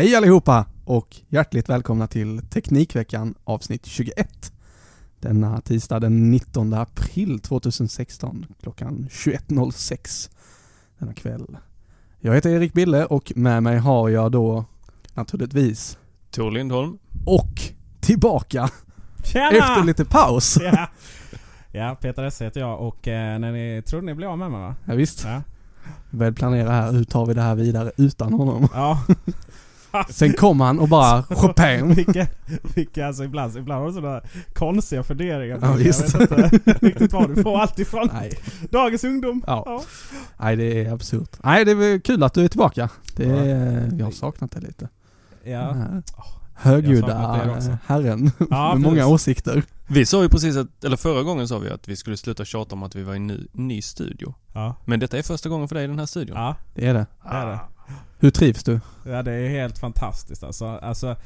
Hej allihopa och hjärtligt välkomna till Teknikveckan avsnitt 21. Denna tisdag den 19 april 2016 klockan 21.06 denna kväll. Jag heter Erik Bille och med mig har jag då naturligtvis Tor Lindholm. och tillbaka Tjena! efter lite paus. Ja. ja, Peter Esse heter jag och eh, när ni trodde ni blev av med mig va? Ja, visst, Ja. väl planera här, hur tar vi det här vidare utan honom? ja. Sen kom han och bara Chopin. vilka, vilka, alltså ibland, ibland har du sådana konstiga funderingar. Ja, visst. Jag vet inte riktigt var du får allt ifrån. Nej, Dagens ungdom. Ja. nej det är absurt. Nej det är väl kul att du är tillbaka. Det Ja. är, vi har saknat det lite. Ja. Jag högljudda er herren Ja, med många åsikter. Vi sa ju precis att, eller förra gången sa vi att vi skulle sluta tjata om att vi var i en ny, ny studio. Ja. Men detta är första gången för dig i den här studion. Ja, Det är det. det är det. Hur trivs du? Ja, det är helt fantastiskt alltså. alltså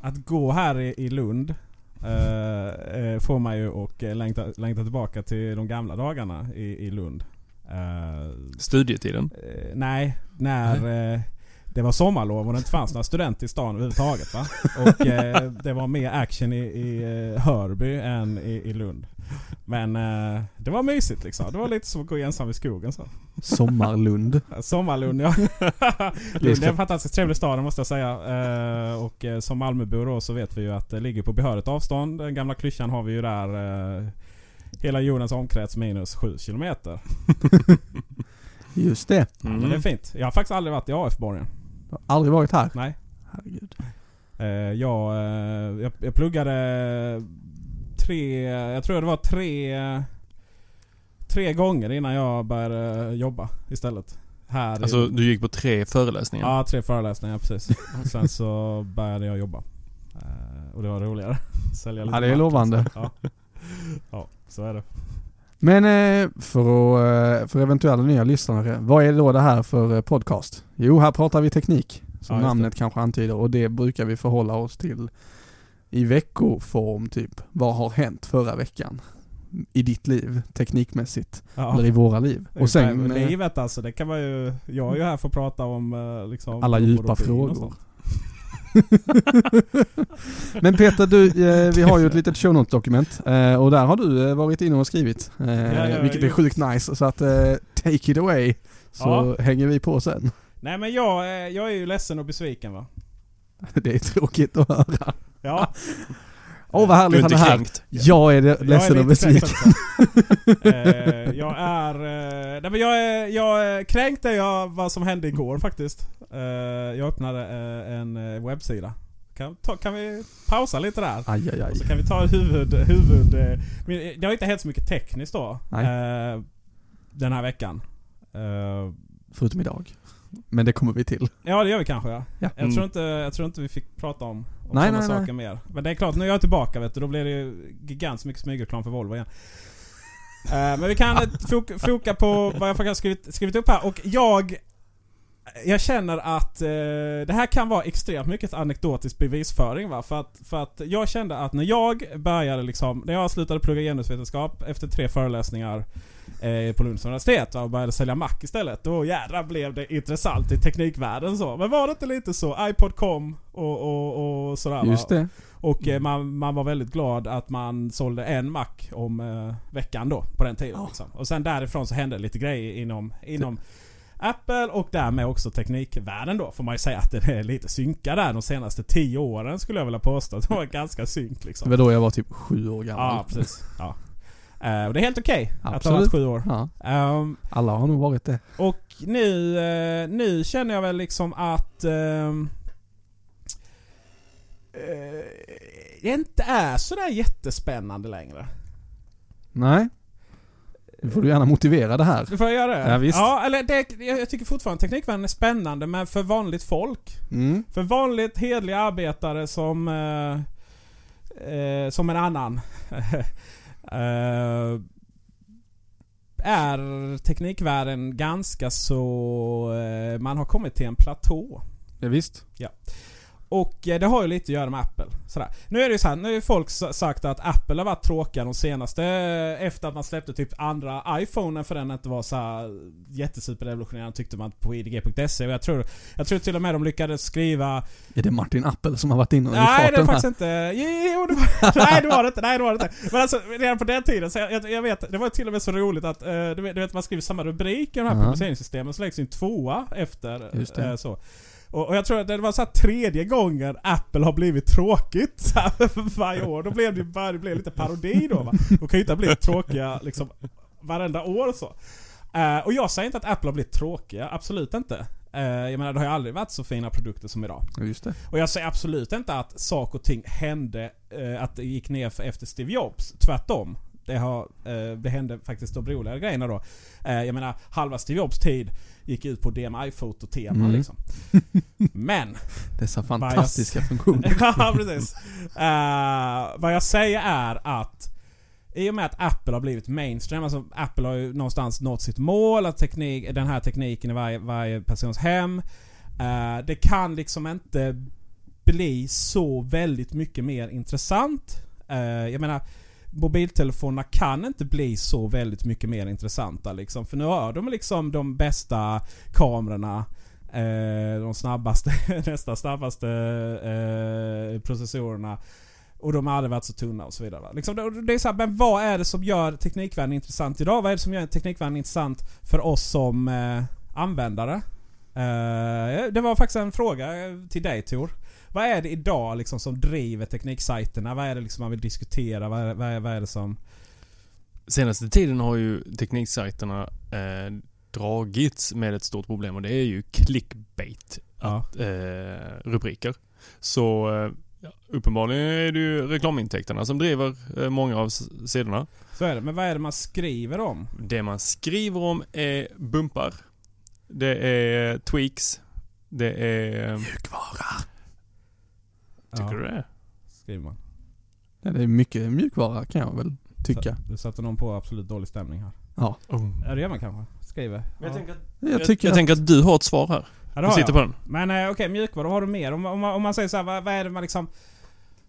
att gå här i, i Lund eh, eh, får man ju och eh, längta, längta tillbaka till de gamla dagarna i, i Lund. Eh, Studietiden. Eh, nej, när eh, det var sommarlov och det inte fanns några studenter i stan överhuvudtaget. Va? Och eh, det var mer action i, i eh, Hörby än i, i Lund. Men eh, det var mysigt liksom. Det var lite som att gå ensam i skogen så. Sommarlund. Sommarlund ja. Lund är en fantastiskt trevlig stad måste jag säga. Eh, och eh, som Malmöbo då så vet vi ju att det ligger på behörigt avstånd. Den gamla klyschan har vi ju där. Eh, hela jordens omkrets minus 7 kilometer. Just det. Men det är fint. Jag har faktiskt aldrig varit i AF-borgen. Du har aldrig varit här? Nej. Herregud. Eh, jag, eh, jag, jag pluggade tre, jag tror det var tre, tre gånger innan jag började jobba istället. Här Alltså i, du gick på tre föreläsningar. Ja, tre föreläsningar precis. Och sen så började jag jobba. Eh, och det var roligare. Sälja lite Ja, det är lovande. liksom. Ja. ja, så är det. Men eh, för, att, eh, för eventuella nya lyssnare, vad är då det här för eh, podcast? Jo, här pratar vi teknik, som Ja, namnet kanske antyder, och det brukar vi förhålla oss till i veckoform typ. Vad har hänt förra veckan? I ditt liv, teknikmässigt. Ja. Eller i våra liv. Och sen livet alltså, det kan man ju... Jag är ju här för att prata om liksom... alla djupa frågor. Men Peter, du, eh, vi har ju ett litet show notes dokument eh, och där har du eh, varit inne och skrivit. Ja, ja, vilket är sjukt nice. Så att take it away. Så hänger vi på sen. Nej men jag, jag är ju ledsen och besviken va. Det är tråkigt att höra. Ja. Åh vad Du härligt är han är här. kränkt. Jag är det- Jag är ledsen och besviken. eh, jag är... Eh, nej men jag är, jag är kränkt är jag vad som hände igår faktiskt. Eh, jag öppnade eh, en eh, webbsida. Kan, ta, kan vi pausa lite där? Aj, aj, aj. Och så kan vi ta huvud... huvud men det har inte hänt så mycket tekniskt då. Nej. Den här veckan. Förutom idag. Men det kommer vi till. ja det gör vi kanske ja. Ja. Jag, tror inte, jag tror inte vi fick prata om, om Nej, sådana nej, nej. saker mer. Men det är klart, nu är jag tillbaka vet du. Då blir det ju gigantiskt mycket smygreklam för Volvo igen. Eh, men vi kan foka, foka på vad jag faktiskt har skrivit, skrivit upp här. Och jag... Jag känner att eh, det här kan vara extremt mycket anekdotisk bevisföring va. För att, för att jag kände att när jag började liksom, när jag slutade plugga genusvetenskap efter tre föreläsningar eh, på Lunds universitet och började sälja Mac istället. Då jädrar blev det intressant i teknikvärlden så. Men var det inte lite så? iPod kom och, och, och sådär? Just det. Och eh, man, man var väldigt glad att man sålde en Mac om eh, veckan då, på den tiden. Ja. Liksom. Och sen därifrån så hände lite grejer inom, inom Apple och därmed också teknikvärlden då. Får man ju säga att den är lite synkad där de senaste tio åren skulle jag vilja påstå. Det var ganska synk Det liksom. var då jag var typ sju år gammal. Ja, precis. Ja. Eh, och det är helt okej att ha varit sju år. Ja, Ehm, alla har nog varit det. och nu, eh, nu känner jag väl liksom att ehm, eh, det inte är sådär jättespännande längre. Nej. Nu får du gärna motivera det här. Får jag göra det? Ja, visst. Ja, eller det, jag jag tycker fortfarande teknikvärlden är spännande men för vanligt folk. Mm. För vanligt hedliga arbetare som... Eh, som en annan. eh, är teknikvärlden ganska så... Eh, man har kommit till en platå. Ja, visst. Och eh, det har ju lite att göra med Apple. Sådär. Nu är det ju så här, nu har ju folk sagt att Apple har varit tråkiga de senaste, eh, efter att man släppte typ andra iPhonen för den inte var så här jättesuperrevolutionerande tyckte man på idg.se. Och jag tror, jag tror till och med de lyckades skriva... Är det Martin Appel som har varit inne och Nej det är här? faktiskt inte... Jo, det var, nej det var det inte, nej det var det inte. Men alltså redan på den tiden, så jag, jag, vet, det var till och med så roligt att eh, du, vet, man skriver samma rubrik i de här Ja. publiceringssystemen så läggs en tvåa efter. Just det. så. Och, och jag tror att det var så tredje gången Apple har blivit tråkigt så här, varje år. Då blev det ju bara det blev lite parodi då va. De kan ju inte ha blivit tråkiga liksom varenda år så. Eh, och jag säger inte att Apple har blivit tråkiga, absolut inte. Eh, jag menar det har ju aldrig varit så fina produkter som idag. Just det. Och jag säger absolut inte att saker och ting hände, eh, att det gick ner efter Steve Jobs. Tvärtom. Det, har, det hände faktiskt de roliga grejerna då. Jag menar, halva Steve Jobs tid gick ut på DMI-fototema Mm. liksom. Men, Dessa fantastiska funktioner. ja precis. Eh, vad jag säger är att i och med att Apple har blivit mainstream, alltså Apple har ju någonstans nått sitt mål, att teknik, den här tekniken i varje, varje persons hem. Eh, det kan liksom inte bli så väldigt mycket mer intressant. Eh, jag menar, mobiltelefonerna kan inte bli så väldigt mycket mer intressanta liksom. För nu har de liksom de bästa kamerorna. Eh, de snabbaste, nästa snabbaste eh, processorerna. Och de har aldrig varit så tunna och så vidare. va. Liksom, det, det är så här, men vad är det som gör teknikvärlden intressant idag? Vad är det som gör teknikvärlden intressant för oss som eh, användare? Eh, det var faktiskt en fråga till dig Tor. Vad är det idag liksom som driver tekniksajterna? Vad är det liksom man vill diskutera? Vad är, vad är, vad är det som... Senaste tiden har ju tekniksajterna eh, dragits med ett stort problem och det är ju clickbait. Ja. Eh, rubriker. Så eh, ja, uppenbarligen är det ju reklamintäkterna som driver eh, många av sidorna. Så är det. Men vad är det man skriver om? Det man skriver om är bumpar. Det är tweaks. Det är... Mjukvara. Tycker ja, du det? skriver man. Ja, det är mycket mjukvara kan jag väl tycka. Du satte någon på absolut dålig stämning här. Ja. Oh. Ja det gör man kanske. Skriver. Jag, ja. tänker att, Jag jag, tycker jag att, tänker att du har ett svar här. Ja, Du sitter jag. på den. Men eh, okej, mjukvara. Vad har du mer? Om, om, man- om, man, säger så här, vad, vad är det man liksom...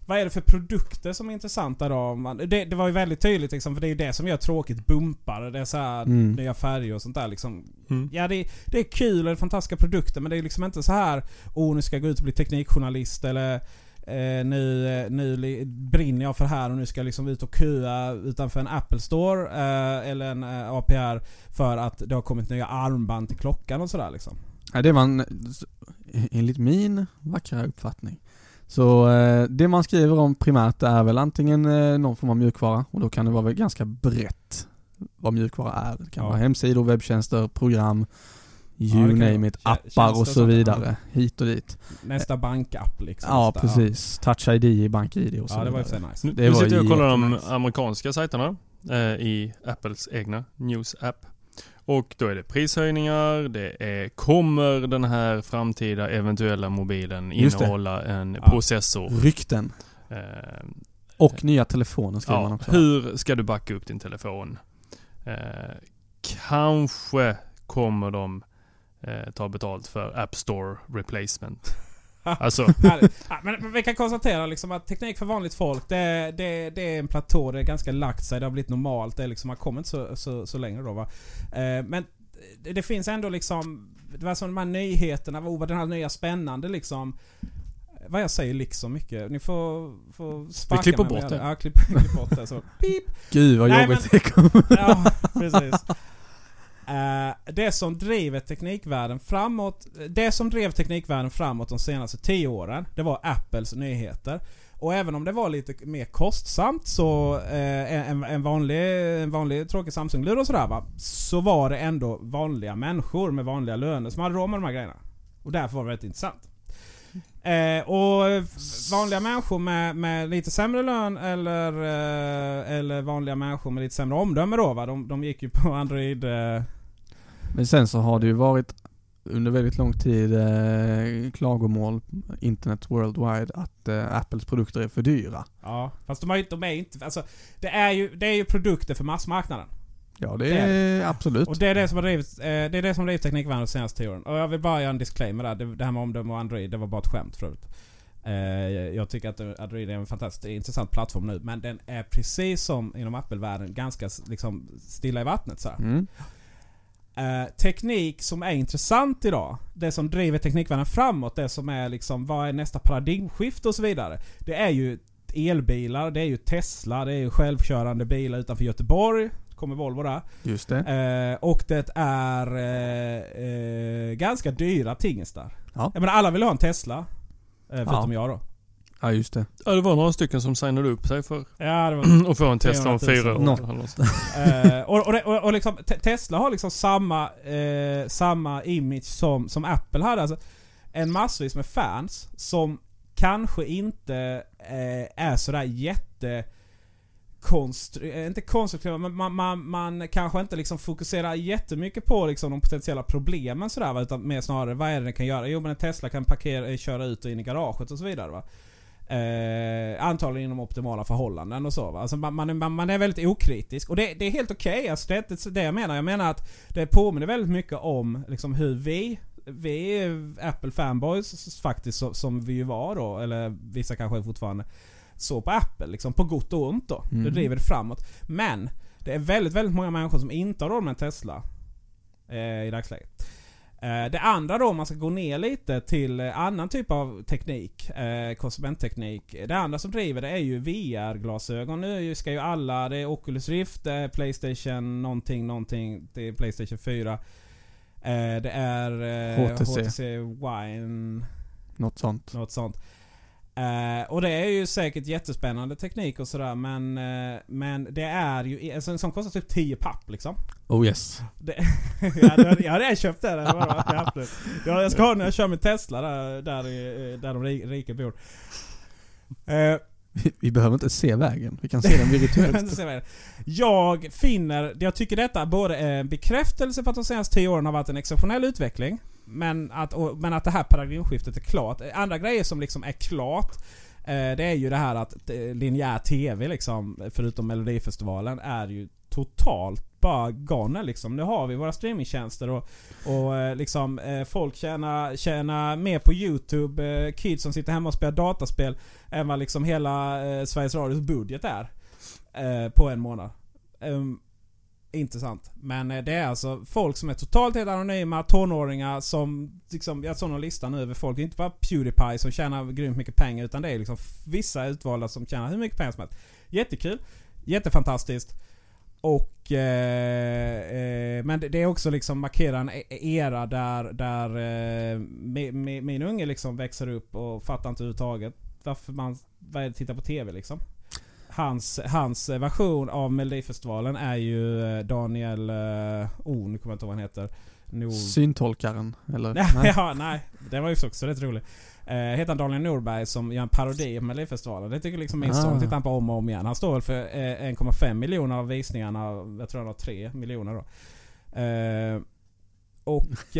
Vad är det för produkter som är intressanta då? Man, det, det var ju väldigt tydligt liksom, för det är ju det som gör tråkigt. Bumpar, det är så här Mm. nya färger och sånt där liksom. Mm. Ja det, det är kul och det är fantastiska produkter men det är liksom inte så här Oh nu ska jag gå ut och bli teknikjournalist eller eh, nu, eh, nu brinner jag för här och nu ska jag liksom ut och köa utanför en Apple Store eh, eller en eh, APR för att det har kommit nya armband till klockan och sådär liksom. ja, det man, enligt min vackra uppfattning. Så eh, det man skriver om primärt är väl antingen eh, någon form av mjukvara och då kan det vara väl ganska brett vad mjukvara är. Det kan Ja. vara hemsidor, webbtjänster, program, you Ja, name it, appar och så vidare. Hit och dit. Nästa bankapp liksom. Ja, där, precis. Touch ID i BankID och så Ja, det var ju nice. Det nu var sitter jag och kollar de amerikanska sajterna eh, i Apples egna News-app. Och då är det prishöjningar, det är kommer den här framtida eventuella mobilen Just det. innehålla en Ja. processor? Rykten. Eh, Och nya telefoner skriver man ja, också. hur ska du backa upp din telefon? Eh, kanske kommer de eh, ta betalt för App Store Replacement. Alltså, men, men vi kan konstatera liksom att teknik för vanligt folk, det, det, det är en platå, det är ganska lagt sig, det har blivit normalt. Det är liksom, man kommer inte så, så, så längre då va. Eh, men det, det finns ändå liksom, det var som de här nyheterna, oh, vad den här nya spännande liksom. Vad jag säger liksom mycket. Ni får, får sparka klipper mig bort det. Ja, klipp, klipp bort det. Så. Pip. Gud vad Nej, jobbigt det kommer. Ja, precis. Eh, det som driver teknikvärlden framåt, det som drev teknikvärlden framåt de senaste tio åren, det var Apples nyheter. Och även om det var lite mer kostsamt så eh, en, en, vanlig, en vanlig tråkig Samsung-lur och sådär va. Så var det ändå vanliga människor med vanliga löner som hade råd med de här grejerna. Och därför var det väldigt intressant. Eh, och vanliga människor med, med lite sämre lön eller, eh, eller vanliga människor med lite sämre omdöme då va. De, de gick ju på Android... Eh, men sen så har det ju varit under väldigt lång tid eh, klagomål, internet worldwide, att eh, Apples produkter är för dyra. ja, fast de, har de är inte... Alltså, det är, ju, det är ju produkter för massmarknaden. Ja det Det är absolut. Och det är det som har drivit, eh, det är det som drivit teknikvärlden de senaste tio åren. Och jag vill bara göra en disclaimer där. Det, det här med omdöme och Android, det var bara ett skämt förut. Eh, jag tycker att Android är en fantastiskt intressant plattform nu. Men den är precis som inom Apple-världen ganska liksom, stilla i vattnet. Så. Mm. Eh, teknik som är intressant idag. Det som driver teknikvärlden framåt. Det som är liksom, vad är nästa paradigmskifte och så vidare. Det är ju elbilar, det är ju Tesla, det är ju självkörande bilar utanför Göteborg. Kommer Volvo där. Just det. Eh, och det är eh, eh, ganska dyra tingestar. Ja. Jag menar alla vill ha en Tesla. Eh, förutom jag då. Ja, just det. Ja, det var några stycken som signade upp sig för Ja, det var att få en Tesla om 300 000 fyra år. Eh, och, och, och, och liksom, Te- Tesla har liksom samma, eh, samma image som, som Apple hade. Alltså, en massvis med fans som kanske inte eh, är sådär jätte... Konstru- inte konstruktiva, men man, man, man kanske inte liksom fokuserar jättemycket på liksom de potentiella problemen sådär va, utan mer snarare vad är det den kan göra? Jo men en Tesla kan parkera, köra ut och in i garaget och så vidare va. Eh, antagligen inom optimala förhållanden och så va. Alltså man, man, är- man, man är väldigt okritisk. Och det, det är helt okej. Alltså det är inte det jag menar. Jag menar att det påminner väldigt mycket om liksom hur vi, vi är Apple fanboys faktiskt som, som vi ju var då, eller vissa kanske fortfarande, så på Apple. Liksom på gott och ont då. Mm. Det driver det framåt. Men det är väldigt, väldigt många människor som inte har råd med en Tesla eh, i dagsläget. Eh, det andra då, om man ska gå ner lite till annan typ av teknik, eh, konsumentteknik. Det andra som driver det är ju VR-glasögon. Nu ska ju alla, det är Oculus Rift, det är Playstation någonting, någonting, det är Playstation 4. Eh, det är HTC. HTC Wine, Något sånt. något sånt. Eh, och det är ju säkert jättespännande teknik och sådär men, eh, men det är ju, alltså en sån kostar typ 10 papp liksom. Oh yes. Det, jag, hade, jag hade köpt det. det var jag, jag ska ha när jag kör med Tesla där, där, där de ri- rika bor. Eh, Vi, vi behöver inte se vägen. Vi kan se den virtuellt. jag finner, jag tycker detta både är en bekräftelse på att de senaste 10 åren har varit en exceptionell utveckling. Men att, och, men att det här paradigmskiftet är klart. Andra grejer som liksom är klart. Eh, det är ju det här att eh, linjär TV liksom, förutom Melodifestivalen, är ju totalt bara gone liksom. Nu har vi våra streamingtjänster och, och eh, liksom eh, folk tjänar, tjänar mer på YouTube, eh, kids som sitter hemma och spelar dataspel, än vad liksom hela eh, Sveriges Radios budget är. Eh, på en månad. Um, intressant. Men eh, det är alltså folk som är totalt helt anonyma, tonåringar som liksom, jag såg någon lista nu över folk. Det är inte bara Pewdiepie som tjänar grymt mycket pengar utan det är liksom vissa utvalda som tjänar hur mycket pengar som helst. Jättekul. Jättefantastiskt. Och... Eh, eh, men det är också liksom markera en e-, era där, där eh, min, min unge liksom växer upp och fattar inte överhuvudtaget varför man vad är det, tittar på TV liksom. Hans, hans version av Melodifestivalen är ju eh, Daniel... Eh, oh, nu kommer jag inte ihåg vad han heter. Nord... Syntolkaren, eller? Nej. ja, nej. Det var ju också rätt roligt. Eh, heter han Daniel Norberg som gör en parodi på Melodifestivalen. Det tycker liksom min Ah. son tittar han på om och om igen. Han står väl för eh, 1,5 miljoner av visningarna. Jag tror han har 3 miljoner då. Eh, och...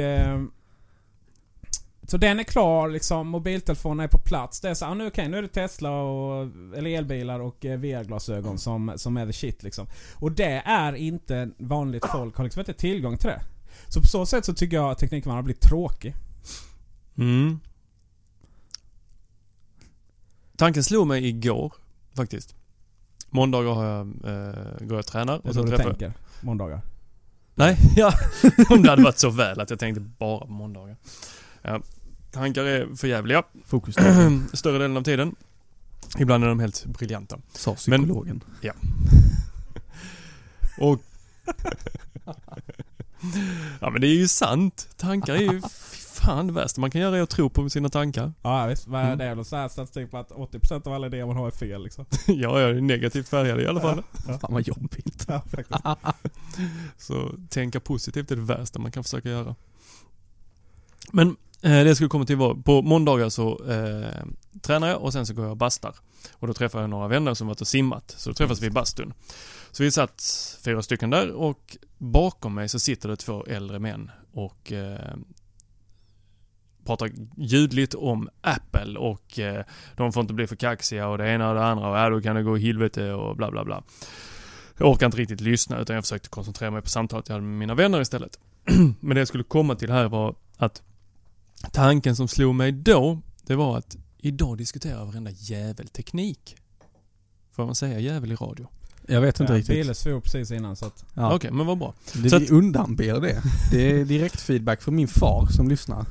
Så den är klar liksom. Mobiltelefonen är på plats. Det är så ah, nu, okej, nu är det Tesla och... Eller elbilar och eh, VR-glasögon som, som är the shit liksom. Och det är inte vanligt folk har liksom inte tillgång till det. Så på så sätt så tycker jag att tekniken har blivit tråkig. Mm. Tanken slog mig igår faktiskt. Måndagar har jag, eh, går jag och tränar. Det är Och så du tänker. Måndagar. Nej, ja. Om det hade varit så väl att jag tänkte bara på måndagar. Ja. Tankar är förjävliga Fokus större delen av tiden. Ibland är de helt briljanta. sa psykologen. Och... ja men det är ju sant. Tankar är ju fan det värsta man kan göra är att tro på sina tankar. Ja visst. Vad är Mm. det är väl så här statistik på att 80% av alla idéer man har är fel liksom. ja, jag är negativt färgad i alla fall. Fan vad jobbigt. Ja. Så tänka positivt är det värsta man kan försöka göra. Men Eh, det jag skulle komma till var, på måndagar så eh, tränar jag och sen så går jag och bastar. Och då träffar jag några vänner som varit och simmat. Så då träffas vi i bastun. Så vi satt fyra stycken där och bakom mig så sitter det två äldre män och eh, pratar ljudligt om Apple och eh, de får inte bli för kaxiga och det ena och det andra och ja, då kan det gå i helvete och bla bla bla. Jag orkar inte riktigt lyssna utan jag försökte koncentrera mig på samtalet jag hade med mina vänner istället. Men det jag skulle komma till här var att tanken som slog mig då, det var att idag diskuterar varenda jävel teknik. Får man säga jävel i radio? Jag vet inte Ja, riktigt. Bille svor precis innan så att... Ja. Okej, men vad bra. Det, Så vi att- undanber det. Det är direkt feedback från min far som lyssnar.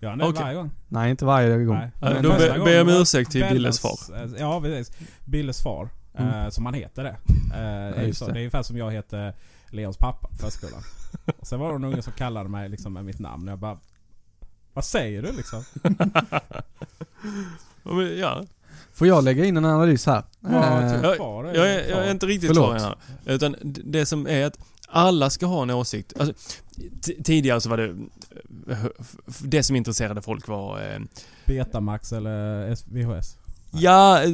Ja, det Okej. varje gång. Nej, inte varje gång. Nej. Ja, Men då ber jag om ursäkt till Billes far. eh, Ja, precis. Billes far. Mm. Eh, som han heter det. Eh, är ju just så. det. det är ungefär som jag heter Leons pappa på förskolan. Och Sen var det någon unge som kallade mig liksom med mitt namn. Jag bara... Vad säger du liksom? Ja, men, Ja, Får jag lägga in en analys här? Ja, Eh, typ jag- far jag är, jag är inte riktigt Förlåt. klar här. Utan det som är att alla ska ha en åsikt. Alltså, tidigare så var det... eh, Det som intresserade folk var... Eh, Betamax eller VHS? Ja, eh,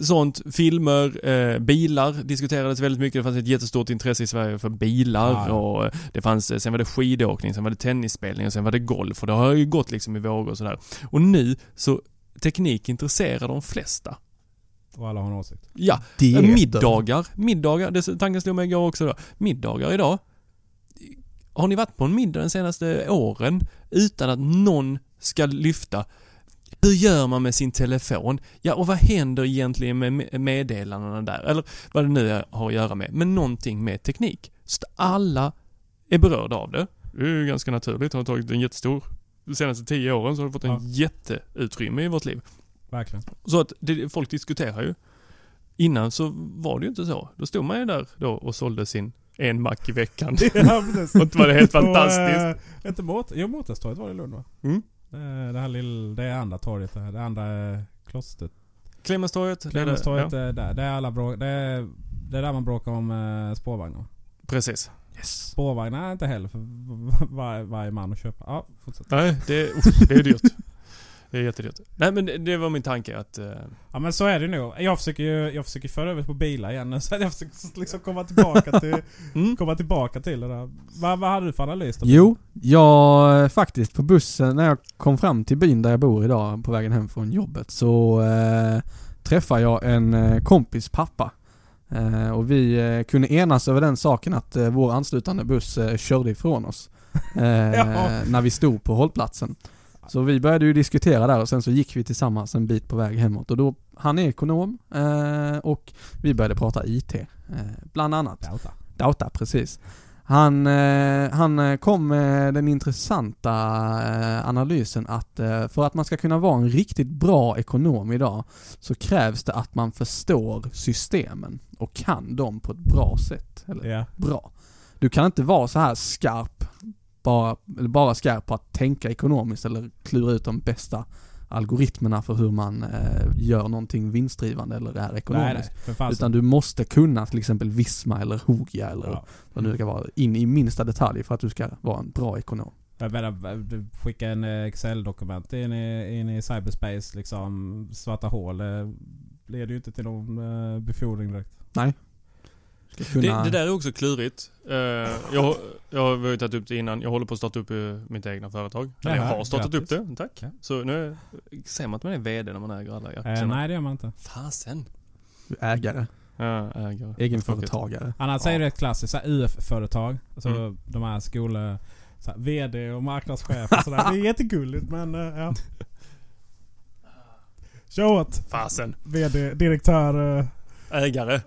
sånt. Filmer, eh, bilar diskuterades väldigt mycket. Det fanns ett jättestort intresse i Sverige för bilar Ja, ja. och eh, det fanns, eh, sen var det skidåkning, sen var det tennisspelning och sen var det golf och det har ju gått liksom i vågor och sådär. Och nu så, teknik intresserar de flesta. Och alla har en åsikt. Ja, dieter. middagar, middagar, det tanken slog mig igår också då. Middagar idag. Har ni varit på en middag de senaste åren utan att någon ska lyfta hur gör man med sin telefon? Ja, och vad händer egentligen med me- meddelandena där? Eller vad det nu har att göra med. Men någonting med teknik. Så att alla är berörda av det. Det är ju ganska naturligt. Det har tagit en jättestor... De senaste tio åren så har det fått en Ja. jätteutrymme i vårt liv. Verkligen. Så att det, folk diskuterar ju. Innan så var det ju inte så. Då stod man ju där då och sålde sin en mack i veckan. ja, precis. Och inte var det helt På, fantastiskt. eh, inte Mårtes, jo Mårtenstorget var det i Lund va? Mm. Eh, Det här lilla, det är andra torget det här. Det andra eh, klostret. Clemenstorget. det är det, är där. Det är alla bråk, det är, det är där man bråkar om eh, spårvagnar. Precis. Spårvagnar är inte heller för var, varje man att köpa. Ja, fortsätt. Nej, det, usch, det är dyrt. Det är jättedyrt. Nej men det, var min tanke att... eh, Ja men så är det nog. Jag försöker ju jag försöker föra över på bilar igen nu. Så jag försöker liksom komma tillbaka till, mm. komma tillbaka till det där. Vad, vad hade du för analys då? Jo, jag eh, faktiskt på bussen när jag kom fram till byn där jag bor idag på vägen hem från jobbet så eh, träffade jag en eh, kompis pappa. Eh, och vi eh, kunde enas över den saken att vår anslutande buss körde ifrån oss. Ja. När vi stod på hållplatsen. Så vi började ju diskutera där och sen så gick vi tillsammans en bit på väg hemåt och då, han är ekonom eh, och vi började prata IT. Eh, bland annat. Dauta. Dauta, precis. Han, eh, han kom med den intressanta eh, analysen att eh, för att man ska kunna vara en riktigt bra ekonom idag så krävs det att man förstår systemen och kan dem på ett bra sätt. Eller Ja. bra. Du kan inte vara så här skarp, bara, eller bara skarp på att tänka ekonomiskt eller klura ut de bästa algoritmerna för hur man eh, gör någonting vinstdrivande eller är Nej, ekonomiskt. nej. Fan. Utan du måste kunna till exempel Visma eller Hogia eller Ja. vad nu ska vara in i minsta detalj för att du ska vara en bra ekonom. Skickar en eh, Excel-dokument in i, in i cyberspace liksom. Svarta hål. Det leder ju inte till någon eh, befordring direkt. Ska kunna... det, det där är också klurigt. Eh, jag, jag har ju tagit upp det innan. Jag håller på att starta upp eh, mitt egna företag. Eller jag har startat grattis. upp det. Tack. Ja. Så nu är, säger man att man är VD när man äger alla Eh, aktierna? nej, det gör man inte. Fasen. Du är ägare, Ja, ägare. egenföretagare. Annars Ja. är det ett klassiskt UF-företag. Alltså Mm. de här skol... Så här, VD och marknadschef och sådär. Det är jättegulligt men eh, ja. Kör åt! Fasen. VD, direktör... eh, Ägare.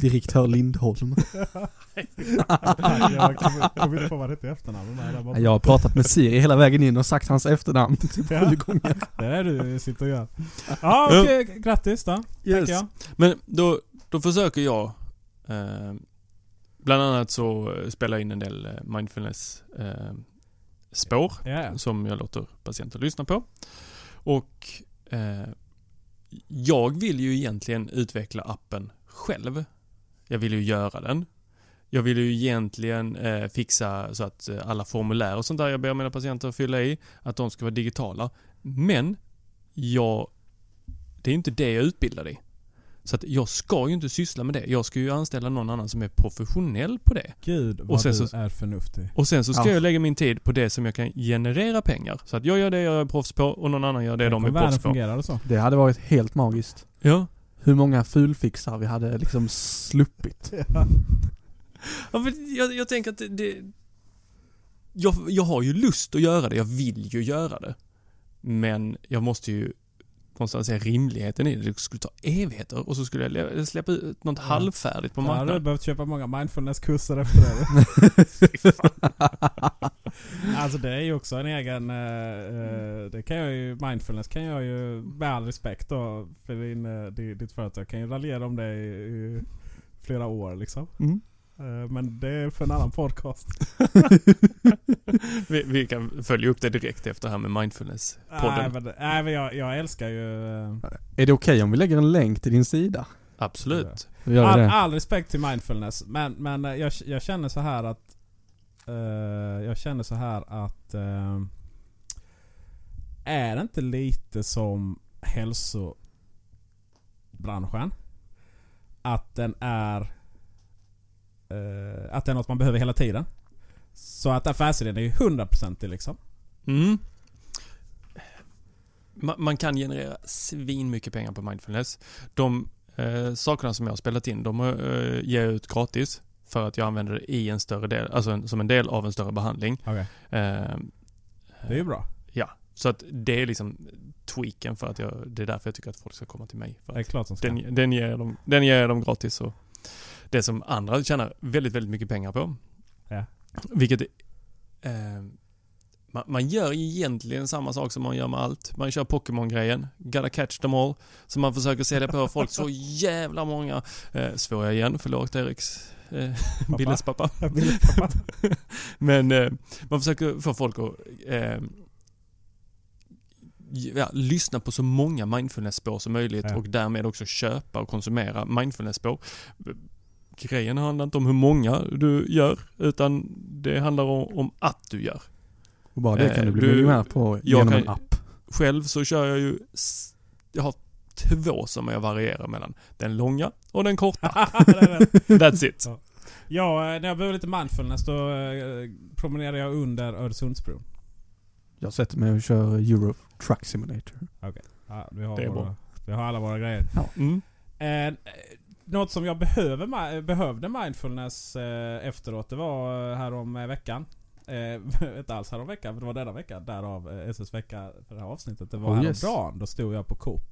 Direktör Lindholm. jag kommer kom inte på vad det heter i efternamn. Bara- Jag har pratat med Siri hela vägen in och sagt hans efternamn typ Ja. sju gånger. det är det du sitter och gör. Ja okej, grattis då. Tänker jag. Men då, då försöker jag eh, Bland annat så eh, spelar jag in en del eh, mindfulness eh, spår ja. som jag låter patienter lyssna på. Och eh, jag vill ju egentligen utveckla appen själv. Jag vill ju göra den. Jag vill ju egentligen eh, fixa så att eh, alla formulär och sånt där jag ber mina patienter fylla i, att de ska vara digitala. Men jag, det är inte det jag är utbildad i. Så att jag ska ju inte syssla med det. Jag ska ju anställa någon annan som är professionell på det. Gud vad Och sen du så- är förnuftig. Och sen så ska Ja. jag lägga min tid på det som jag kan generera pengar. Så att jag gör det jag är proffs på och någon annan gör det Tänk de om är proffs på. fungerade så. Det hade varit helt magiskt. Ja. Hur många fulfixar vi hade liksom sluppit. ja men jag, jag tänker att det, det jag, jag har ju lust att göra det. Jag vill ju göra det. Men jag måste ju någonstans är rimligheten i det. Det skulle ta evigheter och så skulle jag släppa ut något Ja. halvfärdigt på Då hade du marknaden. behövt köpa många mindfulness-kurser efter det. alltså det är ju också en egen... eh, eh, det kan jag ju... Mindfulness kan jag ju med all respekt då för din, eh, di- ditt företag kan ju raljera om det i, i flera år liksom. Mm. Eh, men det är för en annan podcast. Vi, vi kan följa upp det direkt efter här med mindfulness-podden. Nej men, nej, men jag, jag älskar ju... eh, Är det okej om vi lägger en länk till din sida? Absolut. All, det. all respekt till mindfulness. Men, men eh, jag, jag känner så här att... eh, jag känner så här att... eh, är det inte lite som hälsobranschen? Att den är... eh, att det är något man behöver hela tiden. Så att affärsidén är ju 100% liksom. Mm. Ma- Man kan generera svin mycket pengar på mindfulness. De eh, sakerna som jag har spelat in, de eh, ger jag ut gratis. För att jag använder det i en större del, alltså en, som en del av en större behandling. Okay. Eh, Det är ju bra. Ja, så att det är liksom tweaken för att jag, det är därför jag tycker att folk ska komma till mig. Det är klart som ska. den, den, ger dem, den ger jag dem gratis och det som andra tjänar väldigt, väldigt mycket pengar på. Ja. Vilket eh, man, man gör egentligen samma sak som man gör med allt. Man kör Pokémon-grejen, gotta catch them all. Så man försöker sälja på folk så jävla många. Eh, svår jag igen, förlåt Eriks eh, Pappa. Billes pappa. Pappa. Men eh, man försöker få folk att eh, ja, lyssna på så många mindfulness-spår som möjligt Ja. och därmed också köpa och konsumera mindfulness-spår. Grejen handlar inte om hur många du gör, utan det handlar om, om att du gör. Och bara det kan Eh, du bli du- miljonär på genom kan- en app. Själv så kör jag ju, jag har två som jag varierar mellan. Den långa och den korta. That's it. Ja, eh, när jag behöver lite mindfulness då eh, promenerar jag under Öresundsbron. Jag sätter mig och kör Euro Truck Simulator. Ja, vi, har Det är våra, bra. vi har alla våra grejer. Mm. Eh, något som jag behöver, behövde mindfulness eh, efteråt, det var eh, här om eh, veckan. Eh, inte alls här om veckan, för det var denna vecka. Därav SS vecka för det här avsnittet. Det var Oh, oh, yes. häromdagen. Då stod jag på Coop.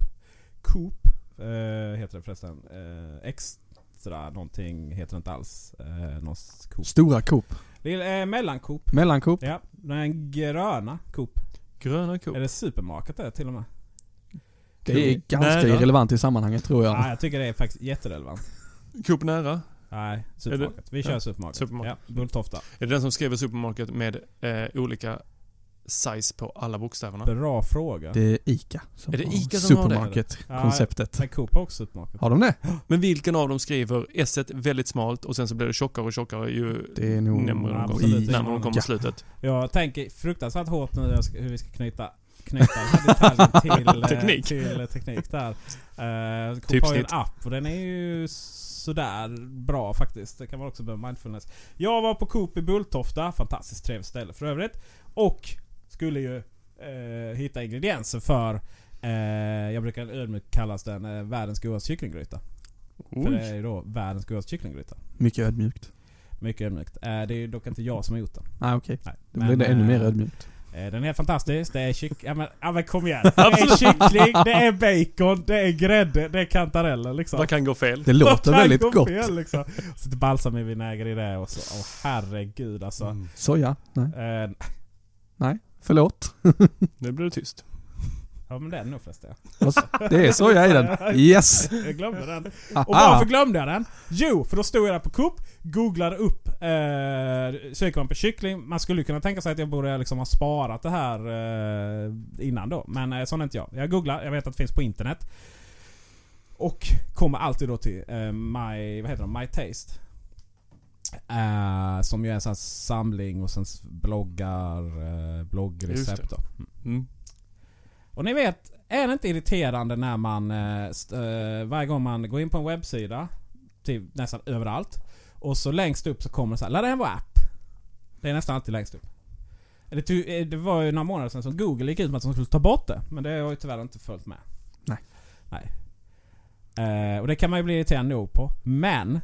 Coop eh, heter det förresten. Eh, extra någonting heter det inte alls. Eh, Coop. Stora Coop. Det är eh, mellancoop. Mellancoop. Ja, den gröna Coop. Gröna ko. Är det supermarket det till och med? Det är ganska Nära. irrelevant i sammanhanget tror jag. Ja, jag tycker det är faktiskt jätterelevant. Coop nära. Nej, supermarket. Vi kör Ja, supermarket. supermarket. Ja, Bulltofta. Är det den som skriver supermarket med eh, olika size på alla bokstäverna? Bra fråga. Det är ICA som Är det Ica som har det? Supermarket-konceptet. Men Coop har också supermarket. Har de det? Men vilken av dem skriver S väldigt smalt och sen så blir det tjockare och tjockare ju Det är nog närmare de kommer, Absolut, närmare de kommer Ica. slutet. Jag tänker fruktansvärt hårt nu hur vi ska knyta knyta den här detaljen till, eh, Teknik. till eh, teknik där. Uh, har ju en app och den är ju sådär bra faktiskt. Det kan man också behöva mindfulness. Jag var på Coop i Bulltofta, fantastiskt trevligt ställe för övrigt. Och skulle ju eh, hitta ingredienser för eh, jag brukar ödmjukt kallas den eh, världens godaste kycklinggryta. För det är ju då världens godaste kycklinggryta. Mycket ödmjukt. Mycket ödmjukt. Det är ju dock inte jag som har gjort den. Nej okej. Nej. Då blir det ännu mer ödmjukt. Eh, Den är fantastisk. Det är kyck... Ja men, ja, men kom igen. Det är kyckling, det är bacon, det är grädde, det är kantareller liksom. Vad kan gå fel? Det låter kan väldigt gå gott. Fel, liksom. Så lite balsamvinäger i det och så. Åh herregud alltså. Mm. Soja? Nej. Eh, Förlåt. Nu blir det tyst. Ja men det är nog förresten. Det är soja i den. Yes! Jag glömde den. Och Haha. varför glömde jag den? Jo, för då stod jag där på Coop, googlade upp, eh, söker man på kyckling. Man skulle kunna tänka sig att jag borde liksom ha sparat det här eh, innan då. Men eh, sån är inte jag. Jag googlar, jag vet att det finns på internet. Och kommer alltid då till eh, My, vad heter de? My Taste. Eh, som ju är en sån här samling och sen bloggar, eh, bloggrecept då. Mm. Och ni vet, är det inte irriterande när man eh, eh, varje gång man går in på en webbsida, typ nästan överallt, och så längst upp så kommer det så här, ladda hem vår app. Det är nästan alltid längst upp. Det, eh, det var ju några månader sedan som Google gick ut med att de skulle ta bort det, men det har ju tyvärr inte följt med. Nej. Nej. Eh, och det kan man ju bli irriterad nog på, men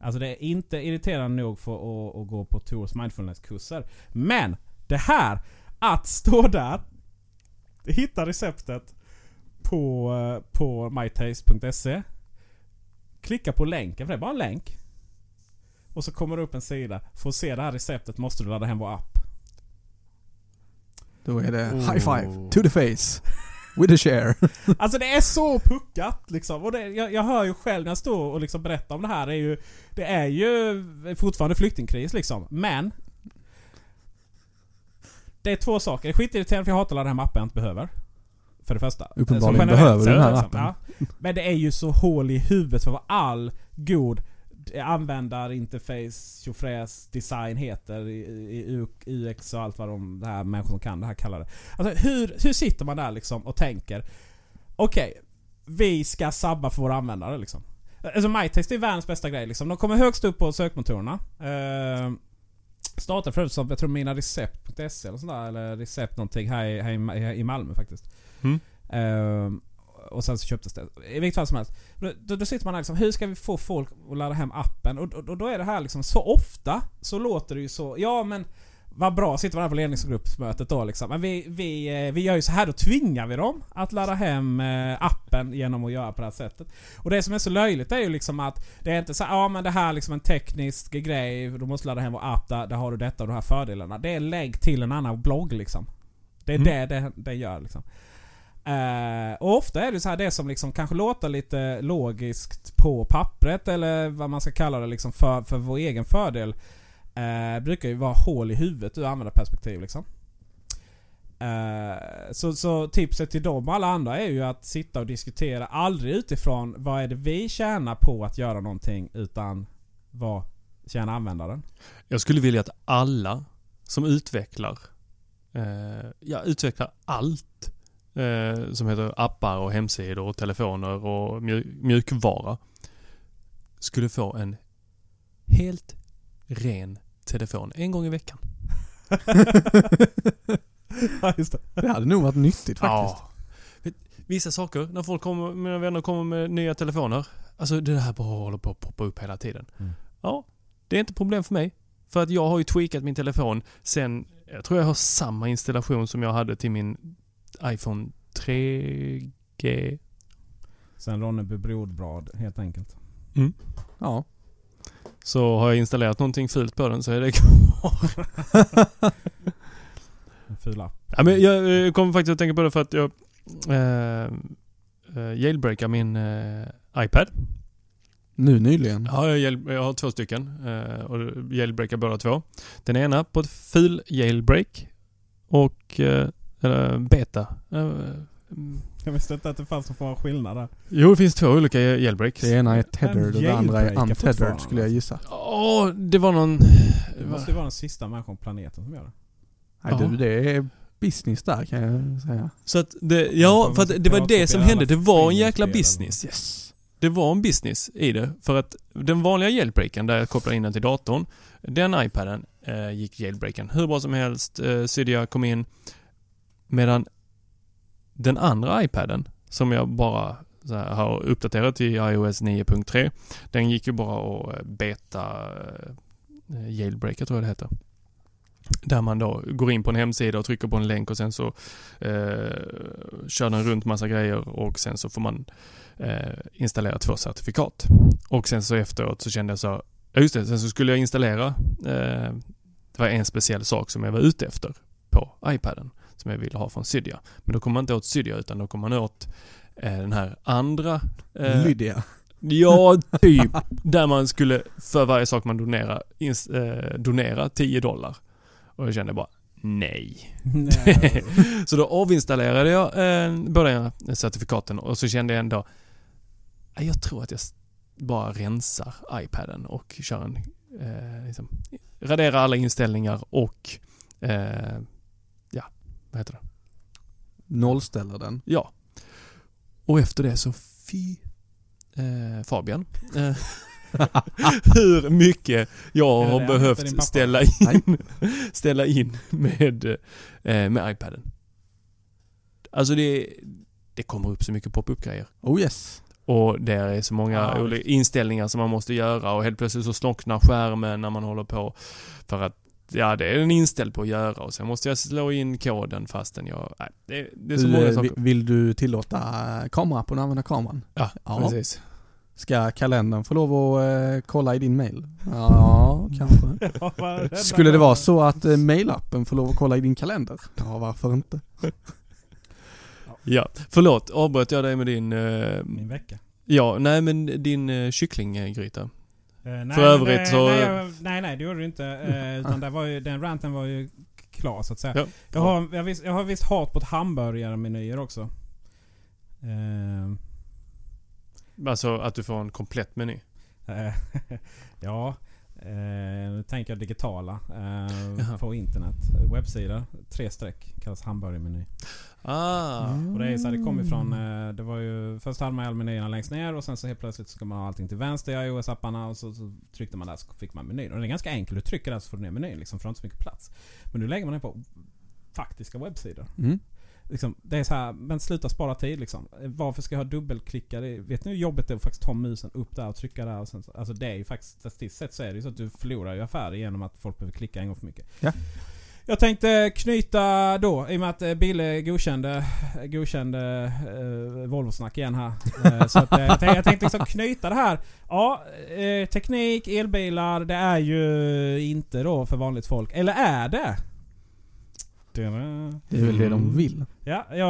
Alltså det är inte irriterande nog för att, att gå på Tors mindfulness-kurser. Men! Det här, att stå där hitta receptet på, eh, på mytaste.se. Klicka på länken, för det är bara en länk. Och så kommer det upp en sida. För att se det här receptet måste du ladda hem vår app. Då är det Oh. high five to the face. With a share. Alltså det är så puckat liksom. Och det, jag, jag hör ju själv när jag står och liksom berättar om det här. Det är ju, det är ju fortfarande flyktingkris liksom. Men. Det är två saker. Skitirriterande för jag hatar alla de här mappen jag inte behöver. För det första. Uppenbarligen behöver du den här liksom. appen. Ja. Men det är ju så hål i huvudet för vad all god användarinterface, tjofräs, design heter i, i UX och allt vad de det här människor som kan det här kallar det. Alltså hur, hur sitter man där liksom och tänker Okej, vi ska sabba för våra användare liksom. Alltså MyText är världens bästa grej liksom. De kommer högst upp på sökmotorerna. Uh, startade förut som, jag tror mina recept.se eller sådär, eller recept någonting här i, här i, i Malmö faktiskt. Mm. Ehm, och sen så köptes det. I vilket fall som helst. Då, då, då sitter man där liksom, hur ska vi få folk att ladda hem appen? Och, och, och då är det här liksom, så ofta så låter det ju så, ja men vad bra, sitter man där på ledningsgruppsmötet då liksom. Men vi, vi, eh, vi gör ju så här, då tvingar vi dem att ladda hem eh, appen genom att göra på det här sättet. Och det som är så löjligt är ju liksom att det är inte så här, ja men det här är liksom en teknisk grej, du måste ladda hem vår app, där, där har du detta och de här fördelarna. Det är lägg till en annan blogg liksom. Det är Mm. det, det det gör liksom. Eh, och ofta är det så här det som liksom kanske låter lite logiskt på pappret eller vad man ska kalla det liksom för, för vår egen fördel eh, brukar ju vara hål i huvudet ur användarperspektiv liksom. Eh, så, så tipset till dem och alla andra är ju att sitta och diskutera aldrig utifrån vad är det vi tjänar på att göra någonting utan vad tjänar användaren. Jag skulle vilja att alla som utvecklar, eh, ja utvecklar allt eh, som heter appar och hemsidor och telefoner och mjuk- mjukvara skulle få en helt ren telefon en gång i veckan. Ja, just det. Det hade nog varit nyttigt faktiskt. Ja. Vissa saker, när folk kommer, mina vänner kommer med nya telefoner. Alltså det här bara håller på att poppa upp hela tiden. Mm. Ja, det är inte problem för mig. För att jag har ju tweakat min telefon sen, jag tror jag har samma installation som jag hade till min iPhone 3G. Sen Ronneby blodblad helt enkelt. Ja. Så har jag installerat någonting fult på den så är det kvar. En ful app. Ja, men jag eh, kommer faktiskt att tänka på det för att jag eh, eh, jailbreakar min eh, iPad. Nu nyligen. Ja, jag, jail, jag har två stycken eh, och jailbreakar båda två. Den ena på ett fil jailbreak och eh, eller beta. Jag visste inte att det fanns någon form av skillnad där. jo, det finns två olika jailbreaks. Det ena är tethered och det andra är untethered skulle jag gissa. Åh, det var någon... Det måste vara den sista människan på planeten som gör det. Nej Ja. du, det är business där kan jag säga. Så att det, ja, för att det var det som hände. Det var en jäkla business. Yes. Det var en business i det. För att den vanliga jailbreaken där jag kopplar in den till datorn, den iPaden eh, gick jailbreaken hur bra som helst. Eh, Cydia kom in. Medan den andra iPaden, som jag bara så här, har uppdaterat till iOS 9.3, den gick ju bara att eh, beta eh, jailbreaka tror jag det heter. Där man då går in på en hemsida och trycker på en länk och sen så eh, kör den runt massa grejer och sen så får man eh, installera två certifikat. Och sen så efteråt så kände jag så, ja just det, sen så skulle jag installera, eh, det var en speciell sak som jag var ute efter på iPaden som jag ville ha från Cydia. Men då kom man inte åt Cydia utan då kom man åt eh, den här andra eh, Lydia. Ja, typ. Där man skulle för varje sak man donerar, ins, eh, donera 10 dollar. Och jag kände bara, nej. Nej. Så då avinstallerade jag eh, båda certifikaten och så kände jag ändå, "Ah, jag tror att jag bara rensar iPaden och kör en, eh, liksom, raderar alla inställningar och, eh, vad heter det? Nollställer den. Ja. Och efter det så, fy eh, Fabian. Eh, hur mycket jag har det behövt ställa in, ställa in med, eh, med iPaden. Alltså det, det kommer upp så mycket pop-up-grejer. Oh yes. Och det är så många Ja, olika inställningar som man måste göra och helt plötsligt så slocknar skärmen när man håller på. För att ja, det är den inställd på att göra och sen måste jag slå in koden fastän jag... Nej, det, det är så Du, många eh, saker. vi- Vill du tillåta kamerappen att använda kameran? Ja, Ja. precis. Ska kalendern få lov att eh, kolla i din mail? Ja, kanske. Skulle det vara så att eh, mailappen får lov att kolla i din kalender? Ja, varför inte? Ja, förlåt. Avbröt jag dig med din... eh, Min vecka. ja, nej men din kycklinggryta. Eh, nej, För övrigt det- så- Nej, nej, nej, det gjorde du inte. Eh, utan det var ju, den ranten var ju klar så att säga. Ja. Jag, har, jag, visst, jag har visst hat på hamburgarmenyer också. Eh, Alltså att du får en komplett meny. ja, nu tänker jag digitala. På internet. Webbsida. Tre streck. Kallas hamburgarmeny. Ah. Och det är så här, det kommer ifrån... Eh, det var ju... Först hade man ju alla menyerna längst ner och sen så helt plötsligt så ska man ha allting till vänster i iOS-apparna och så, så tryckte man där så fick man menyn. Och det är ganska enkelt. Du trycker där så får du ner menyn liksom, för du har inte så mycket plats. Men nu lägger man den på faktiska webbsidor. Mm. Liksom, det är så här, men sluta spara tid liksom. Varför ska jag ha dubbelklicka? Det, vet ni hur jobbigt det är att faktiskt ta musen upp där och trycka där? Och sen, så- alltså det är ju faktiskt, statistiskt sett så är det ju så att du förlorar ju affärer genom att folk behöver klicka en gång för mycket. Ja. Jag tänkte knyta då, i och med att eh, Bille godkände, godkände eh, Volvo-snack igen här. Eh, så att, eh, jag tänkte, jag tänkte liksom knyta det här. Ja, eh, teknik, elbilar, det är ju inte då för vanligt folk. Eller är det? Det är väl det de Mm. vill. Ja, jag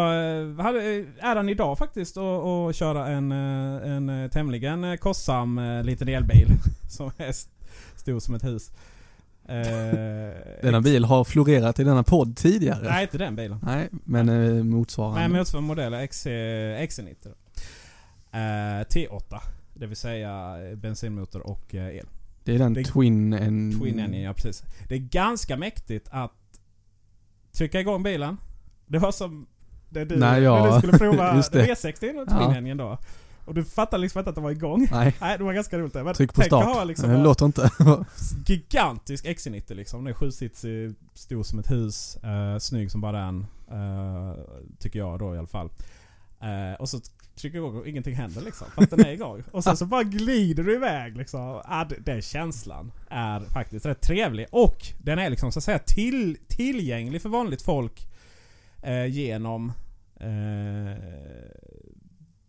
hade äran idag faktiskt att köra en, en tämligen kostsam liten elbil. Som är st- stor som ett hus. Eh, Denna bil har florerat i denna podd tidigare. Nej, inte den bilen. Nej, men eh, motsvarande. Nej, motsvarande modell är XC, XC90. då. Eh, T8. Det vill säga eh, bensinmotor och el. det är den det- Twin en... Twin Engine, ja precis. Det är ganska mäktigt att trycka igång bilen. Det var som det du, Nej, ja, när du skulle prova just det. V60 och Twin Ja. Engine då. Och du fattade liksom inte att det var igång. Nej, Nej, det var ganska roligt. Men tryck på tänk att start. ha liksom det en låter inte. gigantisk XC90 liksom. Den är sjusitsig, stor som ett hus, uh, snygg som bara den. eh, tycker jag då i alla fall. Eh, och så trycker jag igång och ingenting händer liksom. För att den är igång. Och sen så bara glider du iväg liksom. Ah, den känslan är faktiskt rätt trevlig. Och den är liksom så att säga till, tillgänglig för vanligt folk eh, genom eh,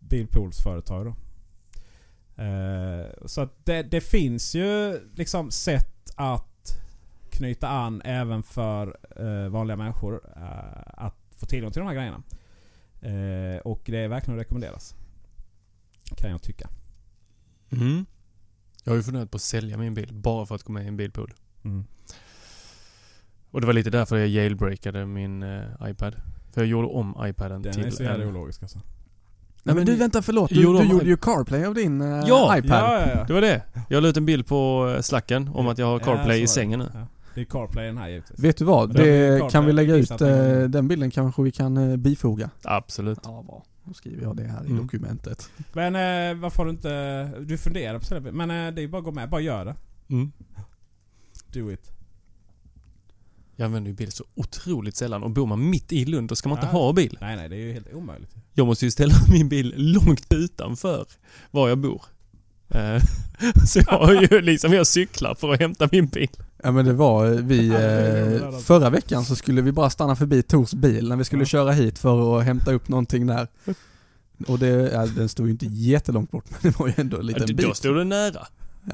bilpoolsföretag då. Eh, så det, det finns ju liksom sätt att knyta an även för eh, vanliga människor eh, att få tillgång till de här grejerna. Eh, och det är verkligen att rekommenderas. Kan jag tycka. Mm. Jag har ju funderat på att sälja min bil bara för att gå med i en bilpool. Mm. Och det var lite därför jag jailbreakade min eh, iPad. För jag gjorde om iPaden Den till är så jävla ologisk alltså. Nej men du vänta förlåt, du, Gjorde du de- gjorde ju CarPlay av din eh, Ja, iPad. Ja, ja, ja. Det var det. Jag la ut en bild på eh, slacken om att jag har CarPlay i det. sängen nu. Ja. Det är CarPlay den här givetvis. Vet du vad? Det CarPlay kan vi lägga ut, eh, den bilden kanske vi kan eh, bifoga. Absolut. Ja, bra. Då skriver jag det här i Mm. dokumentet. Men eh, varför har du inte... Du funderar på det. Men eh, det är bara att gå med. Bara gör det. Mm. Do it. Jag använder ju bil så otroligt sällan och bor man mitt i Lund då ska man inte Ja. ha bil. Nej, nej. Det är ju helt omöjligt. Jag måste ju ställa min bil långt utanför var jag bor. Eh, Så jag har ju liksom, jag cyklar för att hämta min bil. Ja men det var eh, vi, Ja, eh, förra veckan så skulle vi bara stanna förbi Tors bil när vi skulle Ja. köra hit för att hämta upp någonting där. Och det, ja, den stod ju inte jättelångt bort men det var ju ändå en liten Då bit. stod det nära.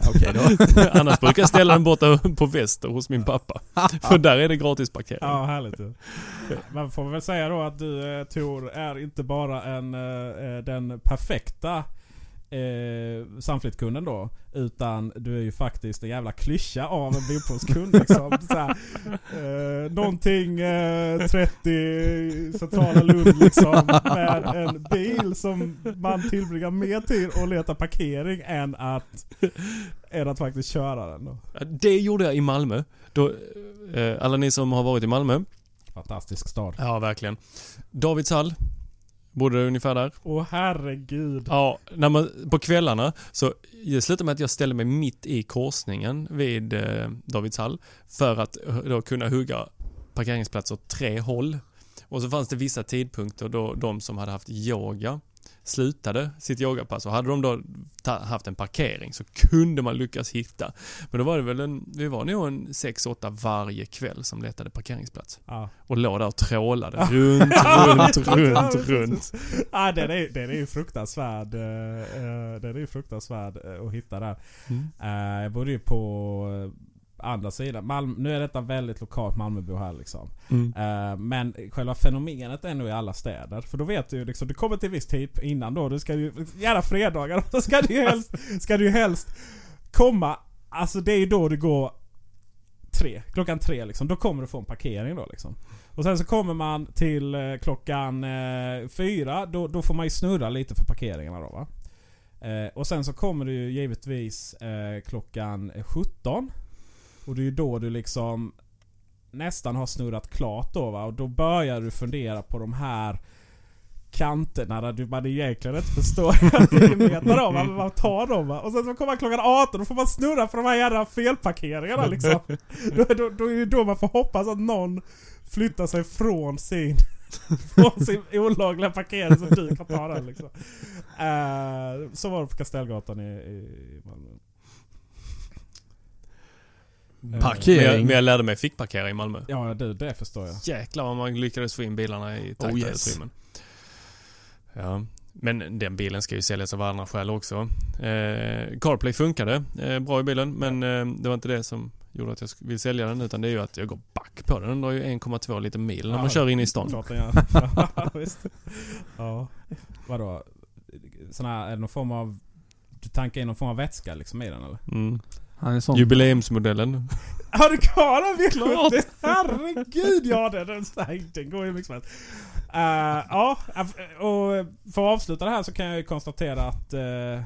Okej då. Annars brukar jag ställa den borta på väster hos min pappa. För där är det gratis parkering. Ja, härligt. Man får väl säga då att du eh, Tor är inte bara en, eh, eh, den perfekta eh, Sunflit-kunden då. Utan du är ju faktiskt en jävla klyscha av en bilpoolskund liksom. Så här, eh, någonting eh, 30 centrala Lund liksom. Med en bil som man tillbringar mer tid att leta parkering än att, än att faktiskt köra den då. Det gjorde jag i Malmö. Då, eh, alla ni som har varit i Malmö. Fantastisk stad. Ja, verkligen. Davidshall. Bodde ungefär där. Åh herregud. Ja, när man, på kvällarna så det slutade med att jag ställde mig mitt i korsningen vid eh, Davidshall för att eh, då kunna hugga parkeringsplatser åt tre håll. Och så fanns det vissa tidpunkter då de som hade haft yoga slutade sitt yogapass och hade de då haft en parkering så kunde man lyckas hitta. Men då var det väl en, vi var nog en 6-8 varje kväll som letade parkeringsplats. Ja. Och låg där och trålade runt, runt, runt, runt. Ja, den är, den är ju fruktansvärd. eh, eh, Den är ju fruktansvärd eh, att hitta där. Mm. Jag bodde ju på andra sidan. Malmö, nu är detta väldigt lokalt Malmöbo här liksom. Mm. Eh, Men själva fenomenet är nog i alla städer. För då vet du ju liksom, du kommer till viss tid innan då. Du ska ju, gärna fredagar, då ska du ju helst, ska du helst komma. Alltså det är ju då du går tre, klockan tre liksom. Då kommer du få en parkering då liksom. Och sen så kommer man till eh, klockan eh, fyra. Då, då får man ju snurra lite för parkeringarna då va. Eh, och sen så kommer du ju givetvis eh, klockan 17. Och det är ju då du liksom nästan har snurrat klart då va. Och då börjar du fundera på de här kanterna där du man egentligen inte förstår att det är meter man tar dem va. Och sen så kommer man klockan 18 då får man snurra för de här jävla felparkeringarna liksom. Då, då, då är det då man får hoppas att någon flyttar sig från sin från sin olagliga parkering som du kan ta den liksom. Eh, så var det på Kastellgatan i, i Malmö. Men Parkering. jag, men jag lärde mig fickparkera i Malmö. Ja du, det förstår jag. Jäklar vad man lyckades få in bilarna i tajta Oh, yes. utrymmen. Ja. Men den bilen ska ju säljas av andra skäl också. Eh, CarPlay funkade eh, bra i bilen men eh, det var inte det som gjorde att jag vill sälja den utan det är ju att jag går back på den. Den drar ju 1,2 liter mil när man Ja, kör in i stan. Klart. Ja, visst. Ja. Vadå? Sån här, är det någon form av... Du tankar in någon form av vätska liksom i den eller? Mm. Han är sån. Jubileumsmodellen. Har du kvar den verkligen? Klart. Det- Herregud ja den, den, den, går ju mycket som helst. Eh, ja, och för att avsluta det här så kan jag ju konstatera att uh,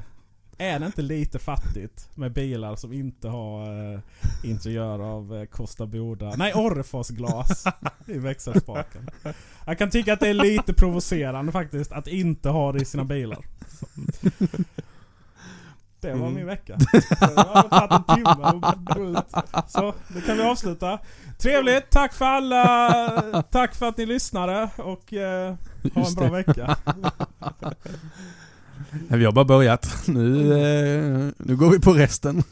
är det inte lite fattigt med bilar som inte har uh, interiör av uh, Costa Boda, nej Orrefors glas i växelspaken. Jag kan tycka att det är lite provocerande faktiskt att inte ha det i sina bilar. Så. Det var Mm. min vecka. Det har tagit en timme ut. Så, då kan vi avsluta. Trevligt, tack för alla, tack för att ni lyssnade och eh, ha en bra det. vecka. Vi har bara börjat. Nu, eh, nu går vi på resten.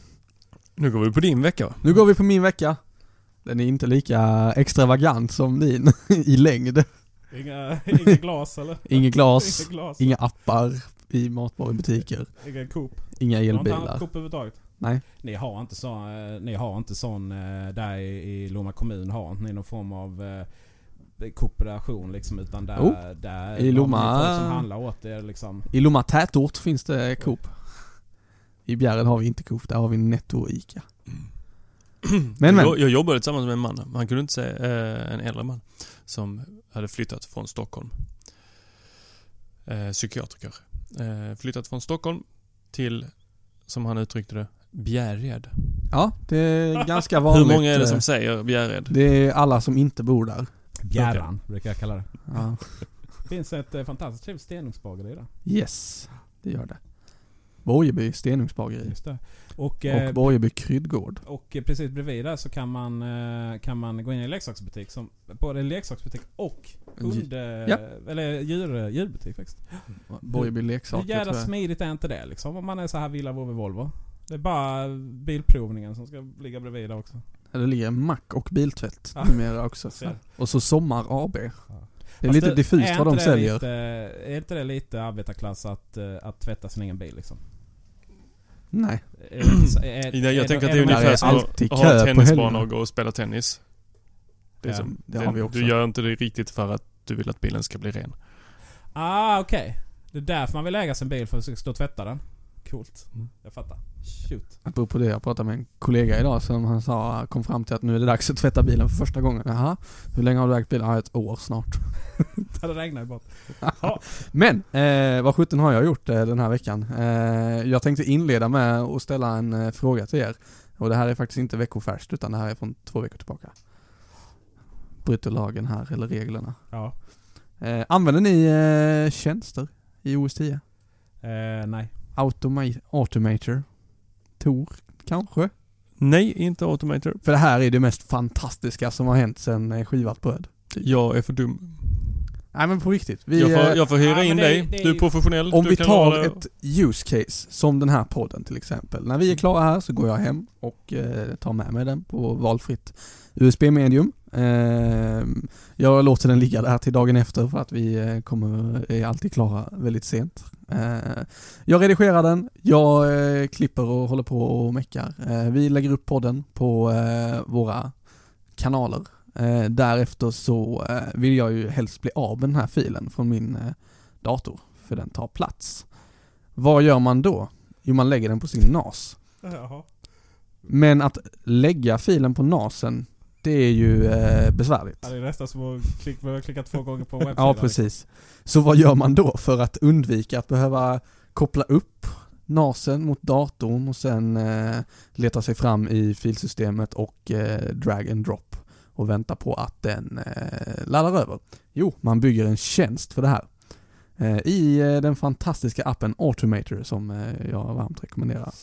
Nu går vi på din vecka? Nu går vi på min vecka. Den är inte lika extravagant som din i längd. Inga, inga glas eller? Inget glas, Inga glas. inga appar i matvarubutiker, Inga Coop. inga Ni har inte elbilar. Coop överhuvudtaget? Nej. Ni har inte sån, eh, ni har inte sån eh, där i, Lomma kommun har inte ni någon form av eh, kooperation liksom utan där, Jo. där I Lomma- folk som handlar åt er liksom. I Lomma tätort finns det Coop. I Bjärred har vi inte Coop, där har vi Netto och Ica. Men men, Jag, jag jobbade tillsammans med en man, man kunde inte säga eh, en äldre man, som hade flyttat från Stockholm. Eh, psykiatriker. Eh, flyttat från Stockholm till, som han uttryckte det, Bjärred. ja det är ganska Hur vanligt. många är det eh, som säger Bjärred? Det är alla som inte bor där. Bjärran brukar jag kalla det. Ja. Det finns ett eh, fantastiskt trevligt stenugnsbageri där. Yes, det gör det. Borgeby stenugnsbageri. Just det. Och, eh, Och Borgeby kryddgård. och eh, precis bredvid där så kan man, eh, kan man gå in i en leksaksbutik. Som, både leksaksbutik och hund... Ja. Eller djur, djurbutik faktiskt. Borgeby Hur leksaker jävla tror jag. smidigt är inte det liksom? Om man är så här Villa Vovve Volvo. Det är bara bilprovningen som ska ligga bredvid där också. Ja, Det ligger mack och biltvätt Ja. numera också. Och så Sommar AB. Det är Fast lite diffust vad de säljer. Lite, är inte det lite arbetarklass att, att tvätta sin egen bil liksom? Nej. Det så- är- Jag, jag är tänker att det är ungefär är som att ha en tennisbana och gå och spela tennis. Det är Ja, som, det har vi också. Du gör inte det riktigt för att du vill att bilen ska bli ren. Ah, okej. Det är därför man vill äga sin bil, för att stå och tvätta den. Coolt. Mm. Jag fattar. Shoot. Apropå det, jag pratade med en kollega idag som han sa, kom fram till att nu är det dags att tvätta bilen för första gången. Jaha, hur länge har du ägt bilen? Ja, ett år snart. det regnar ju bort. Men, eh, vad sjutton har jag gjort eh, den här veckan? Eh, jag tänkte inleda med att ställa en eh, fråga till er. Och det här är faktiskt inte veckofärskt utan det här är från två veckor tillbaka. Bryter lagen här, eller reglerna. Ja. Eh, använder ni eh, tjänster i OS 10? Eh, nej. Automa- Automator? Tor, kanske? Nej, inte Automator. För det här är det mest fantastiska som har hänt sedan eh, skivat bröd. Jag är för dum. Nej men på riktigt. Vi, jag, får, eh, jag får hyra in det- dig. det är du är professionell. Om du vi kan tar vara- ett use case, som den här podden till exempel. När vi är klara här så går jag hem och eh, tar med mig den på valfritt USB-medium. Eh, jag låter den ligga där till dagen efter för att vi eh, kommer, är alltid klara väldigt sent. Eh, jag redigerar den, jag eh, klipper och håller på och meckar. Eh, vi lägger upp podden på eh, våra kanaler. Därefter så vill jag ju helst bli av med den här filen från min dator, för den tar plats. Vad gör man då? Jo, man lägger den på sin NAS. Jaha. Men att lägga filen på NASen, det är ju eh, besvärligt. Ja, det är nästan som att klick, behöva klicka två gånger på webbsidan. Ja, precis. Så vad gör man då för att undvika att behöva koppla upp NASen mot datorn och sen eh, leta sig fram i filsystemet och eh, drag and drop och vänta på att den eh, laddar över? Jo, man bygger en tjänst för det här. Eh, I eh, den fantastiska appen Automator som eh, jag varmt rekommenderar.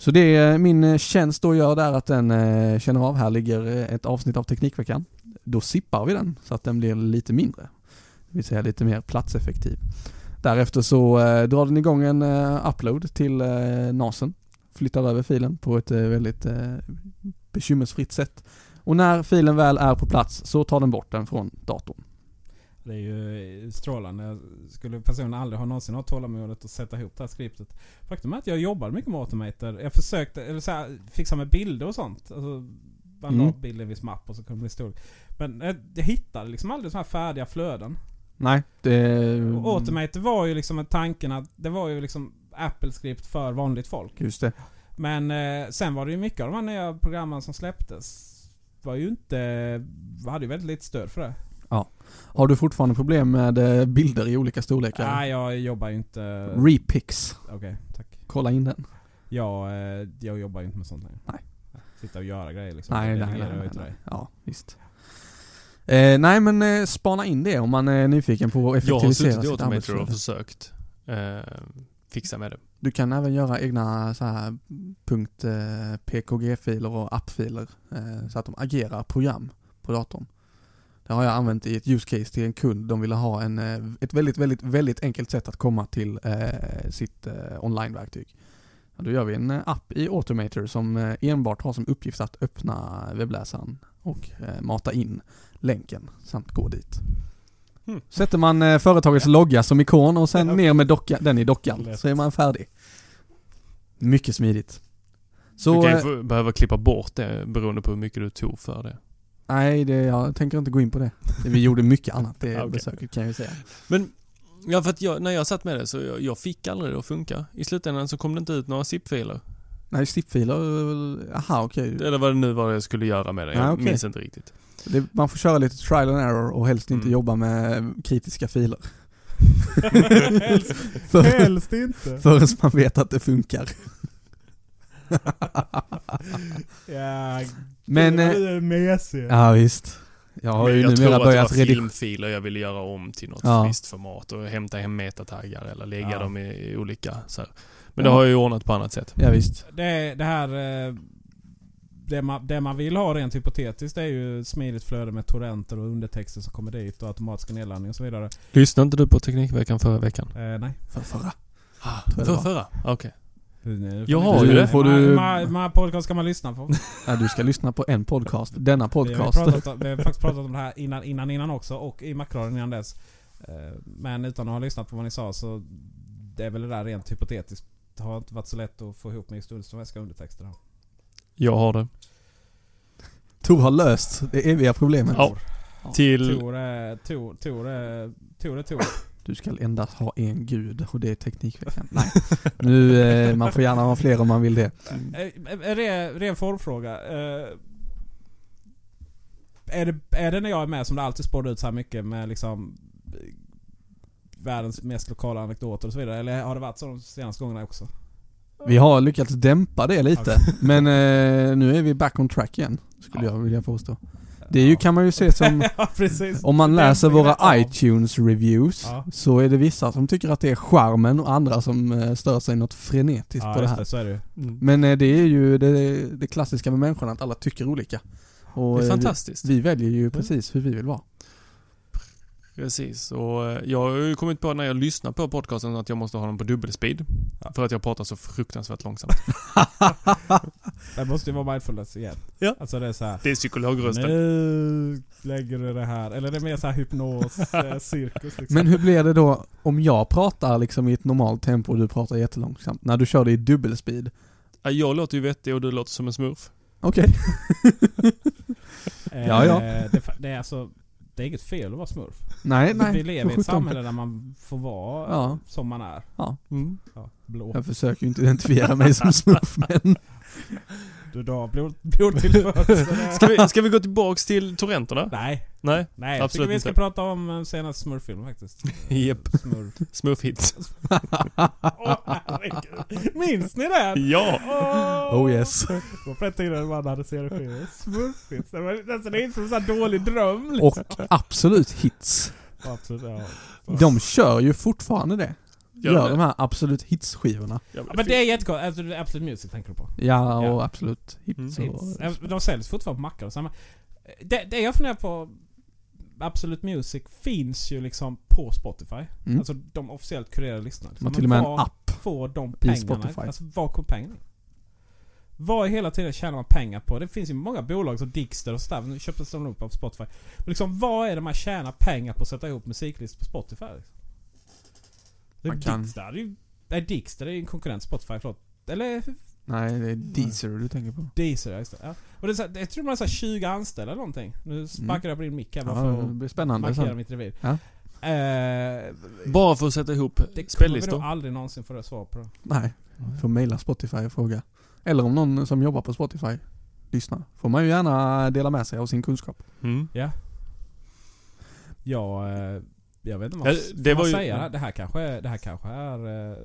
Så det är min eh, tjänst då gör där att den eh, känner av, här ligger eh, ett avsnitt av Teknikveckan. Då sippar vi den så att den blir lite mindre. Det vill säga lite mer platseffektiv. Därefter så drar den igång en upload till NASen. Flyttar över filen på ett väldigt bekymmersfritt sätt. Och när filen väl är på plats så tar den bort den från datorn. Det är ju eh, strålande. Skulle personligen aldrig ha någonsin ha tålamodet att sätta ihop det här skriptet. Faktum är att jag jobbar mycket med Automator. Jag försökte, eller så här, fixa med bilder och sånt. Alltså, man la Mm. bilden i en viss mapp och så kunde det bli stor. Men jag, jag hittade liksom aldrig sådana här färdiga flöden. Nej, det... Och Automator var ju liksom en tanken att det var ju liksom Apple-skript för vanligt folk. Just det. Men eh, sen var det ju mycket av de här nya programmen som släpptes var ju inte... hade ju väldigt lite stöd för det. Har du fortfarande problem med eh, bilder i olika storlekar? Nej, jag jobbar ju inte... Repix. Okej, tack. Kolla in den. Jag, eh, jag jobbar ju inte med sånt längre. Nej. Sitta och göra grejer liksom. Nej, Det nej, nej, nej, nej. Ja, visst. Eh, nej men eh, spana in det om man är nyfiken på att Jag har effektivisera suttit i sitt Automator och arbetsflöde. försökt eh, fixa med det. Du kan även göra egna så här punkt eh, PKG-filer och appfiler eh, så att de agerar program på datorn. Det har jag använt i ett use case till en kund. De ville ha en, eh, ett väldigt, väldigt, väldigt enkelt sätt att komma till eh, sitt eh, online-verktyg. Ja, då gör vi en eh, app i Automator som eh, enbart har som uppgift att öppna webbläsaren och eh, mata in länken samt gå dit. Hmm. Sätter man företagets logga som ikon och sen Ja. ner med docka, den i dockan Lätt. så är man färdig. Mycket smidigt. Så, du kan ju eh, behöva klippa bort det beroende på hur mycket du tog för det. Nej det, jag tänker inte gå in på det. Vi gjorde mycket annat det Okej. besöket kan jag ju säga. Men, ja för att jag, när jag satt med det så jag, jag fick aldrig det att funka. I slutändan så kom det inte ut några zip-filer. Nej, stippfiler, aha okej. Eller vad det nu var jag skulle göra med det. Jag Ah, okej. minns inte riktigt. Det, man får köra lite trial and error och helst inte Mm. jobba med kritiska filer. helst, För, helst inte. förrän man vet att det funkar. Ja, Men, du eh, är mesig. ja visst. Jag har Men ju jag tror numera att det var börjat redigera. filmfiler jag ville göra om till något Ja. visst format och hämta hem metataggar eller lägga Ja. dem i, i olika så här. Men Ja. det har jag ju ordnat på annat sätt. Ja, visst. Det, det här... eh, Det man, det man vill ha rent hypotetiskt är ju smidigt flöde med torrenter och undertexter som kommer dit och automatiska nedladdningar och så vidare. Lyssnade inte du på Teknikveckan förra veckan? Eh, nej. För förra. Ah, för förra? Okej. Nu Jag har ju hur det. Får du- Hur många- podcast ska man lyssna på? Ja, du ska lyssna på en podcast. Denna Vi har, podcast. pratat, vi har faktiskt pratat om det här innan innan, innan också och i Macradion innan dess. Eh, Men utan att ha lyssnat på vad ni sa så det är väl det där rent hypotetiskt. Det har inte varit så lätt att få ihop med svenska undertexter. här. Jag har det. Tor har löst det eviga problemet. Ja. Till... Tor är... Tor, Tor. Tor är Tor. Du ska endast ha en gud och det är Teknikveckan. Nej. Nu, eh, man får gärna ha fler om man vill det. Eh, Är det ren formfråga? Eh, Är det, är det när jag är med som det alltid spårar ut så här mycket med liksom eh, världens mest lokala anekdoter och så vidare? Eller har det varit så de senaste gångerna också? Vi har lyckats dämpa det lite. Men eh, nu är vi back on track igen. Skulle jag vilja påstå. Det är ju, kan man ju se som, ja, precis. om man läser våra av. iTunes reviews Ja. så är det vissa som tycker att det är charmen och andra som eh, stör sig något frenetiskt Ja, på det här. det. Så är det. Mm. Men eh, det är ju det, det klassiska med människorna, att alla tycker olika. Och Det är eh, fantastiskt. vi, vi väljer ju precis hur vi vill vara. Precis, och eh, jag har ju kommit på när jag lyssnar på podcasten att jag måste ha den på dubbelspeed. Ja. För att jag pratar så fruktansvärt långsamt. Det måste ju vara mindfulness igen. Ja. Alltså det är så här. Det är psykologrösten. Nu lägger du det här. Eller det är mer så här hypnos, eh, cirkus liksom. Men hur blir det då om jag pratar liksom i ett normalt tempo och du pratar jättelångsamt? När du kör det i dubbelspeed? Ja, Jag låter ju vettig och du låter som en smurf. Okej. Eh, Ja, ja. Det, det är alltså... Det är inget fel att vara smurf. Nej, nej. Vi lever i ett samhälle där man får vara Ja. som man är. Mm. Ja, blå. Jag försöker ju inte identifiera mig som smurf men... Du drar blod, blodtillförsel. Ska, vi, ska vi gå tillbaks till Torrenterna? Nej, Nej? nej. Jag Absolut tycker vi ska inte. prata om eh, senaste smurffilmen faktiskt. Japp. Smurf. Smurfhits. Åh herregud. Minns ni den? Ja! Åh! Oh yes. Det var på den tiden man hade serieskivor. Smurfigt. Det var nästan inte som en sån här dålig dröm. Och liksom. absolut hits. Absolut, ja. De kör ju fortfarande det. Gör det? de här absolut hits-skivorna. Ja, Ja, men det är jättekonstigt. Alltså, det är Absolute Music tänker du på. Ja, och Ja. absolut hits Mm. och... Hits. De säljs fortfarande på mackar och samma. Det, det jag funderar på... Absolute Music finns ju liksom på Spotify. Mm. Alltså de officiellt kurerade listorna. Har Men till och med en app. får de pengarna? Spotify. Alltså var kommer pengarna? Vad i hela tiden tjänar man pengar på? Det finns ju många bolag som Dixter och sådär. Nu köptes de upp av Spotify. Men liksom vad är det man tjänar pengar på att sätta ihop musiklistor på Spotify? Liksom? Det är Man kan- Dixter. Det är ju... Nej, Dixter det är ju en konkurrent Spotify, förlåt. Eller Nej, det är Deezer du tänker på. Deezer, ja, just det. Ja. Och det är så, här- jag tror man har så här 20 anställda eller någonting. Nu sparkar jag på din mick här bara Mm. Ja, för det att blir spännande markera sen. mitt revir. Ja. Eh, Bara för att sätta ihop det kommer vi nog spellistor. aldrig någonsin få svar på. Nej, får mejla Spotify och fråga. Eller om någon som jobbar på Spotify lyssnar. Får man ju gärna dela med sig av sin kunskap. Mm. Ja, eh, jag vet inte Ja, vad det det var man ju- säga. Det här kanske är, det här kanske är eh,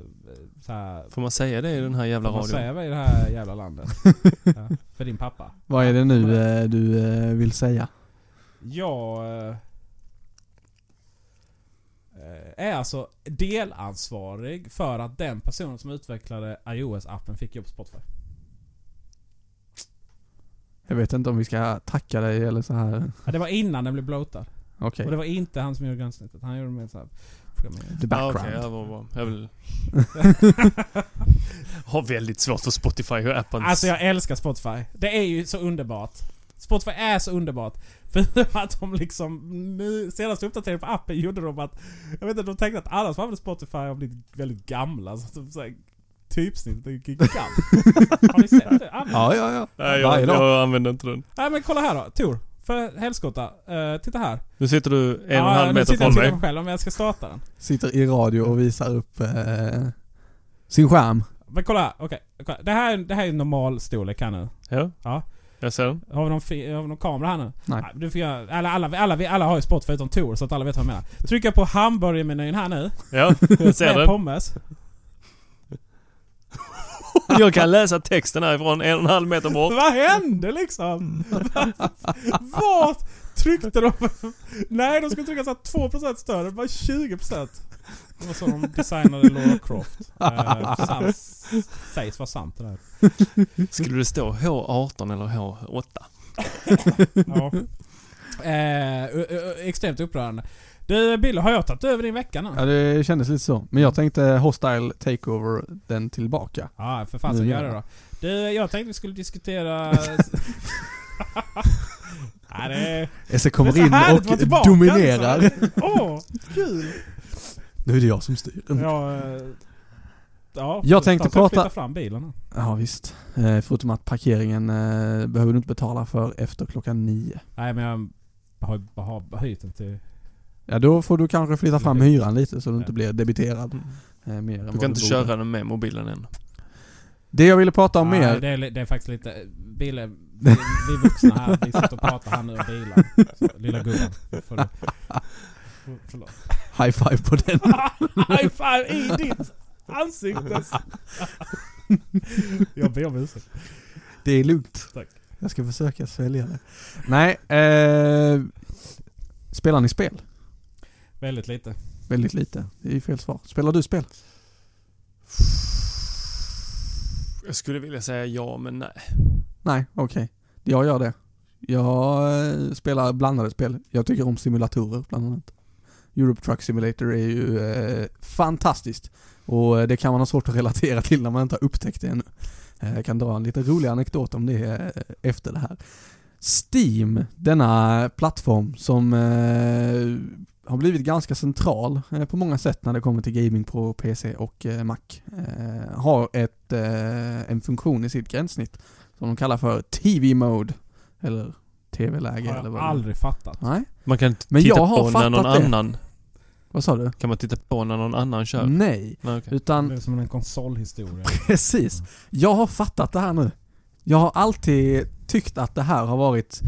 så här, Får man säga det i den här jävla Får man radion? säga vad i det här jävla landet? ja, för din pappa. Vad är det nu eh, du eh, vill säga? Jag är alltså delansvarig för att den personen som utvecklade iOS-appen fick jobb på Spotify. Jag vet inte om vi ska tacka dig eller så här. Ja, det var innan den blev bloatad. Okej. Och det var inte han som gjorde gränssnittet. Han gjorde mer såhär... The background. ja, vad bra. Jag vill... Har väldigt svårt för Spotify och appen. Alltså jag älskar Spotify. Det är ju så underbart. Spotify är så underbart. För att de liksom... Nu, senaste uppdateringen på appen gjorde de att... Jag vet inte, de tänkte att alla som använder Spotify har blivit väldigt gamla. Så, att så här, typsnittet är gigant. har ni sett det? Använder Ja, ja, ja. Nej, jag, jag använder inte den. Nej men kolla här då. Tor. För helskotta. Uh, titta här. Nu sitter du en och en Ja, halv meter från mig. mig själv om jag ska starta den. Sitter i radio och visar upp eh, sin skärm. Men kolla här. Okej. kolla. Det, här, det här är normal storlek här nu. Ja, Ja. jag ser den. Har vi någon, fi- har vi någon kamera här nu? Nej. du får göra, alla, alla, alla, alla har ju Spotify utom Tor så att alla vet vad jag menar. Trycker jag på hamburgermenyn här nu. Ja, jag ser med den. pommes. Jag kan läsa texten härifrån en och en halv meter bort. Vad hände liksom? Vad tryckte de? Nej, de skulle trycka så här 2% större. Bara 20%. Det var så de designade Laura Croft. Eh, sant, sägs vara sant det där. Skulle det stå H18 eller H8? Ja. Eh, extremt upprörande. Du Bill, har jag tagit över din vecka nu? Ja, det kändes lite så. Men jag tänkte Hostile Takeover den tillbaka. Ja, för fan så Nu gör gör det då. Du, jag tänkte vi skulle diskutera... Nej, det är... Esse kommer Det är in och tillbaka, dominerar. Åh, kul! Nu är det jag som styr. Ja, eh, ja, Jag tänkte ska prata- fram bilen. Ja visst. Eh, förutom att parkeringen eh, behöver du inte betala för efter klockan nio. Nej, men jag har, har höjt den till... Ja då får du kanske flytta fram hyran lite så du inte blir debiterad eh, mer Du kan inte borde. köra den med mobilen än. Det jag ville prata om mer. det, är, det är faktiskt lite... Bilen, vi, vi vuxna här, vi sitter och pratar här nu och bilar. Så, lilla gubben. För, för, förlåt. High five på den. High five i ditt ansikte! jag ber om ursäkt. Det är lugnt. Tack. Jag ska försöka svälja det. Nej, eh, spelar ni spel? Väldigt lite. Väldigt lite. Det är ju fel svar. Spelar du spel? Jag skulle vilja säga ja, men nej. Nej, okej. Jag gör det. Jag eh, spelar blandade spel. Jag tycker om simulatorer bland annat. Europe Truck Simulator är ju eh, fantastiskt. Och eh, det kan man ha svårt att relatera till när man inte har upptäckt det ännu. Eh, Jag kan dra en lite rolig anekdot om det efter det här. Steam, denna plattform som eh, har blivit ganska central eh, på många sätt när det kommer till gaming på PC och eh, Mac. Eh, har ett, eh, en funktion i sitt gränssnitt som de kallar för TV-mode. Eller TV-läge har eller jag vad det aldrig fattat. Nej, Man kan Men titta jag har på när någon det. annan... vad sa du? Kan man titta på när någon annan kör? Nej, Nej, okej. utan Det är som en konsolhistoria. Precis. Jag har fattat det här nu. Jag har alltid tyckt att det här har varit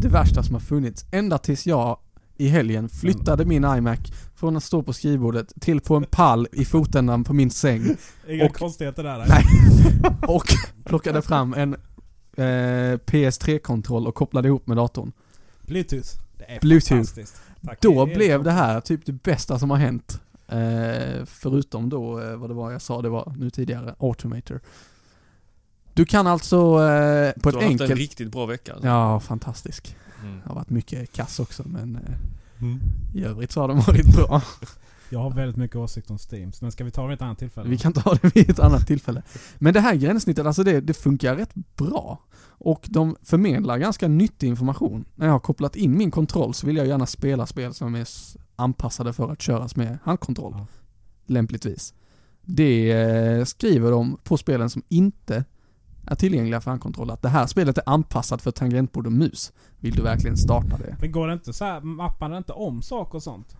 det värsta som har funnits. Ända tills jag i helgen flyttade min iMac från att stå på skrivbordet till på en pall i fotändan på min säng Inga Och- konstigheter där. Nej. och plockade fram en eh, PS3-kontroll och kopplade ihop med datorn. Bluetooth. Det är Bluetooth. fantastiskt. Tack. Då Det blev det här typ det bästa som har hänt. Eh, förutom då eh, vad det var jag sa det var nu tidigare, Automator. Du kan alltså eh, på Du ett har haft en enkelt... riktigt bra vecka alltså. Ja, fantastisk. Mm. Det har varit mycket kass också men eh, Mm. i övrigt så har de varit bra. Jag har väldigt mycket åsikt om Steam, men ska vi ta det vid ett annat tillfälle? Vi kan ta det vid ett annat tillfälle. Men det här gränssnittet, alltså det, det funkar rätt bra. Och de förmedlar ganska nyttig information. När jag har kopplat in min kontroll så vill jag gärna spela spel som är anpassade för att köras med handkontroll. Ja. Lämpligtvis. Det eh, skriver de på spelen som inte är tillgängliga för handkontroll. Att det här spelet är anpassat för tangentbord och mus. Vill du verkligen starta det? Men går det inte så här, mappar det inte om saker och sånt?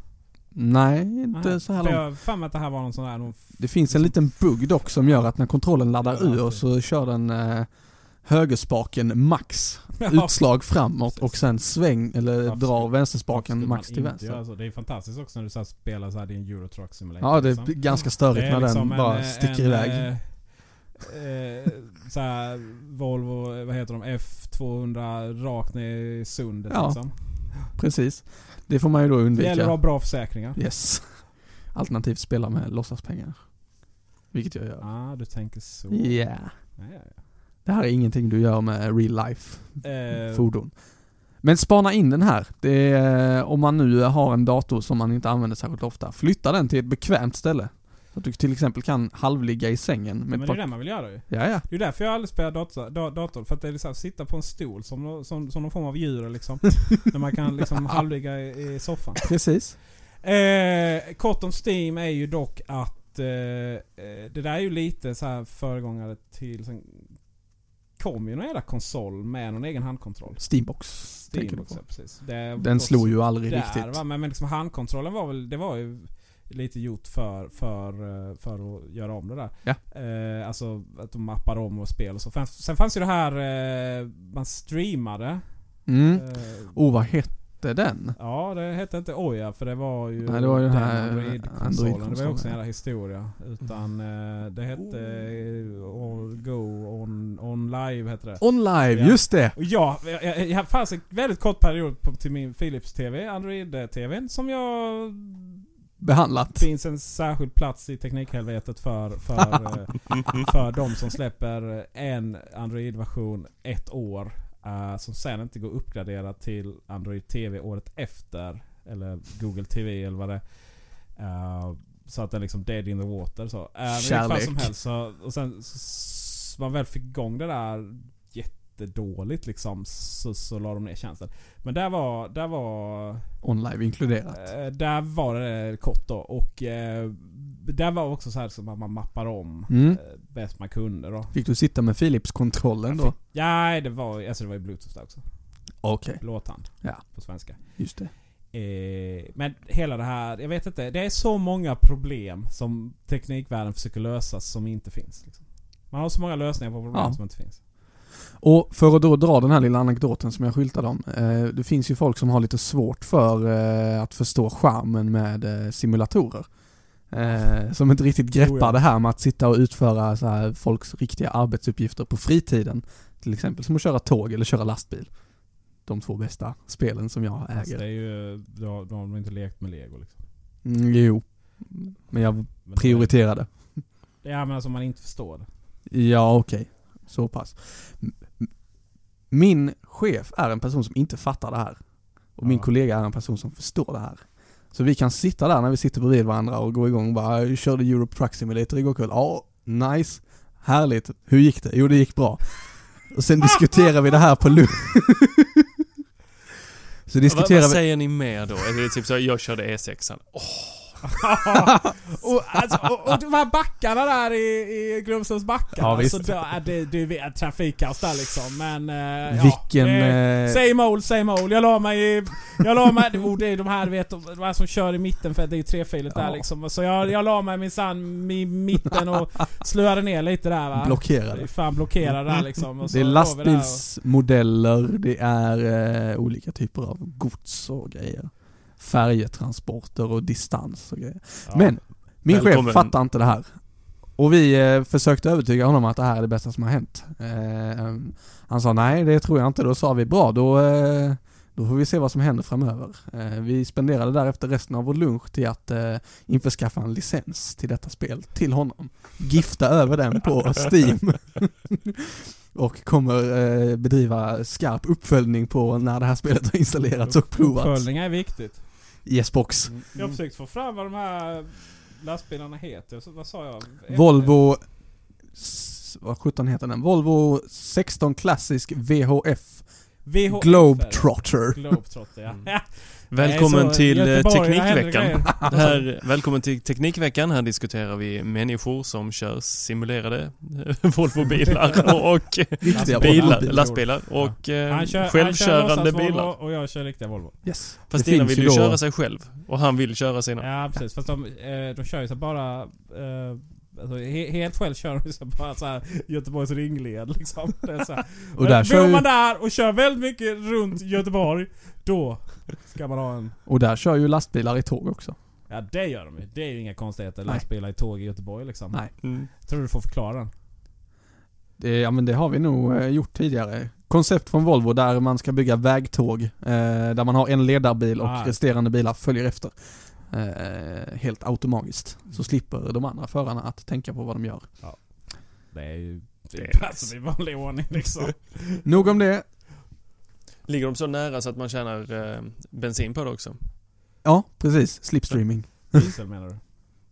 Nej, inte Nej. så här långt. jag för mig att det här var någon sån här... Någon Det finns en liten bugg dock som gör att när kontrollen laddar Ja, ur så kör den eh, högerspaken max Ja. utslag framåt Precis. och sen sväng eller Varför drar vänsterspaken max till vänster. göra så? Det är fantastiskt också när du så spelar så här din Euro Truck Simulator. Ja, det liksom. är ganska störigt när liksom den bara en, sticker en, iväg. eh, eh, så här, Volvo, vad heter de? F200 rakt ner i sundet Ja, liksom. Precis. Det får man ju då Det gäller undvika. att ha bra försäkringar. Yes. Alternativt spela med låtsaspengar. Vilket jag gör. ah, du tänker så. Yeah. Ja, ja, ja. Det här är ingenting du gör med real life Eh, fordon. Men spana in den här. Det är, om man nu har en dator som man inte använder särskilt ofta, flytta den till ett bekvämt ställe. Så att du till exempel kan halvligga i sängen med men det är det man vill göra ju. Ja, ja. Det är därför jag aldrig spelar dator. da- dator för att det är liksom att sitta på en stol som, som, som någon form av djur liksom. Där man kan liksom halvligga i, i soffan. Precis. Eh, kort om Steam är ju dock att eh, eh, det där är ju lite så här föregångare till... Sen kom ju någon jävla konsol med någon egen handkontroll. Steambox. tänker Steam du också, på. precis. Det Den slog ju aldrig där, riktigt. Va? Men, men liksom handkontrollen var väl, det var ju lite gjort för, för, eh, för att göra om det där. Ja. Eh, alltså att de mappar om och spel och så. Sen fanns ju det här, eh, man streamade. Mm. Eh, Oh, vad hette den? Ja, det hette inte Oja för det var ju Nej, det var ju den här Android-konsolen. det var ju också en jävla historia. Utan eh, det hette oh. Go On, on Live hette det. On Live, Ja. just det! Ja, jag, jag, jag fanns en väldigt kort period på, till min Philips TV, Android-TVn, som jag... Behandlat. finns en särskild plats i teknikhelvetet för, för, eh, för de som släpper en Android-version ett år. eh, som sen inte går uppgraderad till Android TV året efter. Eller Google TV eller vad det är. Så att den liksom dead in the water så. Uh, Kärlek. som helst så, och sen så man väl fick igång det där jättedåligt liksom. Så, så la de ner tjänsten. Men där var, där var On Live inkluderat. Eh, där var det kort då och eh, där var också så här som att man mappar om Mm. eh, bäst man kunde då. Fick du sitta med Philips-kontrollen då? Ja, det var, alltså det var ju bluetooth där också. Okej, Låthand. Ja. På svenska. just det. Eh, men hela det här, jag vet inte. Det är så många problem som teknikvärlden försöker lösa som inte finns. Liksom. Man har så många lösningar på problem Ja. som inte finns. Och för att då dra den här lilla anekdoten som jag skyltade om. Eh, det finns ju folk som har lite svårt för eh, att förstå charmen med eh, simulatorer. Eh, som inte riktigt greppar Oh ja. det här med att sitta och utföra så här, folks riktiga arbetsuppgifter på fritiden. Till exempel som att köra tåg eller köra lastbil. De två bästa spelen som jag Alltså äger. det är ju, då har de inte lekt med lego liksom. Mm, jo. Men jag prioriterade. Ja men alltså man inte förstår det. Ja, okej. Så pass. Min chef är en person som inte fattar det här. Och min Ja. kollega är en person som förstår det här. Så vi kan sitta där när vi sitter bredvid varandra och gå igång och bara, "Jag körde Europe Truck Simulator igår kväll. Ja, nice. Härligt. Hur gick det? Jo, det gick bra. Och sen diskuterar vi det här på lunch. Så Vad, diskuterar vad vi... säger ni mer då? Är det typ så, jag körde E6an. Åh, och, alltså, och, och de här backarna där i, i Grumsås backar. Ja, alltså, är det, det är trafikkaos där liksom. Men... eh, Vilken... Ja, det, eh, Same old, same old. Jag la mig i... Jag la mig... Oh, det är de här, vet, de här som kör i mitten för det är ju trefiligt där Ja. liksom. Så jag, jag la mig minsann i mitten och slöade ner lite där va. Det blockerade. är fan blockerade där liksom. Och så Det är lastbilsmodeller, det är eh, olika typer av gods och grejer. Färjetransporter och distans och grejer. Ja. Men min Välkommen. chef fattar inte det här. Och vi eh, försökte övertyga honom att det här är det bästa som har hänt. Eh, han sa nej, det tror jag inte. Då sa vi bra, då, eh, då får vi se vad som händer framöver. Eh, vi spenderade därefter resten av vår lunch till att eh, införskaffa en licens till detta spel till honom. Gifta över den på Steam. och kommer eh, bedriva skarp uppföljning på när det här spelet har installerats och provats. Uppföljning är viktigt. Yes box. Jag har försökt få fram vad de här lastbilarna heter. Så, vad sa jag? Volvo, vad sjutton heter den? Volvo 16 Classic VHF VHF Globetrotter. Globetrotter ja. Mm. ja. Välkommen Nej, så till eh, Göteborg, Teknikveckan. Det här, välkommen till Teknikveckan. Här diskuterar vi människor som kör simulerade eh, Volvobilar och bilar, lastbilar och Han kör, han kör självkörande låtsas Volvo bilar. och jag kör riktiga Volvo. Yes. Fast finns vill ju då- köra sig själv och han vill köra sina. Ja precis, fast de, eh, de kör ju så bara... Alltså, he, helt själv kör de så bara så här Göteborgs ringled liksom. Det är så här. Och där, Men kör Bor man där och kör väldigt mycket runt Göteborg, då ska man ha en... och där kör ju lastbilar i tåg också. Ja det gör de ju. Det är ju inga konstigheter. Nej. Lastbilar i tåg i Göteborg liksom. Nej. Mm. Tror du får förklara den. Det, ja men det har vi nog eh, gjort tidigare. Koncept från Volvo där man ska bygga vägtåg. Eh, där man har en ledarbil och Ah. resterande bilar följer efter. Eh, helt automatiskt. Så slipper de andra förarna att tänka på vad de gör. Det är ju... Det Det är är pass i vanlig ordning liksom. Nog om det. Ligger de så nära så att man tjänar eh, bensin på det också? Ja, precis. Slipstreaming. Diesel menar du?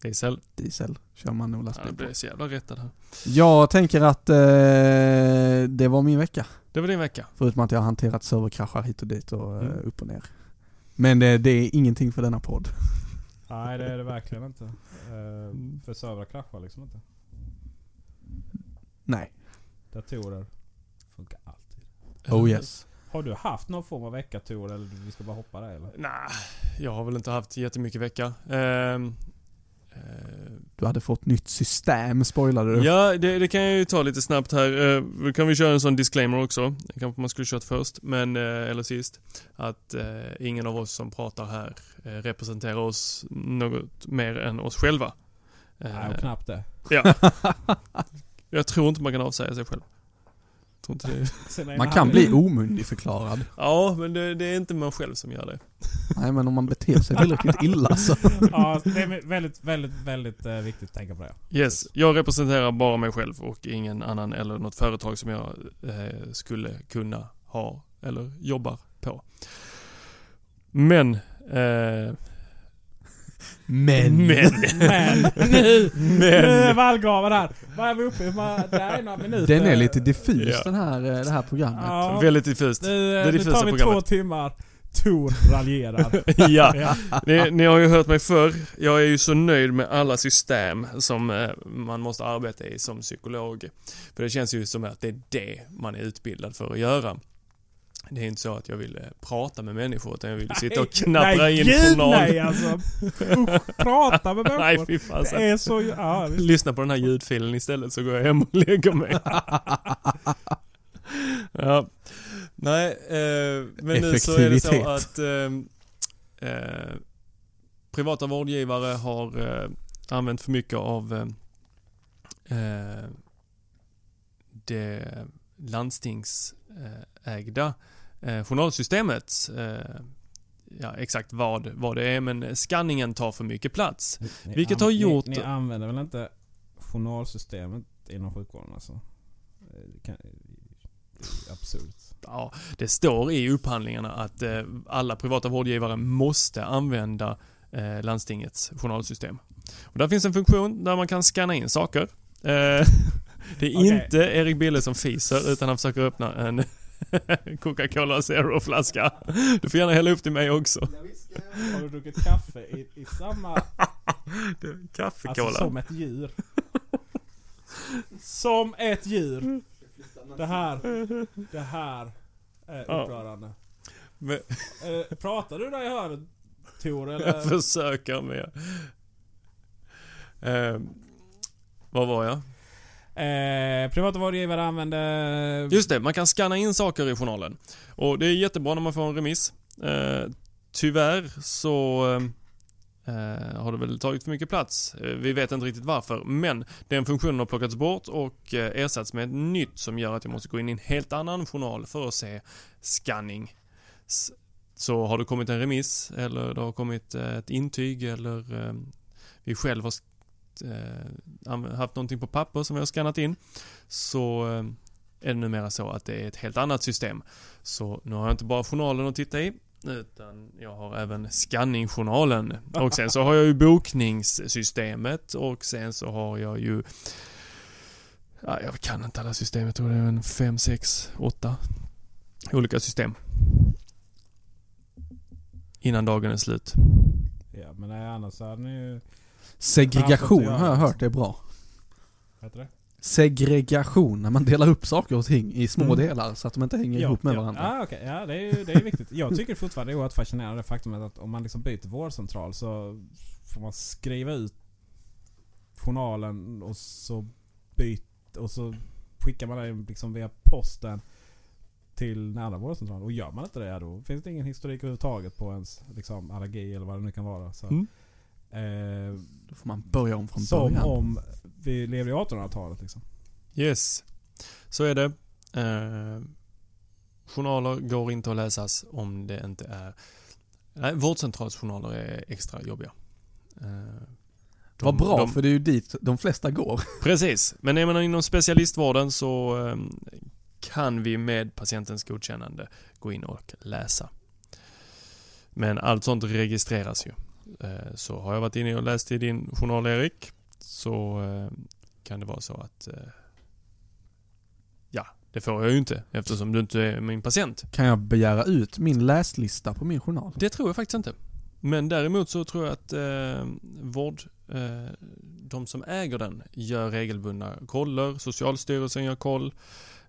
Diesel. Diesel kör man nog Ja, lastbil det på. blir så jävla rätt det här. Jag tänker att eh, det var min vecka. Det var din vecka. Förutom att jag har hanterat serverkraschar hit och dit och eh, Mm. upp och ner. Men det, det är ingenting för denna podd. Nej det är det verkligen inte. Uh, för servrar kraschar liksom inte. Nej. Datorer funkar alltid. Oh yes. Har du haft någon form av vecka Tor eller vi ska bara hoppa där eller? Nej, jag har väl inte haft jättemycket vecka. Eh, Du hade fått nytt system, spoilade du. Ja, det, det kan jag ju ta lite snabbt här. Eh, Då kan vi köra en sån disclaimer också. Det kanske man skulle kört först, men, eh, eller sist. Att ingen av oss som pratar här representerar oss något mer än oss själva. Nej, och knappt det. ja. Jag tror inte man kan avsäga sig själv. Tror inte det. Man kan bli omyndigförklarad. Ja, men det, det är inte man själv som gör det. Nej men om man beter sig tillräckligt illa så. Ja, det är väldigt, väldigt, väldigt eh, viktigt att tänka på det. Yes, jag representerar bara mig själv och ingen annan eller något företag som jag eh, skulle kunna ha eller jobbar på. Men, eh, Men. men, Men, nu, nu är men, vallgraven här. Vad är vi uppe i? Det är några minuter. Den är lite diffus Ja. den här, eh, det här programmet. Ja, väldigt diffust. nu, det nu diffusa tar vi två timmar. Tor raljerar. ja, Ja. ni, ni har ju hört mig förr. Jag är ju så nöjd med alla system som eh, man måste arbeta i som psykolog. För det känns ju som att det är det man är utbildad för att göra. Det är inte så att jag vill eh, prata med människor utan jag vill sitta och knappra nej, in gud, journal. nej alltså. Usch, prata med Nej, människor. fy fan. det är så... Ja, visst. Lyssna på den här ljudfilen istället så går jag hem och lägger mig. ja. Nej, eh, men nu så är det så att eh, eh, privata vårdgivare har eh, använt för mycket av eh, det landstingsägda eh, journalsystemet. Eh, ja, exakt vad, vad det är, men skanningen tar för mycket plats. Ni Vilket har gjort- Ni, ni använder väl inte journalsystemet inom sjukvården alltså? Det, kan, det är absurt. Ja, det står i upphandlingarna att eh, alla privata vårdgivare måste använda eh, landstingets journalsystem. Och där finns en funktion där man kan scanna in saker. Eh, det är Okej. inte Erik Bille som fiser utan han försöker öppna en Coca-Cola Zero-flaska. Du får gärna hälla upp till mig också. Har du druckit kaffe i, i samma... Kaffekola. Alltså som ett djur. som ett djur. Det här. Det här är upprörande. Men- Eh, pratar du där i hörnet Tor Jag eller? försöker med. Eh, vad var jag? Eh, privata vårdgivare använder... Just det, man kan scanna in saker i journalen. Och det är jättebra när man får en remiss. Eh, tyvärr så eh, har det väl tagit för mycket plats. Eh, vi vet inte riktigt varför, men den funktionen har plockats bort och eh, ersatts med ett nytt som gör att jag måste gå in i en helt annan journal för att se scanning. Så har det kommit en remiss eller det har kommit eh, ett intyg eller eh, vi själv har eh, haft någonting på papper som vi har skannat in så eh, är det numera så att det är ett helt annat system. Så nu har jag inte bara journalen att titta i utan jag har även skanningjournalen. Och sen så har jag ju bokningssystemet och sen så har jag ju ja, jag kan inte alla system, jag tror det är en 5, 6, 8 olika system. Innan dagen är slut. Ja men nej, annars hade ni ju... Segregation Ja, har jag hört är bra. Heter det? Segregation, när man delar upp saker och ting i små Mm. delar så att de inte hänger ihop med ja. varandra. Ah, okay. Ja, det är det är viktigt. Jag tycker fortfarande det är oerhört fascinerande faktumet att om man liksom byter vårdcentral så får man skriva ut journalen och så byt, och så skickar man den liksom via posten till andra vårdcentralen. Och gör man inte det, ja, då finns det ingen historik överhuvudtaget på ens liksom, allergi eller vad det nu kan vara. Så, Mm. Eh, Då får man börja om från som början. om vi lever i 1800-talet liksom. Yes, så är det. Eh, journaler går inte att läsas om det inte är... Nej, vårdcentralsjournaler är extra jobbiga. Eh, de- Vad bra, de- för det är ju dit de flesta går. Precis, men är man inom specialistvården så eh, kan vi med patientens godkännande gå in och läsa. Men allt sånt registreras ju. Eh, Så har jag varit inne och läst i din journal Erik, så eh, kan det vara så att eh, Ja, det får jag ju inte eftersom du inte är min patient. Kan jag begära ut min läslista på min journal? Det tror jag faktiskt inte. Men däremot så tror jag att eh, vård, eh, de som äger den gör regelbundna koller. Socialstyrelsen gör koll.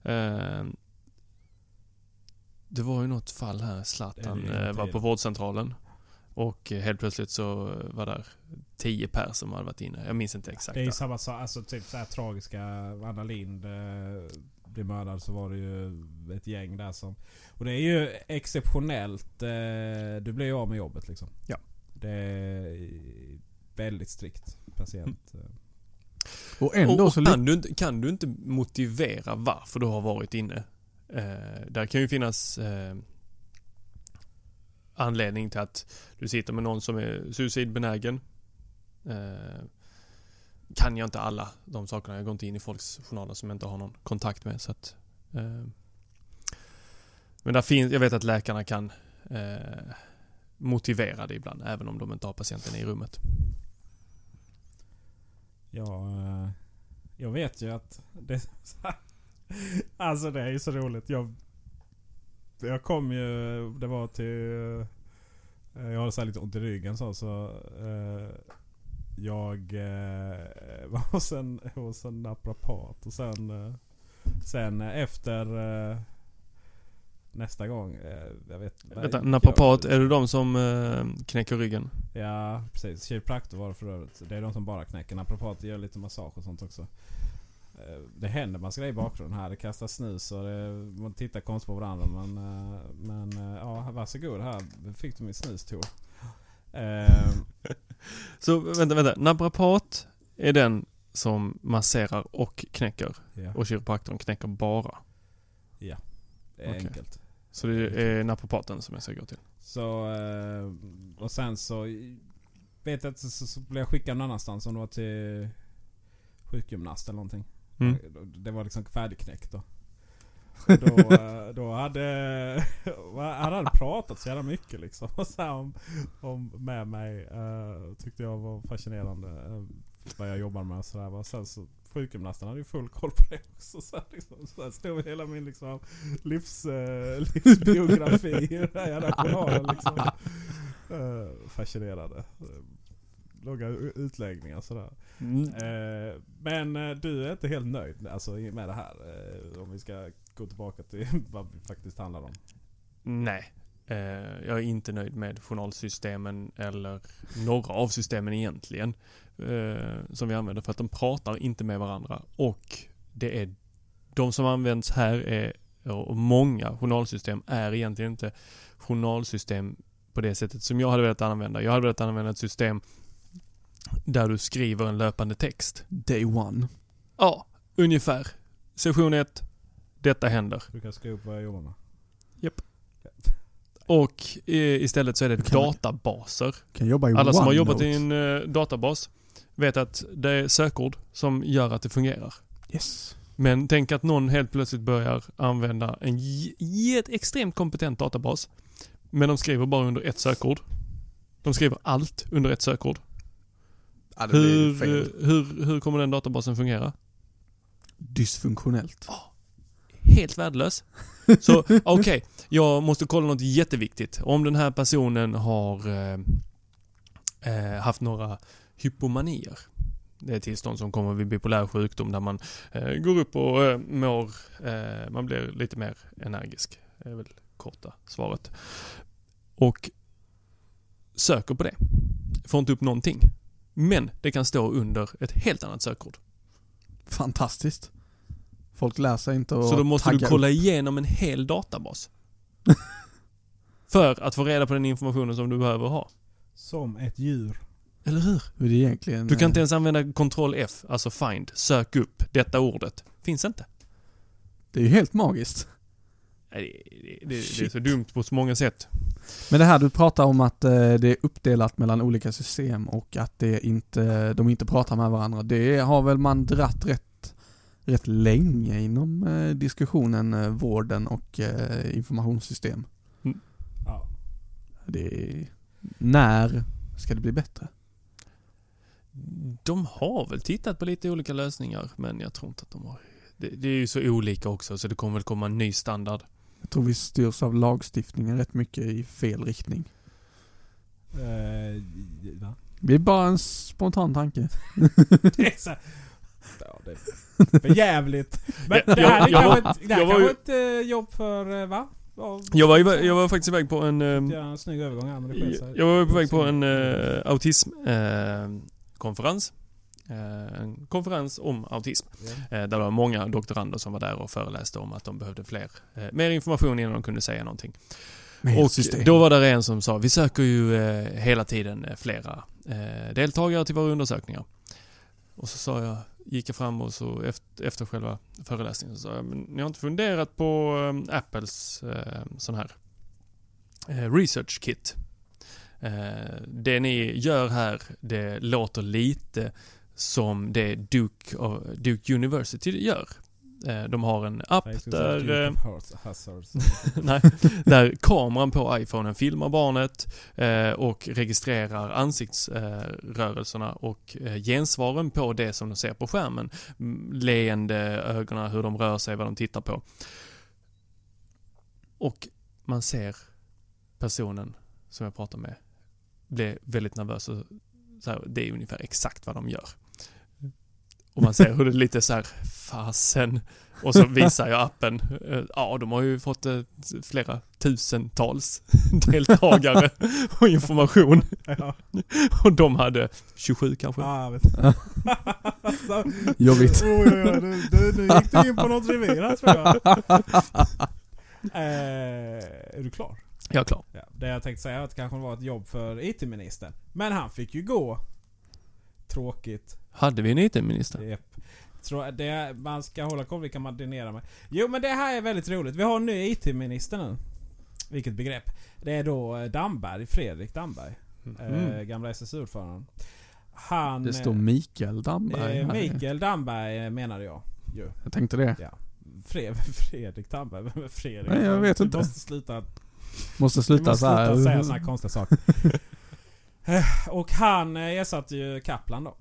Eh, det var ju något fall här, Zlatan eh, var på vårdcentralen. Och helt plötsligt så var där 10 pers som hade varit inne. Jag minns inte exakt. Det är ju samma sak, alltså typ så här tragiska, Anna Lind eh, blev mördad så var det ju ett gäng där som... Och det är ju exceptionellt, eh, du blir ju av med jobbet liksom. Ja. Det är väldigt strikt patient. eh. Och ändå och, och kan, du inte, kan du inte motivera varför du har varit inne? Eh, där kan ju finnas eh, anledning till att du sitter med någon som är suicidbenägen. Eh, kan jag inte alla de sakerna. Jag går inte in i folks journaler som jag inte har någon kontakt med. Så att, eh, men där finns, jag vet att läkarna kan eh, motivera det ibland, även om de inte har patienten i rummet. Ja, eh, jag vet ju att det... alltså det är ju så roligt. Jag, jag kom ju... Det var till... eh, Jag hade så här lite ont i ryggen så. så eh, jag eh, var hos en, hos en naprapat och sen... Eh, sen efter... Eh, nästa gång. Eh, jag vet Vänta, naprapat, är det de som knäcker ryggen? Ja, precis. Kiropraktor var det för övrigt. Det är de som bara knäcker. Naprapater gör lite massage och sånt också. Eh, Det händer massa grejer i bakgrunden här. Det kastas snus och det, man tittar konstigt på varandra. Men, eh, men eh, ja, varsågod här. Fick du min snus Tor. Så vänta, vänta. Naprapat är den som masserar och knäcker. ja, Och kiropraktorn knäcker bara. det är okej. enkelt. Så det är naprapaten som jag ska gå till. Så, och sen så vet jag att så, så, så blev jag skickad någon annanstans. Om det var till sjukgymnast eller någonting. Mm. Det var liksom färdigknäckt då. Och då, eh, då hade han hade pratat så jävla mycket liksom. Så här om, om med mig. Uh, tyckte jag var fascinerande. Uh, vad jag jobbar med och sådär. Och sen så sjukgymnasten hade ju full koll på det också. Så, här, liksom, så här stod hela min liksom, livs, uh, livsbiografi i den här jävla journalen. Liksom. Uh, fascinerade. Långa utläggningar sådär. Mm. Uh, men uh, du är inte helt nöjd alltså, med det här? om vi ska gå tillbaka till vad det faktiskt handlar om. Nej. jag är inte nöjd med journalsystemen eller några av systemen egentligen eh, som vi använder för att de pratar inte med varandra och det är de som används här är och många journalsystem är egentligen inte journalsystem på det sättet som jag hade velat använda. Jag hade velat använda ett system där du skriver en löpande text. Day one. Ja, ungefär. Session 1. Detta händer. Du kan skriva upp vad jag jobbar med. Japp. Och istället så är det kan databaser. Kan jobba i Alla som har jobbat i en uh, databas vet att det är sökord som gör att det fungerar. Yes. Men tänk att någon helt plötsligt börjar använda en extremt kompetent databas. Men de skriver bara under ett sökord. De skriver allt under ett sökord. Ja, Hur, hur, hur kommer den databasen fungera? Dysfunktionellt. Helt värdelös. Så okej, jag måste kolla något jätteviktigt. Om den här personen har eh, eh, haft några hypomanier. Det är tillstånd som kommer vid bipolär sjukdom där man eh, går upp och eh, mår, eh, man blir lite mer energisk. Det är väl korta svaret. Och söker på det. Får inte upp någonting. Men det kan stå under ett helt annat sökord. Fantastiskt. Folk lär sig inte att Så då måste du kolla upp. igenom en hel databas. För att få reda på den informationen som du behöver ha. Som ett djur. Eller hur? Hur det egentligen... Du kan inte ens använda Ctrl F, alltså find, sök upp detta ordet. Finns inte. Det är ju helt magiskt. Det, det, det, är så dumt på så många sätt. Men det här du pratar om att eh, det är uppdelat mellan olika system och att det inte, de inte pratar med varandra. Det har väl man dratt rätt, rätt länge inom eh, diskussionen eh, vården och informationssystem. Ja. Det är, när ska det bli bättre? De har väl tittat på lite olika lösningar, men jag tror inte att de har... Det, det är ju så olika också, så det kommer väl komma en ny standard. Jag tror vi styrs av lagstiftningen rätt mycket i fel riktning. Eh, va? Det är bara en spontan tanke. Det är så här, ja, det är för jävligt. Men Ja, det jag- här är jag var- kanske ett, det här jag var ett eh, jobb för, eh, va? Ja, Jag var, iväg, jag var faktiskt iväg på en... Göra en snygg övergång här, men det. Jag var på väg på en uh, autismkonferens. Eh, en konferens om autism. Ja. Eh, där det var många doktorander som var där och föreläste om att de behövde fler, eh, mer information innan de kunde säga någonting. Och system. då var det en som sa, vi söker ju hela tiden flera deltagare till våra undersökningar. Och så sa jag, gick jag fram och så efter, efter själva föreläsningen så sa jag, men ni har inte funderat på Apples sån här research kit? Det ni gör här, det låter lite som det Duke, Duke University gör. Eh, de har en app där... Eh. Nej, där kameran på iPhonen filmar barnet eh, och registrerar ansiktsrörelserna och gensvaren på det som de ser på skärmen. Mm, Leende, ögonen, hur de rör sig, vad de tittar på. Och man ser personen som jag pratar med bli väldigt nervös och så här, det är ungefär exakt vad de gör. Och man ser hur det är lite så här, fasen. Och så visar jag appen. Eh, Ja, de har ju fått eh, flera tusentals deltagare och information. ja. Och de hade 27 kanske. Ah, jag vet. Så- Jobbigt. Oj, nu, nu, nu gick du in på något revir här tror jag. Eh, är du klar? Jag är klar. Ja, det jag tänkte säga var att det kanske var ett jobb för IT-ministern. Men han fick ju gå. Tråkigt. Hade vi en IT-minister? Tror jag det, man ska hålla koll vilka man dinerar med. Jo men det här är väldigt roligt. Vi har en ny IT-minister nu. Vilket begrepp. Det är då eh, Damberg, Fredrik Damberg. Eh, Mm. gamla SSU-ordföranden. Han... Det står Mikael Damberg eh. Mikael Damberg eh, menade jag. Ju. Jag tänkte det. Ja. Fred, Fredrik Tamberg? Vem är Fredrik? Nej, jag vet du inte. måste sluta, Måste sluta måste så här. sluta säga såna här konstiga saker. Eh, och han eh, ersatte ju Kaplan då.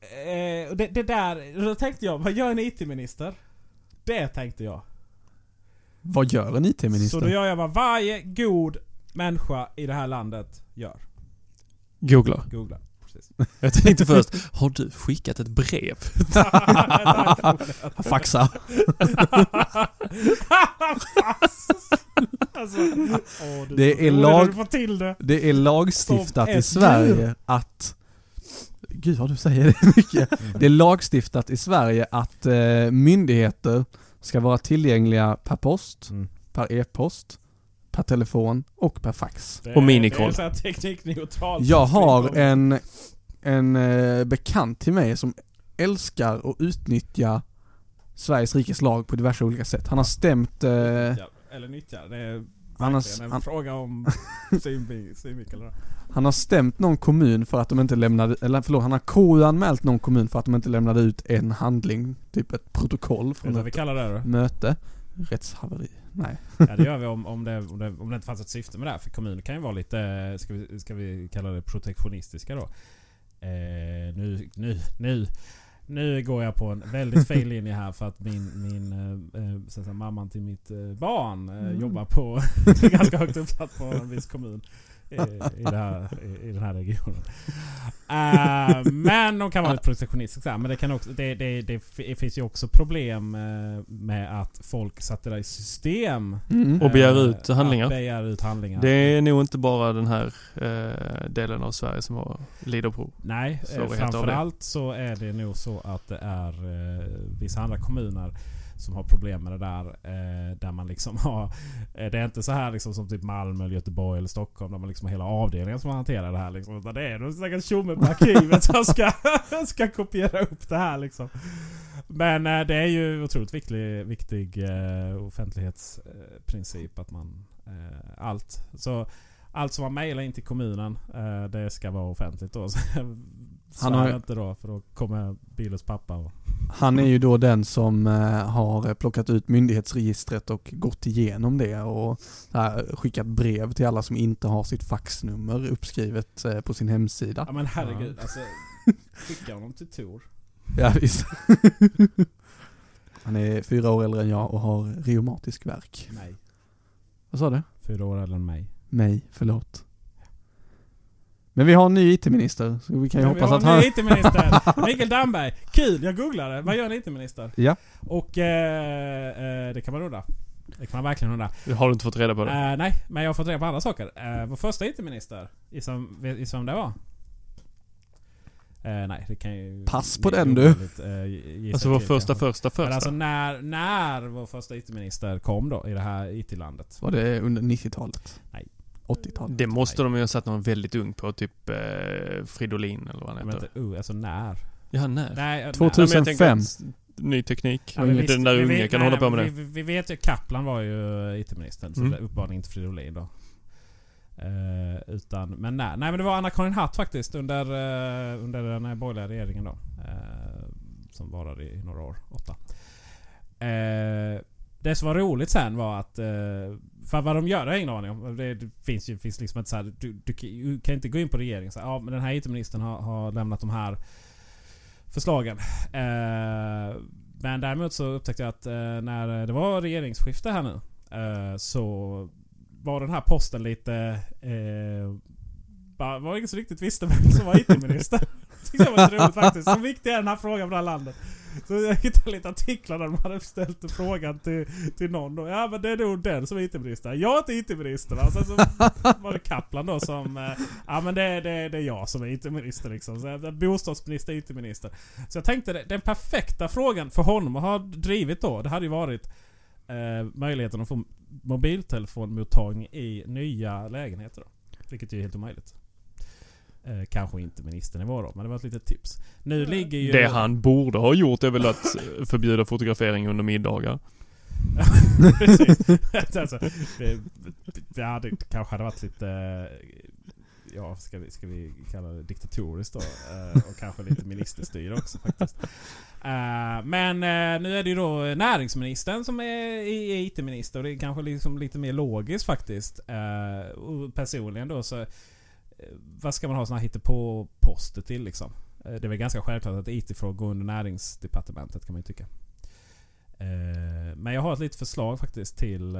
Eh, det, det där, då tänkte jag, vad gör en IT-minister? Det tänkte jag. Vad gör en Så IT-minister? då gör jag vad varje god människa i det här landet gör. Googla. Googla. Precis. Jag tänkte först, har du skickat ett brev? Faxa. alltså, åh, Det är lag- det. Det är lagstiftat i Sverige att... Gud vad du säger det mycket. Det är lagstiftat i Sverige att eh, myndigheter ska vara tillgängliga per post, Mm. per e-post, per telefon och per fax. Det Och minikoll. Det är så här teknikneutralt. Jag har en, en eh, bekant till mig som älskar att utnyttja Sveriges rikes lag på diverse olika sätt. Han har stämt... Eh, eller nyttjar. Det är han, har, en han, fråga om synvi- synvinkel. han har stämt någon kommun för att de inte lämnade, eller förlåt, han har KU-anmält någon kommun för att de inte lämnade ut en handling, typ ett protokoll från vad vi ett kallar det då? möte. Rättshaveri. Nej. Ja det gör vi om, om, det, om, det, om det inte fanns ett syfte med det här. För kommuner kan ju vara lite, ska vi, ska vi kalla det protektionistiska då? Eh, nu, nu, nu, nu går jag på en väldigt fel linje här för att min, min eh, så att säga, mamman till mitt eh, barn eh, Mm. jobbar på, ganska högt uppsatt på en viss kommun. I, i, det här, i, I den här regionen. Eh, men de kan vara lite protektionistiska. Men det, kan också, det, det, det finns ju också problem eh, med att folk sätter det i system. Mm. Och begär Eh, ut handlingar. Att begär ut handlingar. Det är nog inte bara den här eh, delen av Sverige som har, lider på. Nej, framförallt så är det nog så att det är eh, vissa andra kommuner som har problem med det där. Eh, där man liksom har... Eh, det är inte så här liksom som typ Malmö, eller Göteborg eller Stockholm där man liksom har hela avdelningen som hanterar det här. Liksom, utan det är någon stackars tjomme på arkivet som ska, ska kopiera upp det här liksom. Men eh, det är ju otroligt viktig, viktig eh, offentlighetsprincip att man... Eh, allt. Så allt som man mejlar in till kommunen, eh, det ska vara offentligt då. Så Han har- inte då för då kommer Bilos pappa och... Han är ju då den som eh, har plockat ut myndighetsregistret och gått igenom det och skickat brev till alla som inte har sitt faxnummer uppskrivet eh, på sin hemsida. Ja men herregud alltså. Skicka honom till Tor. Ja, visst. Han är fyra år äldre än jag och har reumatisk värk. Nej. Vad sa du? Fyra år äldre än mig. Mig, förlåt. Men vi har en ny IT-minister, så vi kan ju Men vi hoppas har att en han... ny IT-minister. Mikael Damberg. Kul, jag googlade. Vad gör en IT-minister? Ja. Och eh, eh, det kan man undra. Det kan man verkligen undra. Har du inte fått reda på det? Eh, nej, men jag har fått reda på andra saker. Uh, vår första IT-minister. Gissa vem det var? Eh, nej, det kan ju... Pass på den, du. eh, Alltså vår till första kanske. första Men första. alltså när, när vår första IT-minister kom då i det här IT-landet. Var det under 90-talet? Nej. 80-talet? det måste de ju ha satt någon väldigt ung på, typ eh, Fridolin eller vad han Men heter. inte, uh, alltså när? Ja, när? Nej, eh, 2000. när. Ja, men jag tänker 2005. att Ny teknik. Ja, men inte visst, den där vi unge vet- kan nej, hålla på med vi, det. Vi, vi vet ju Kaplan var ju IT-ministern, så Mm. uppenbarligen inte Fridolin då. Eh, utan, men nej, nej men det var Anna-Karin Hatt faktiskt under, eh, under den här borgerliga regeringen då. Eh, som varade i några år, åtta. Eh, det som var roligt sen var att... För vad de gör har jag ingen aning om. Det, finns ju finns liksom inte så här, du, du, kan inte gå in på regeringen och säga ja men den här IT-ministern har, har lämnat de här förslagen. Eh, men däremot så upptäckte jag att eh, när det var regeringsskifte här nu eh, så var den här posten lite... Eh, var ingen som riktigt visste vem som var IT-minister. Tyckte jag var lite roligt faktiskt. Så viktig är den här frågan för det här landet. Så jag hittade lite artiklar där de hade ställt frågan till, till någon då. Ja men det är nog den som är IT-minister. Jag är inte IT-minister va. Alltså, Sen så var det Kaplan då som... Eh, ja men det, det, det är jag som är IT-minister liksom. Så, jag- bostadsminister, IT-minister. Så jag tänkte den perfekta frågan för honom att ha drivit då. Det hade ju varit eh, möjligheten att få mobiltelefonmottagning i nya lägenheter. Då. Vilket ju är helt omöjligt. Eh, kanske inte ministernivå då, men det var ett litet tips. Nu ligger ju... Det han borde ha gjort är väl att eh, förbjuda fotografering under middagar. Precis. alltså, det, ja, det kanske hade varit lite... ja, ska vi, ska vi kalla det diktatoriskt då. Eh, och kanske lite ministerstyre också faktiskt. Eh, men eh, nu är det ju då näringsministern som är i- IT-minister och det är kanske liksom lite mer logiskt faktiskt. Eh, och personligen då så... eh, Vad ska man ha såna här på poster till liksom? Eh, Det är väl ganska självklart att IT-frågor går under näringsdepartementet kan man ju tycka. Eh, Men jag har ett litet förslag faktiskt till,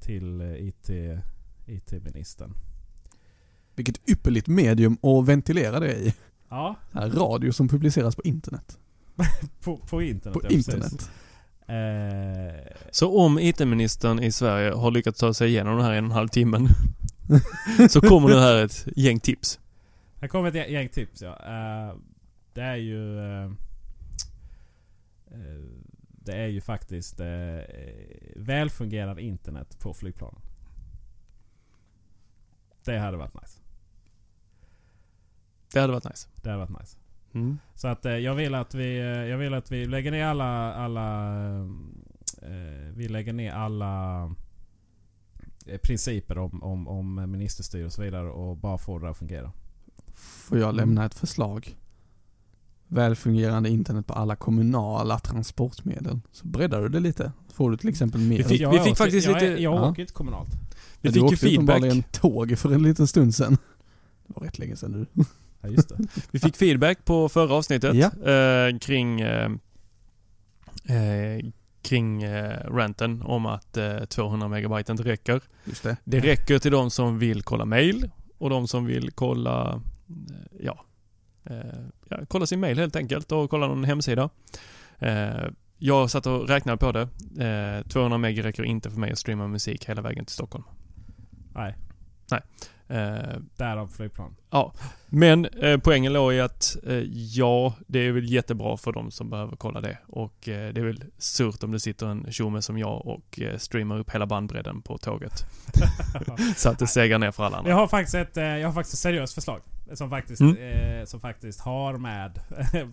till IT, IT-ministern. Vilket ypperligt medium att ventilera det i. Ja, här, radio som publiceras på internet. på, på internet. På ja, internet. Eh, Så om IT-ministern i Sverige har lyckats ta sig igenom den här en och en halv timmen så kommer det här ett gäng tips. här kommer ett gäng tips ja. Eh, det är ju... eh, det är ju faktiskt eh, välfungerande internet på flygplanen. Det hade varit nice. Det hade varit nice. Det hade varit nice. Mm. Så att jag vill att vi, jag vill att vi lägger ner alla, alla vi lägger ner alla principer om, om, om ministerstyre och så vidare och bara får det att fungera. Får jag lämna ett förslag? Välfungerande internet på alla kommunala transportmedel. Så breddar du det lite. Får du till exempel mer. Vi fick- Jag vi fick faktiskt jag, lite- Jag Ja. åker inte kommunalt. Vi du fick ju feedback. uppenbarligen tåg för en liten stund sedan. Det var rätt länge sedan nu. Ja, just det. Vi fick feedback på förra avsnittet Ja. eh, kring eh, eh, kring eh, ranten om att eh, 200 megabyte inte räcker. Just det. Det räcker till de som vill kolla mail och de som vill kolla, eh, ja, eh, ja kolla sin mail helt enkelt och kolla någon hemsida. Eh, jag satt och räknade på det. Eh, 200 meg räcker inte för mig att streama musik hela vägen till Stockholm. Nej, Eh, därav flygplan. Men eh, poängen låg i att eh, ja, det är väl jättebra för de som behöver kolla det. Och eh, det är väl surt om det sitter en tjomme som jag och eh, streamar upp hela bandbredden på tåget. Så att det segar ner för alla andra. Jag har faktiskt ett, eh, jag har faktiskt ett seriöst förslag. Som faktiskt, Mm. eh, som faktiskt har med,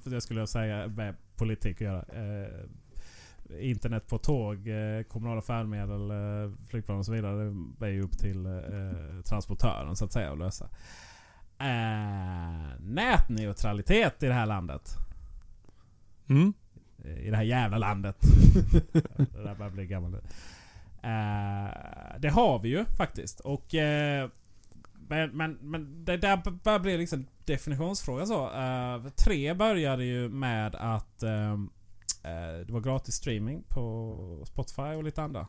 jag skulle säga, med politik att göra. Internet på tåg, eh, kommunala färdmedel, eh, flygplan och så vidare. Det är ju upp till eh, transportören så att säga att lösa. Nätneutralitet i det här landet. Mm. I det här jävla landet. det där börjar bli gammal nu. Det har vi ju faktiskt. Och... Men, men, men det där börjar bli liksom definitionsfråga så. Eh, tre började ju med att eh, det var gratis streaming på Spotify och lite andra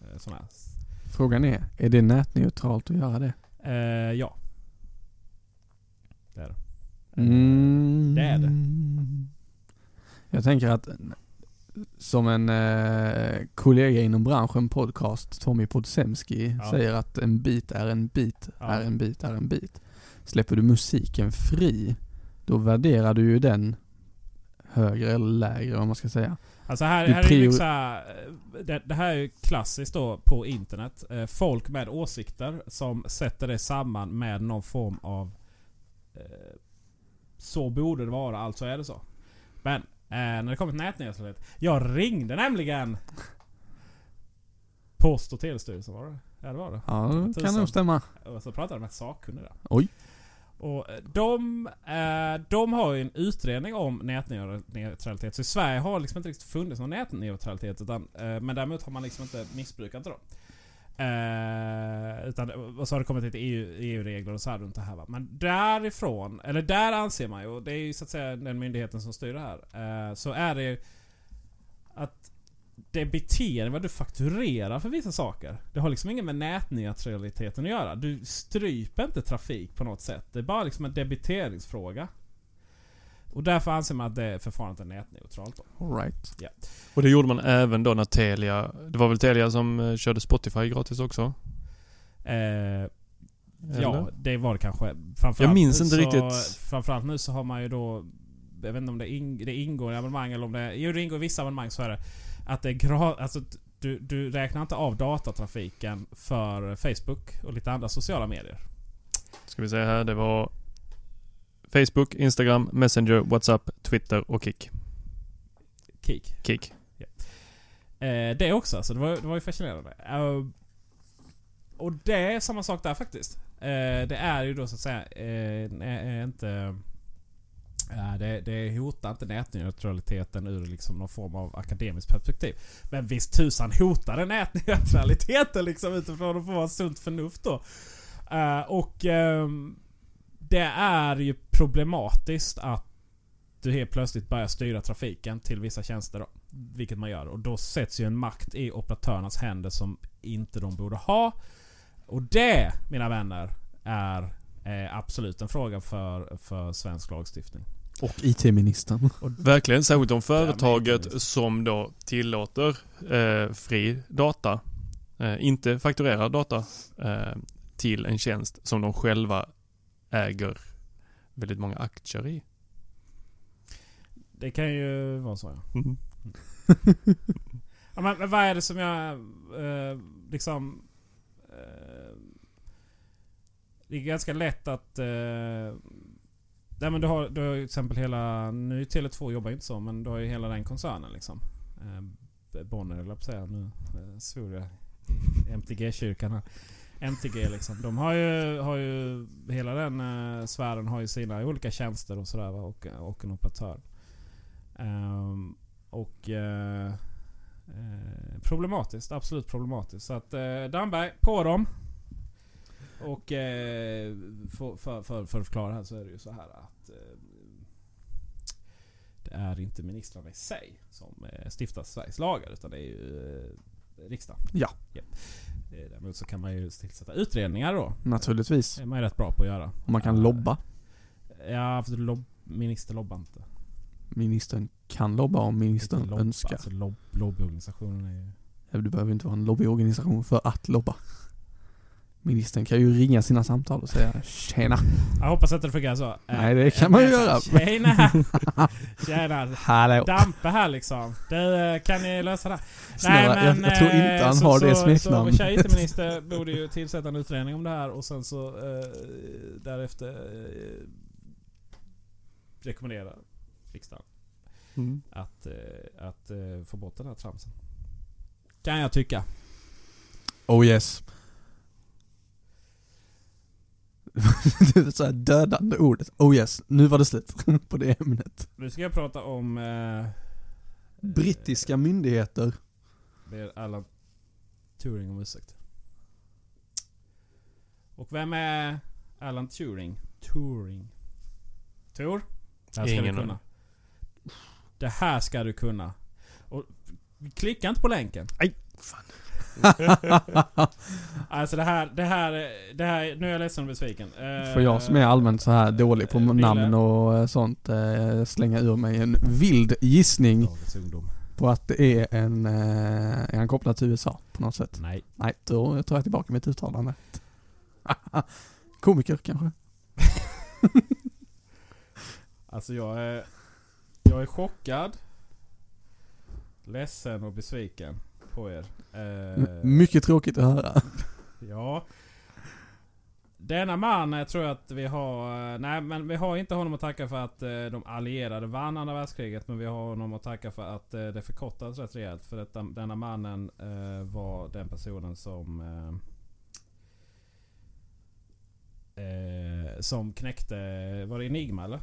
eh, sådana här. Frågan är, är det nätneutralt att göra det? Eh, ja. Det är det. Mm. Det är det. Jag tänker att som en eh, kollega inom branschen, podcast, Tommy Podsemski, Ja. säger att en bit är en bit, Ja. är en bit, är en bit. Släpper du musiken fri, då värderar du ju den högre eller lägre, vad man ska säga. Alltså här, här är här, eh, det, det här är ju klassiskt då på internet. Eh, Folk med åsikter som sätter det samman med någon form av eh, Så borde det vara, alltså är det så. Men när det kommer till nätneutralitet. Jag ringde nämligen Post och telestyrelsen var det? Ja det var det. Ja, det kan nog stämma. Och så pratade jag med sakkunniga. Oj. Och eh, de, eh, de har ju en utredning om nätneutralitet. Så i Sverige har liksom inte riktigt funnits någon nätneutralitet. Utan, eh, men däremot har man liksom inte missbrukat det då. Eh, utan, och så har det kommit lite EU, EU-regler och så här runt det här va. Men därifrån, eller där anser man ju, och det är ju så att säga den myndigheten som styr det här. Eh, så är det ju att debitering, vad du fakturerar för vissa saker. Det har liksom inget med nätneutraliteten att göra. Du stryper inte trafik på något sätt. Det är bara liksom en debiteringsfråga. Och därför anser man att det förfarandet är nätneutralt. Då. All right. Och det gjorde man även då när Telia, det var väl Telia som eh, körde Spotify gratis också? Eh, ja, det var det kanske. Framförallt Jag minns nu inte så, riktigt. Framförallt nu så har man ju då... Jag vet inte om det, ing, det ingår i abonnemang eller om det... Jo, det ingår i vissa abonnemang så är det. Att det är gra, alltså, du, du räknar inte av datatrafiken för Facebook och lite andra sociala medier. Ska vi säga här, det var Facebook, Instagram, Messenger, WhatsApp, Twitter och Kik. Kik. Kik. Eh, det också, så det var, det var ju fascinerande. Eh, och det är samma sak där faktiskt. Eh, det är ju då så att säga eh, är inte... Det, det hotar inte nätneutraliteten ur liksom någon form av akademiskt perspektiv. Men visst tusan hotar det nätneutraliteten liksom utifrån att få vara sunt förnuft då. Uh, och um, det är ju problematiskt att du helt plötsligt börjar styra trafiken till vissa tjänster. Då, vilket man gör. Och då sätts ju en makt i operatörernas händer som inte de borde ha. Och det, mina vänner, är eh, absolut en fråga för, för svensk lagstiftning. Och IT-ministern. Verkligen, särskilt om företaget som då tillåter eh, fri data, eh, inte fakturerar data eh, till en tjänst som de själva äger väldigt många aktier i. Det kan ju vara så ja. Mm. ja men, men vad är det som jag eh, liksom... Eh, det är ganska lätt att... Eh, nej men du har, du har ju till exempel hela... Nu är Tele2 jobbar inte så men du har ju hela den koncernen liksom. Eh, Bonnier eller på att säga. Nu eh, svor jag i MTG-kyrkan här. MTG liksom. De har ju, har ju... Hela den eh, sfären har ju sina olika tjänster och sådär va, och, och en operatör. Eh, och... Eh, eh, problematiskt. Absolut problematiskt. Så att eh, Damberg, på dem! Och eh, för, för, för, för att förklara här så är det ju så här att eh, det är inte ministrarna i sig som eh, stiftar Sveriges lagar utan det är ju riksdagen. Ja. Eh, Däremot så kan man ju tillsätta utredningar då. Naturligtvis. Det är man ju rätt bra på att göra. Och man kan lobba. Ja, för lob, minister lobbar inte. Ministern kan lobba om ministern lobba, önskar. Alltså lob, lobbyorganisationen är ju... Du behöver inte vara en lobbyorganisation för att lobba. Ministern kan ju ringa sina samtal och säga Tjena! Jag hoppas att det funkar så. Nej, det kan man ju göra. Tjena! Tjena! Hallå! Dampe här liksom. Du, eh, kan ni lösa det? Snälla, jag, jag tror inte eh, han så, har det så, smeknamn. Så vår IT-minister borde ju tillsätta en utredning om det här och sen så eh, därefter eh, rekommendera riksdagen Mm. att, eh, att eh, få bort den här tramsen. Kan jag tycka. Oh yes. det är så här dödande ordet. Oh yes, nu var det slut på det ämnet. Nu ska jag prata om... Eh, Brittiska myndigheter. ber Alan Turing om ursäkt. Och vem är Alan Turing? Turing. Tor? Det här ska Ingen du kunna. Det här ska du kunna. Och klicka inte på länken. Aj, fan. Alltså det här, det här, det här nu är jag ledsen och besviken. Eh, För jag som är allmänt så här dålig på eh, namn och eh, sånt slänga ur mig en vild gissning på att det är en... Är han kopplad till USA på något sätt? Nej. Nej, då tar jag tillbaka mitt uttalande. Komiker kanske? Alltså jag är... Jag är chockad. Ledsen och besviken på er. Eh, mycket tråkigt att höra. Ja. Denna man eh, tror jag att vi har... eh, Nej men vi har inte honom att tacka för att eh, de allierade vann andra världskriget. Men vi har honom att tacka för att eh, det förkortades rätt rejält. För detta, denna mannen eh, var den personen som... Som knäckte... Var det Enigma eller?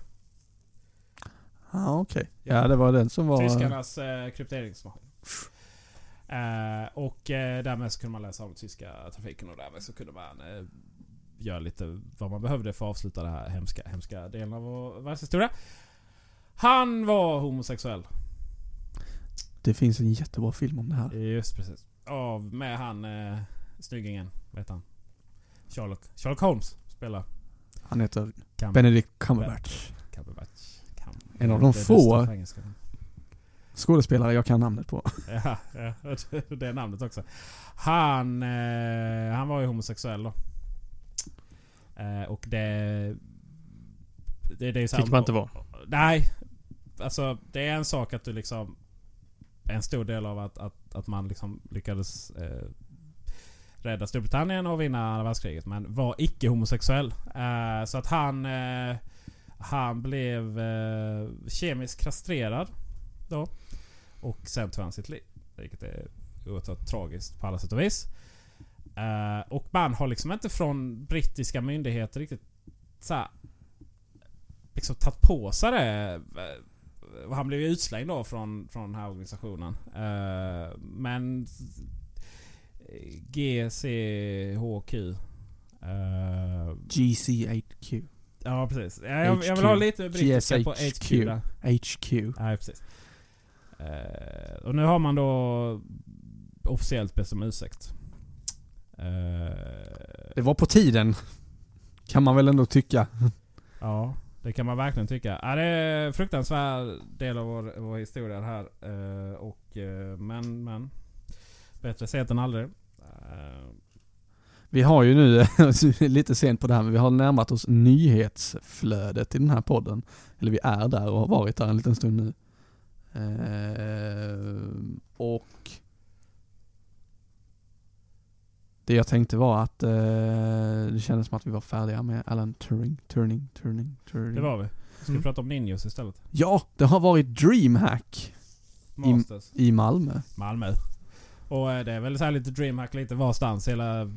Ja, okej. Ja, det var den som var... Tyskarnas krypteringsmaskin. Eh, och eh, därmed så kunde man läsa om den tyska trafiken och därmed så kunde man eh, göra lite vad man behövde för att avsluta den här hemska, hemska delen av vår världshistoria. Han var homosexuell. Det finns en jättebra film om det här. Just precis. Av med han eh, snyggingen. Vad heter han? Sherlock. Sherlock Holmes spelar. Han heter Cam- Benedict Cumberbatch. Cumberbatch. Cam- En av de få-. Skådespelare jag kan namnet på. Ja, ja, det är namnet också. Han, eh, han var ju homosexuell då. Eh, och det... Det, det är så här- Fick man inte vara. Nej. Alltså det är en sak att du liksom... En stor del av att, att, att man liksom lyckades eh, rädda Storbritannien och vinna andra världskriget. Men var icke homosexuell. Eh, så att han... Eh, han blev eh, kemiskt kastrerad. Då. Och sen tog han sitt liv. Vilket är oerhört tragiskt på alla sätt och vis. Eh, och man har liksom inte från brittiska myndigheter riktigt så här, liksom tagit på sig det. Eh, Han blev ju utslängd då från, från den här organisationen. Eh, men GCHQ. Eh, GCHQ. ja precis. Ja, jag, jag vill ha lite brittiska på HQ där. HQ. Ja, precis. Eh, och nu har man då officiellt bett om ursäkt. Eh, Det var på tiden. Kan man väl ändå tycka. ja, det kan man verkligen tycka. Ja, det är en fruktansvärd del av vår, vår historia det här. Eh, och, eh, men, men. Bättre sent än aldrig. Vi har ju nu, lite sent på det här, men vi har närmat oss nyhetsflödet i den här podden. Eller vi är där och har varit där en liten stund nu. Eh, och det jag tänkte var att eh, det kändes som att vi var färdiga med Alan Turing, Turing, Turing, Turing. det var vi. Ska vi Mm. prata om Ninjos istället? Ja, det har varit DreamHack Masters. i Malmö. Malmö. Och eh, det är väl så här lite DreamHack lite varstans hela,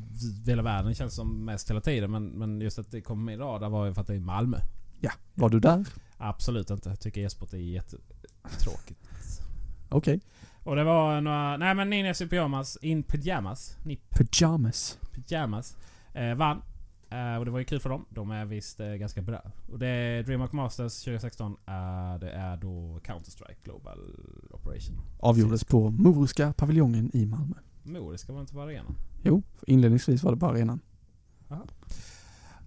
hela världen känns som mest hela tiden. Men, men just att det kom med radar var ju för att det är i Malmö. Ja, var du där? Absolut inte. Jag tycker e-sport är jättetråkigt. Okej. Och det var några... Nej men Ninjas i pyjamas. In pyjamas. Ni Pyjamas. pyjamas. Eh, vann. Eh, och det var ju kul för dem. De är visst eh, ganska bra. Och det är DreamHack Masters 2016. Eh, det är då Counter-Strike Global Operation. Avgjordes på Moriska paviljongen i Malmö. Mor, det ska vara inte vara arenan. Jo, inledningsvis var det bara arenan.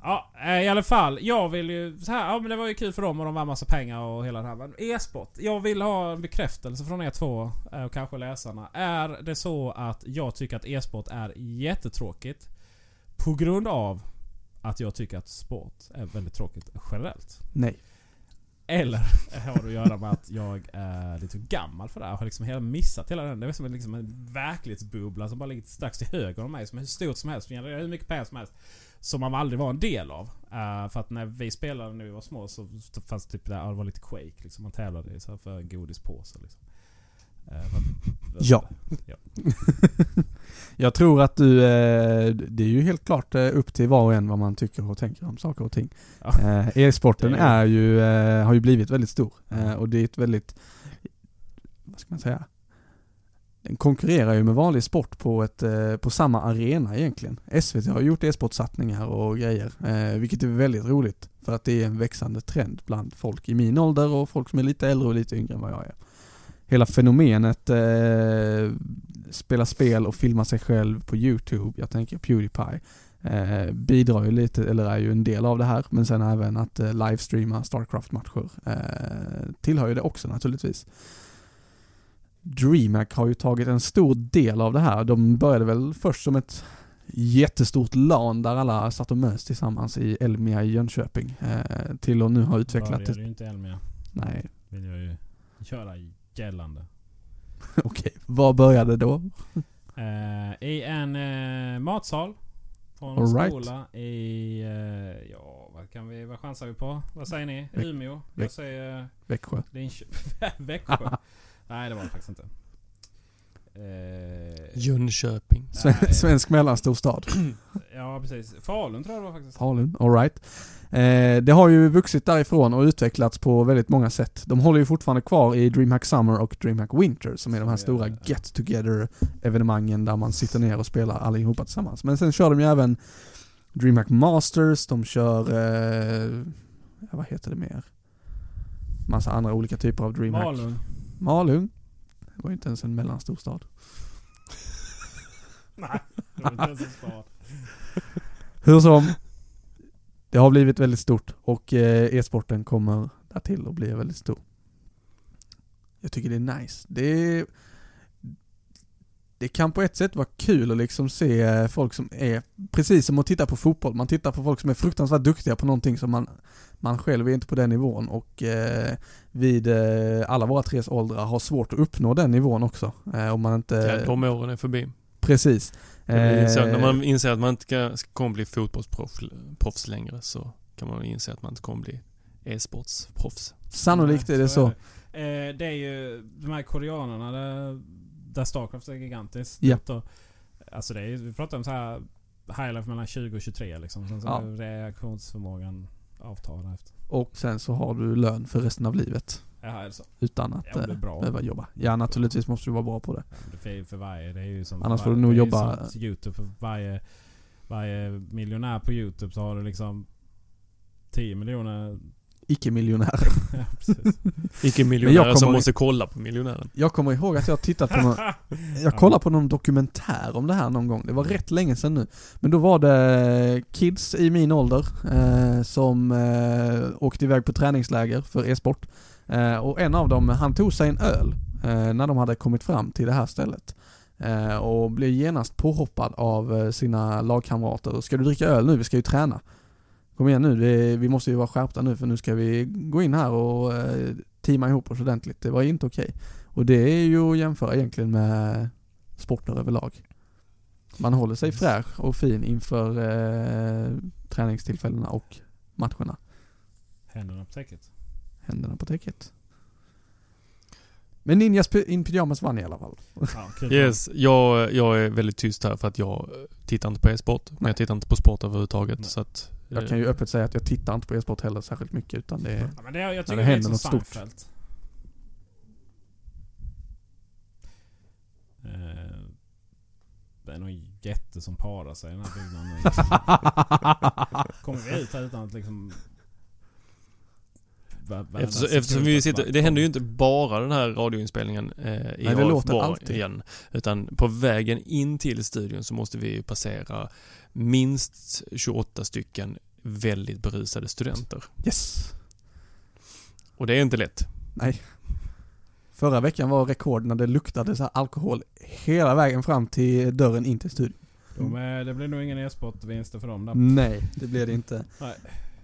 Ja, eh, i alla fall. Jag vill ju... Så här, ja men det var ju kul för dem och de vann massa pengar och hela det här. Men e-sport. Jag vill ha en bekräftelse från er två eh, och kanske läsarna. Är det så att jag tycker att e-sport är jättetråkigt på grund av att jag tycker att sport är väldigt tråkigt generellt? Nej. Eller har det att göra med att jag är lite gammal för det här. Jag har liksom hela missat hela den. Det är som en, liksom en verklighetsbubbla som bara ligger strax till höger om mig. Som är hur stort som helst. Genererar hur mycket pengar som helst. Som man aldrig var en del av. Eh, för att när vi spelade när vi var små så fanns det typ ja, det var lite Quake liksom. Man tävlade i så här för en godispåse liksom. Att- Ja. ja. Jag tror att du, eh, det är ju helt klart upp till var och en vad man tycker och tänker om saker och ting. Ja. Eh, E-sporten Det är- är ju, eh, har ju blivit väldigt stor och det är ett väldigt, vad ska man säga? Den konkurrerar ju med vanlig sport på, ett, eh, på samma arena egentligen. SVT har gjort e-sportsatsningar och grejer, eh, vilket är väldigt roligt. För att det är en växande trend bland folk i min ålder och folk som är lite äldre och lite yngre än vad jag är. Hela fenomenet eh, spela spel och filma sig själv på YouTube, jag tänker Pewdiepie, eh, bidrar ju lite, eller är ju en del av det här, men sen även att eh, livestreama Starcraft-matcher eh, tillhör ju det också naturligtvis. DreamHack har ju tagit en stor del av det här. De började väl först som ett jättestort LAN där alla satt och mös tillsammans i Elmia i Jönköping. Eh, till att nu ha utvecklat Började det. ju inte Elmia. Nej, Vill jag ju köra gällande. okej. Vad började då? Eh, I en eh, matsal. På en All right. skola i... Eh, ja, vad kan vi... Vad chansar vi på? Vad säger ni? Umeå? Väck- Jag säger Växjö. Linköping. Växjö? Nej, det var det faktiskt inte. Eh, Jönköping. Sven- Nej. Svensk mellanstor stad. ja, precis. Falun tror jag det var faktiskt. Falun, alright. Eh, det har ju vuxit därifrån och utvecklats på väldigt många sätt. De håller ju fortfarande kvar i DreamHack Summer och DreamHack Winter som är de här stora get together evenemangen där man sitter ner och spelar allihopa tillsammans. Men sen kör de ju även DreamHack Masters, de kör, eh, vad heter det mer? Massa andra olika typer av DreamHack. Malung. Malung. Det var ju inte ens en mellanstor stad. Nej, det var inte ens en stad. Hur som, det har blivit väldigt stort och eh, e-sporten kommer där till att bli väldigt stor. Jag tycker det är nice. Det är, det kan på ett sätt vara kul att liksom se eh, folk som är, precis som att titta på fotboll, man tittar på folk som är fruktansvärt duktiga på någonting som man, man själv är inte på den nivån och eh, vid eh, alla våra tres åldrar har svårt att uppnå den nivån också. Eh, om man inte... Ja, de åren är förbi. Precis. Det så, Eh, när man inser att man inte kommer bli fotbollsproffs proffs längre så kan man inse att man inte kommer bli e-sportsproffs. Sannolikt är det så. är det. Eh, det är ju de här koreanerna där, där Starcraft är gigantiskt. Ja. Då, Alltså det är, vi pratar om så här highlife mellan 20 och 23 liksom. Sen så Ja. reaktionsförmågan avtar därefter. Och sen så har du lön för resten av livet. Jaha, är det så? Utan att Ja, eh, behöva jobba. Ja, naturligtvis måste du vara bra på det. Ja, det för, varje, det är ju som Annars för får du varje- nog jobba- Youtube, för varje, varje miljonär på Youtube så har du liksom 10 miljoner. Icke-miljonär. ja, kommer som måste kolla på miljonären. Jag kommer ihåg att jag tittat på någon, Jag kollade på någon dokumentär om det här någon gång. Det var rätt länge sedan nu. Men då var det kids i min ålder eh, som eh, åkte iväg på träningsläger för e-sport. Eh, och en av dem, han tog sig en öl eh, när de hade kommit fram till det här stället. Eh, och blev genast påhoppad av eh, sina lagkamrater. Ska du dricka öl nu? Vi ska ju träna. Kom igen nu, det, vi måste ju vara skärpta nu för nu ska vi gå in här och eh, teama ihop oss ordentligt. Det var inte okej. Och det är ju att jämföra egentligen med sporter överlag. Man håller sig fräsch och fin inför eh, träningstillfällena och matcherna. Händerna på täcket. Händerna på täcket. Men Ninjas in Pyjamas vann i alla fall. Ja. Yes, jag, jag är väldigt tyst här för att jag tittar inte på e-sport. Men jag tittar inte på sport överhuvudtaget. Nej. Så att, Jag eh, kan ju öppet säga att jag tittar inte på e-sport heller särskilt mycket utan det är... Ja, men det, jag tycker det det, är händer som något stort. Seinfeld. Eh, det är någon jätte som parar sig i den här byggnaden. Kommer vi ut här utan att liksom... Eftersom, eftersom vi sitter, det händer ju inte bara den här radioinspelningen eh, i Nej, det låter alltid. igen. Utan på vägen in till studion så måste vi ju passera minst 28 stycken väldigt berusade studenter. Yes! Och det är inte lätt. Nej. Förra veckan var rekord när det luktade så här alkohol hela vägen fram till dörren in till studion. De är, det blir nog ingen e-sportvinster för dem där. Nej, det blir det inte. Nej.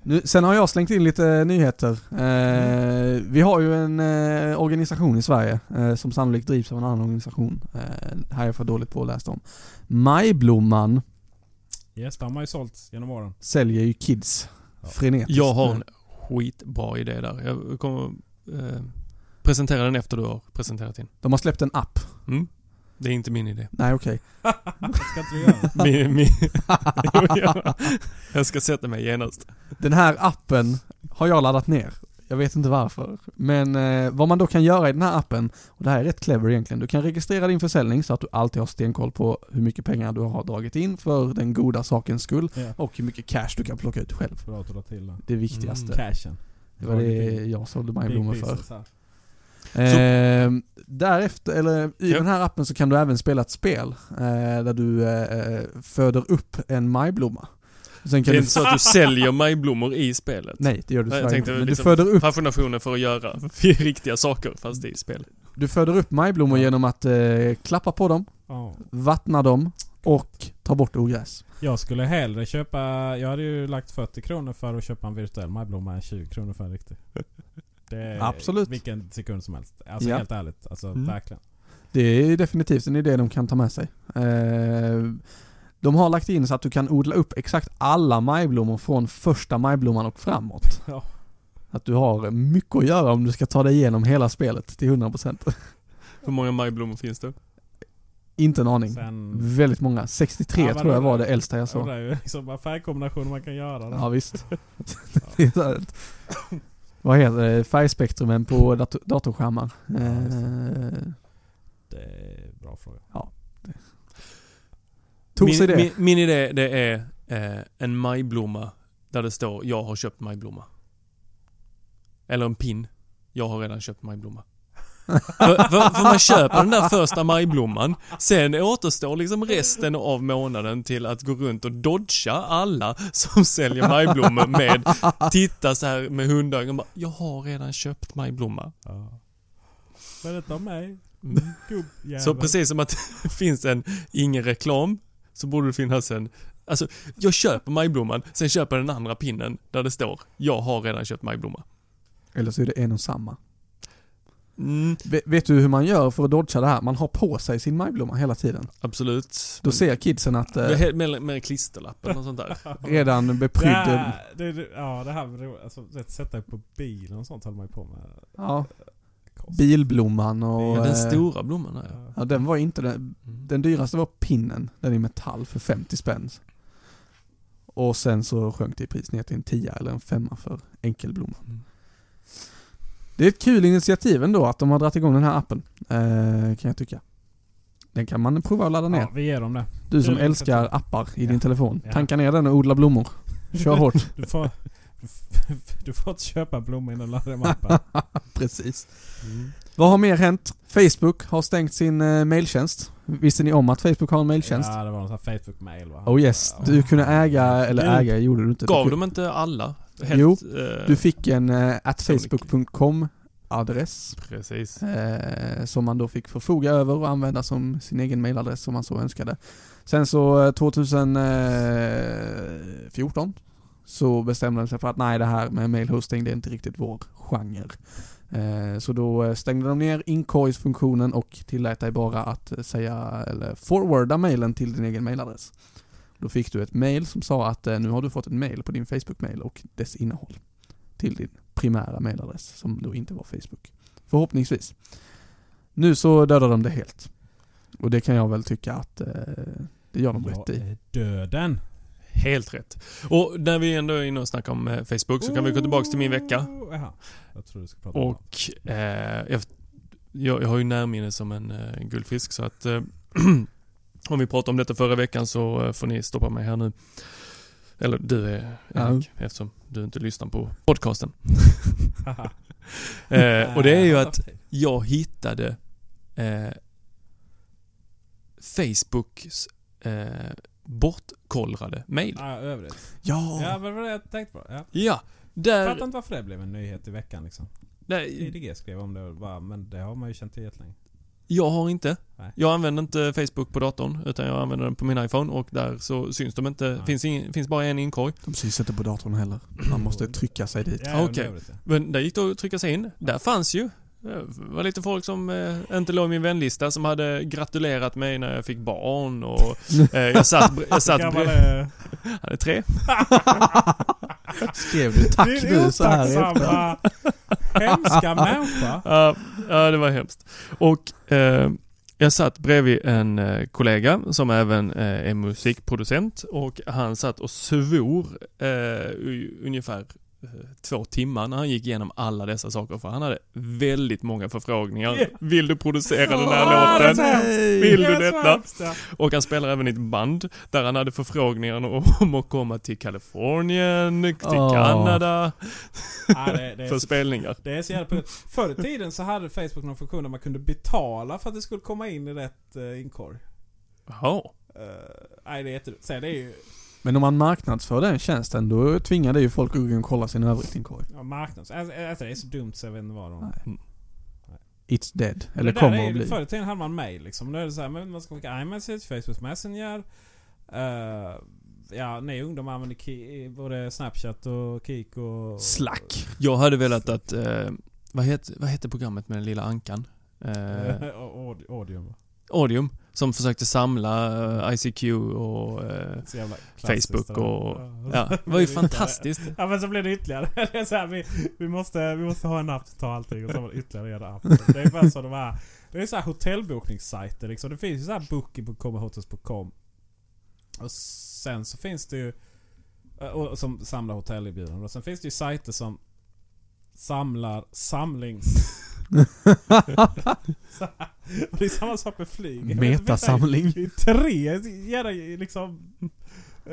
Nu, sen har jag slängt in lite nyheter. Eh, vi har ju en eh, organisation i Sverige eh, som sannolikt drivs av en annan organisation. Eh, här är jag för dåligt på att läsa om. Majblomman Yes, de har ju sålt genom åren. säljer ju kids Ja. frenetiskt. Jag har en skitbra idé där. Jag kommer eh, presentera den efter du har presenterat din. De har släppt en app. Mm? Det är inte min idé. Nej okej. Ska inte du göra? Min, min, jag ska sätta mig genast. Den här appen har jag laddat ner. Jag vet inte varför. Men eh, vad man då kan göra i den här appen, och det här är rätt clever egentligen. Du kan registrera din försäljning så att du alltid har stenkoll på hur mycket pengar du har dragit in för den goda sakens skull. Ja. Och hur mycket cash du kan plocka ut själv. Bra att du la till det. Det viktigaste. Mm. Cashen. Det var det jag sålde majblommor Big för. Ehm, därefter, eller i Ja. den här appen så kan du även spela ett spel eh, där du eh, föder upp en majblomma. Sen Det kan är du... inte så att du säljer majblommor i spelet. Nej, det gör du Nej, jag inte. tänkte Men du liksom föder, upp, Fascinationen för att göra riktiga saker fast i spel. du föder upp majblommor Ja. genom att eh, klappa på dem, Ja. vattna dem och ta bort ogräs. Jag skulle hellre köpa... Jag hade ju lagt 40 kronor för att köpa en virtuell majblomma än 20 kronor för en riktig. Det är Absolut. Vilken sekund som helst. Alltså Ja. helt ärligt. Alltså Mm. verkligen. Det är definitivt en idé de kan ta med sig. Eh, de har lagt in så att du kan odla upp exakt alla majblommor från första majblomman och framåt. Ja. Att du har mycket att göra om du ska ta dig igenom hela spelet till 100%. Hur många majblommor finns det? Inte en aning. Sen... Väldigt många. 63 Ja, tror jag då- var det äldsta jag Ja, såg. det är ju liksom bara färgkombinationer man kan göra. Ja visst. Det ett- Vad heter det? Färgspektrumen på dator- datorskärmar. Ja, Eh, Det är en bra fråga. Tog sig min, det. Min, min idé det är eh, en majblomma där det står jag har köpt majblomma. Eller en pin. Jag har redan köpt majblomma. för, för, för man köper den där första majblomman, sen återstår liksom resten av månaden till att gå runt och dodga alla som säljer majblommor med, titta så här med hundögon bara, jag har redan köpt majblomma. Ja. Berätta om mig. Mm. Så precis som att det finns en, ingen reklam, så borde det finnas en Alltså, jag köper majblomman, sen köper jag den andra pinnen där det står Jag har redan köpt majblomma. Eller så är det en och samma. Mm, Vet, du hur man gör för att dodga det här? Man har på sig sin majblomma hela tiden. absolut. Då ser kidsen att eh, med, med klisterlappen och sånt där. redan beprydd... Ja, det, det, ja, det här med alltså, vet, sätta på bilen och sånt håller man ju på med. Ja. Bilblomman och... Ja, den eh, stora blomman där ja. Ja, den var inte den. Mm. Den dyraste var pinnen, den i metall för 50 spänn. Och sen så sjönk det i pris ner till en 10 eller en femma för enkelblomma. Mm. Det är ett kul initiativ ändå att de har dragit igång den här appen, eh, kan jag tycka. Den kan man prova att ladda ner. Ja, vi ger dem det. du som kul älskar appar i Ja. din telefon. Ja. Tanka ner den och odla blommor. Kör hårt. Du får, du får inte köpa blommor innan du laddar hem appen. Precis. Mm. Vad har mer hänt? Facebook har stängt sin eh, mailtjänst. Visste ni om att Facebook har en mailtjänst? Ja, det var någon Facebook-mail va? Oh yes. Du kunde äga, eller Gud. äga gjorde du inte. Du Gav kunde- de inte alla? Jo, eh, Du fick en eh, at facebook.com adress Precis. eh, som man då fick förfoga över och använda som sin egen mailadress om man så önskade. Sen så eh, 2014 så bestämde de sig för att nej det här med mailhosting det är inte riktigt vår genre. Eh, Så då eh, stängde de ner inkorgsfunktionen och tillät dig bara att eh, säga eller forwarda mailen till din egen mailadress. Då fick du ett mail som sa att nu har du fått ett mail på din Facebook-mail och dess innehåll till din primära mailadress som då inte var Facebook. Förhoppningsvis. Nu så dödar de det helt. Och det kan jag väl tycka att eh, det gör de rätt i. Jag är döden. Helt rätt. Och när vi ändå är inne och snackar om eh, Facebook så kan vi gå tillbaks till min vecka. Jag tror du ska prata Och eh, jag, jag, har ju närminne som en eh, guldfisk så att eh, om vi pratade om detta förra veckan så eh, får ni stoppa mig här nu. Eller du är Erik, eftersom du inte lyssnar på podcasten. Eh, och det är ju att jag hittade eh, Facebooks eh, bortkollrade mail. Ja, övrigt. Ja! Ja, men det var det jag tänkte på. Ja. Ja, Jag där... fattar inte varför det blev en nyhet i veckan liksom. IDG skrev om det bara, men det har man ju känt till jättelänge. Jag har inte. Nej. Jag använder inte Facebook på datorn utan jag använder den på min iPhone och där så syns de inte. Nej. Finns, finns bara en inkorg. De syns inte på datorn heller. Man måste trycka sig dit. Ja, Okej. övrigt, ja. Men där gick det att trycka sig in. Där fanns ju. Det var lite folk som eh, inte låg i min vänlista som hade gratulerat mig när jag fick barn och eh, jag satt, jag satt Gammal, eh, Han är tre. Skrev du tack Din nu så här otacksamma, hemska människa. Ja, ja, det var hemskt. Och eh, jag satt bredvid en eh, kollega som även eh, är musikproducent och han satt och svor eh, i ungefär två timmar när han gick igenom alla dessa saker för han hade väldigt många förfrågningar. Yeah. Vill du producera den Ah, här är låten? Vill Det du detta? Och han spelar även i ett band där han hade förfrågningar om att komma till Kalifornien, till Åh. Kanada är för så, spelningar. det är så jävla. Förr i tiden så hade Facebook någon funktion där man kunde betala för att det skulle komma in i rätt uh, inkorg. Jaha. Uh, nej, det är jättedumt. Sen det är ju Men om man marknadsför den tjänsten, då tvingar det ju folk att gå in och kolla sin övrigt inkorg. ja, marknads... Alltså, alltså, det är så dumt så jag vet inte vad de... Nej. It's dead. Eller det kommer är att bli. Förr i tiden hade man mail liksom. Nu är det så här, men man ska skicka iMessage, Facebook Messenger. eh, ja, ni ungdomar använder ki- både Snapchat och Kik och... Slack. Jag hade velat att, eh, vad, heter, vad heter programmet med den lilla ankan? Aud- Audium. Audium, som försökte samla eh, ICQ och eh, Facebook det och... Ja, det var ju fantastiskt. Ja men så blir det ytterligare. Det är så här, vi, vi, måste, vi måste ha en app som tar allting och så har man ytterligare en app. Det är bara så de här, det är så här hotellbokningssajter liksom. Det finns ju så här booking.com och hotels.com. Och sen så finns det ju, och, som samlar hotellerbjudanden. Och sen finns det ju sajter som samlar samlings... Och det är samma sak med flyg. Metasamling. Det är tre jävla liksom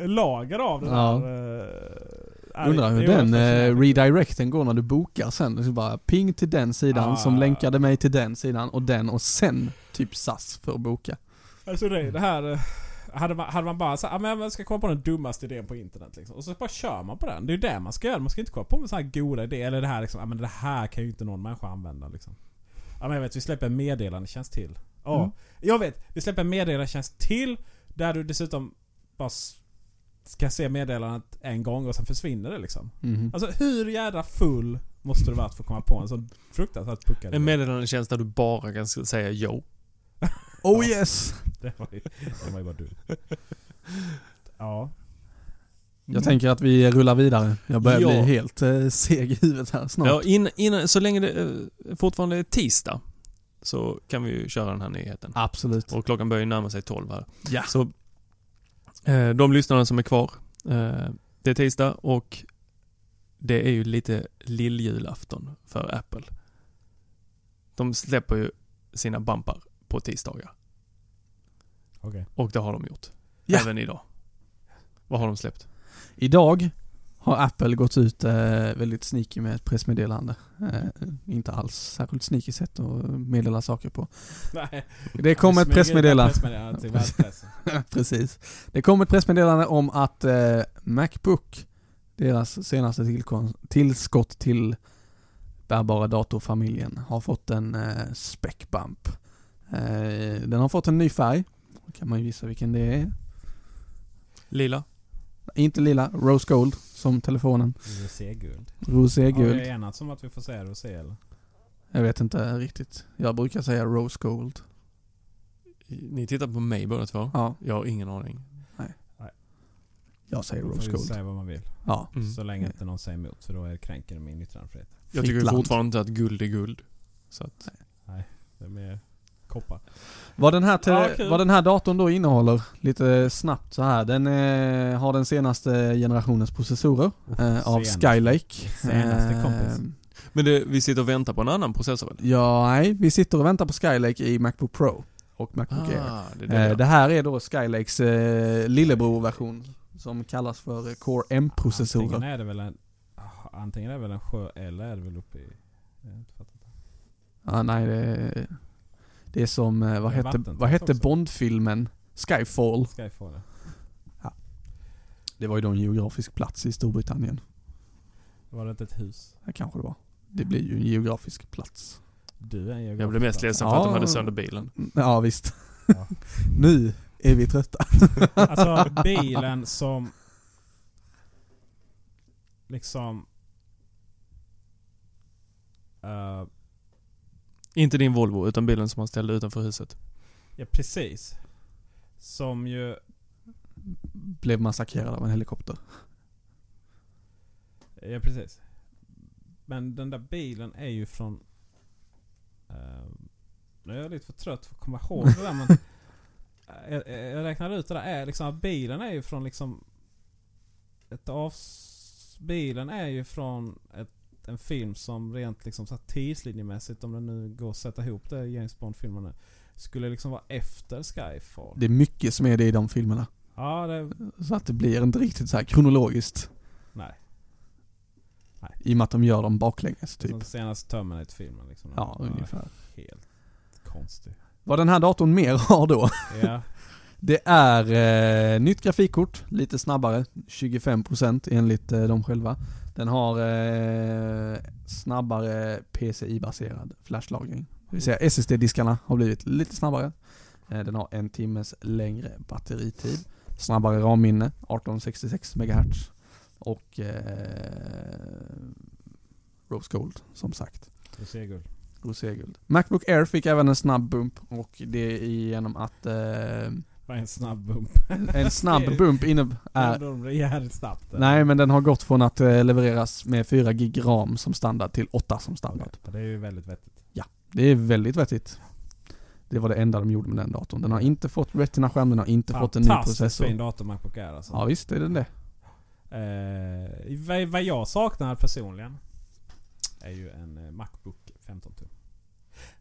lager av den Ja. här. eh, Undrar hur den eh, redirecten går när du bokar sen. Så bara ping till den sidan Ah. som länkade mig till den sidan och den och sen typ SAS för att boka. Alltså det, det här... eh, Hade man, hade man bara sagt att man ska komma på den dummaste idén på internet liksom. Och så bara kör man på den. Det är ju det man ska göra. Man ska inte komma på med så här goda idéer. Eller det här liksom, ja men det här kan ju inte någon människa använda liksom. Ja men jag vet, vi släpper en meddelandetjänst till. Ja. Mm. Jag vet, vi släpper en meddelandetjänst till. Där du dessutom bara ska se meddelandet en gång och sen försvinner det liksom. Mhm. Alltså hur jädra full måste du vara för att komma på en sån fruktansvärt puckad? En meddelandetjänst där du bara kan säga yo. Oh yes! Det var ju, det var ju bara dumt. Ja. Jag tänker att vi rullar vidare. Jag börjar Ja. bli helt eh, seg i huvudet här snart. Ja, in, in, så länge det eh, fortfarande är tisdag så kan vi ju köra den här nyheten. Absolut. Och klockan börjar ju närma sig 12 här. Ja. Så eh, de lyssnarna som är kvar, eh, det är tisdag och det är ju lite lilljulafton för Apple. De släpper ju sina bampar på tisdagar. Okej. Och det har de gjort. Ja. Även idag. Vad har de släppt? Idag har Apple gått ut eh, väldigt sneaky med ett pressmeddelande. Eh, inte alls särskilt sneaky sätt att meddela saker på. Nej. Det kom ett pressmeddelande. Precis. Det kom ett pressmeddelande om att eh, Macbook, deras senaste tillskott till bärbara datorfamiljen, har fått en eh, den har fått en ny färg. Kan man ju gissa vilken det är. Lila? Inte lila, rose gold, som telefonen. Roséguld. Har Roséguld. vi enats om att vi får säga rosé eller? Jag vet inte riktigt. Jag brukar säga rose gold. Ni tittar på mig båda två. Ja, Jag har ingen aning. jag säger Man får rose gold. säga vad man vill. Ja. Mm. Så länge inte någon säger emot för då är kränker min yttrandefrihet. Jag tycker fortfarande inte att guld är guld. Så att, Det är mer koppar. Vad den, här Ja, kul. vad den här datorn då innehåller, lite snabbt så här. Den eh, har den senaste generationens processorer eh, av Senaste. Skylake. Senaste kompis. men det, vi sitter och väntar på en annan processor väl? Ja, nej, vi sitter och väntar på Skylake i Macbook Pro och Macbook Air. Ah, det är det. Eh, det här är då Skylakes eh, lillebror-version som kallas för eh, Core M-processorer. Antingen är det väl en... Antingen är det väl en sjö eller är det väl uppe i... Jag har inte fattat det. Ja, nej, det är, det är som, eh, vad Det hette, vad hette. Bond-filmen? Skyfall. Skyfall. ja. Det var ju då en geografisk plats i Storbritannien. Var det inte ett hus? Det kanske det var. Det blir ju en geografisk plats. Du är en Jag blev mest ledsen för Ja. att de hade sönder bilen. Ja, visst. Ja. nu är vi trötta. Alltså bilen som... Liksom... eh, Inte din Volvo, utan bilen som han ställde utanför huset. ja precis. Som ju... Blev massakrerad av en helikopter. Ja precis. Men den där bilen är ju från... eh, nu är jag lite för trött för att komma ihåg det där men... jag, jag räknar ut det där. Är liksom, att bilen är ju från liksom... Ett avs... Bilen är ju från ett, en film som rent liksom så tidslinjemässigt, om det nu går att sätta ihop det James Bond-filmerna, skulle liksom vara efter Skyfall. Det är mycket som är det i de filmerna. Ja, det... Så att det blir inte riktigt så här kronologiskt. Nej. I och med att de gör dem baklänges Typ. Som senaste Terminator-filmen liksom. Ja, ungefär. Helt konstig. Vad den här datorn mer har då, Ja. det är eh, nytt grafikkort, lite snabbare, 25% enligt eh, dem själva. Den har eh, snabbare PCI-baserad flashlagring. Det vill säga SSD-diskarna har blivit lite snabbare. Eh, den har en timmes längre batteritid. Snabbare RAM-minne, 1866 MHz. Och eh, Rose Gold, som sagt. Roséguld. Roséguld. Macbook Air fick även en snabb bump och det är genom att eh, Vad är en snabb bump? en snabb bump innebär... Jävligt snabbt. Nej men den har gått från att eh, levereras med 4 gig RAM som standard till 8 som standard. Ja, Det är ju väldigt vettigt. Det är väldigt vettigt. Det var det enda de gjorde med den datorn. Den har inte fått Retina-skärm, den har inte fått en ny Fantastiskt processor. fin dator Macbook Air alltså. Ja visst är den det. Eh, vad, vad jag saknar personligen är ju en eh, Macbook 15 tum.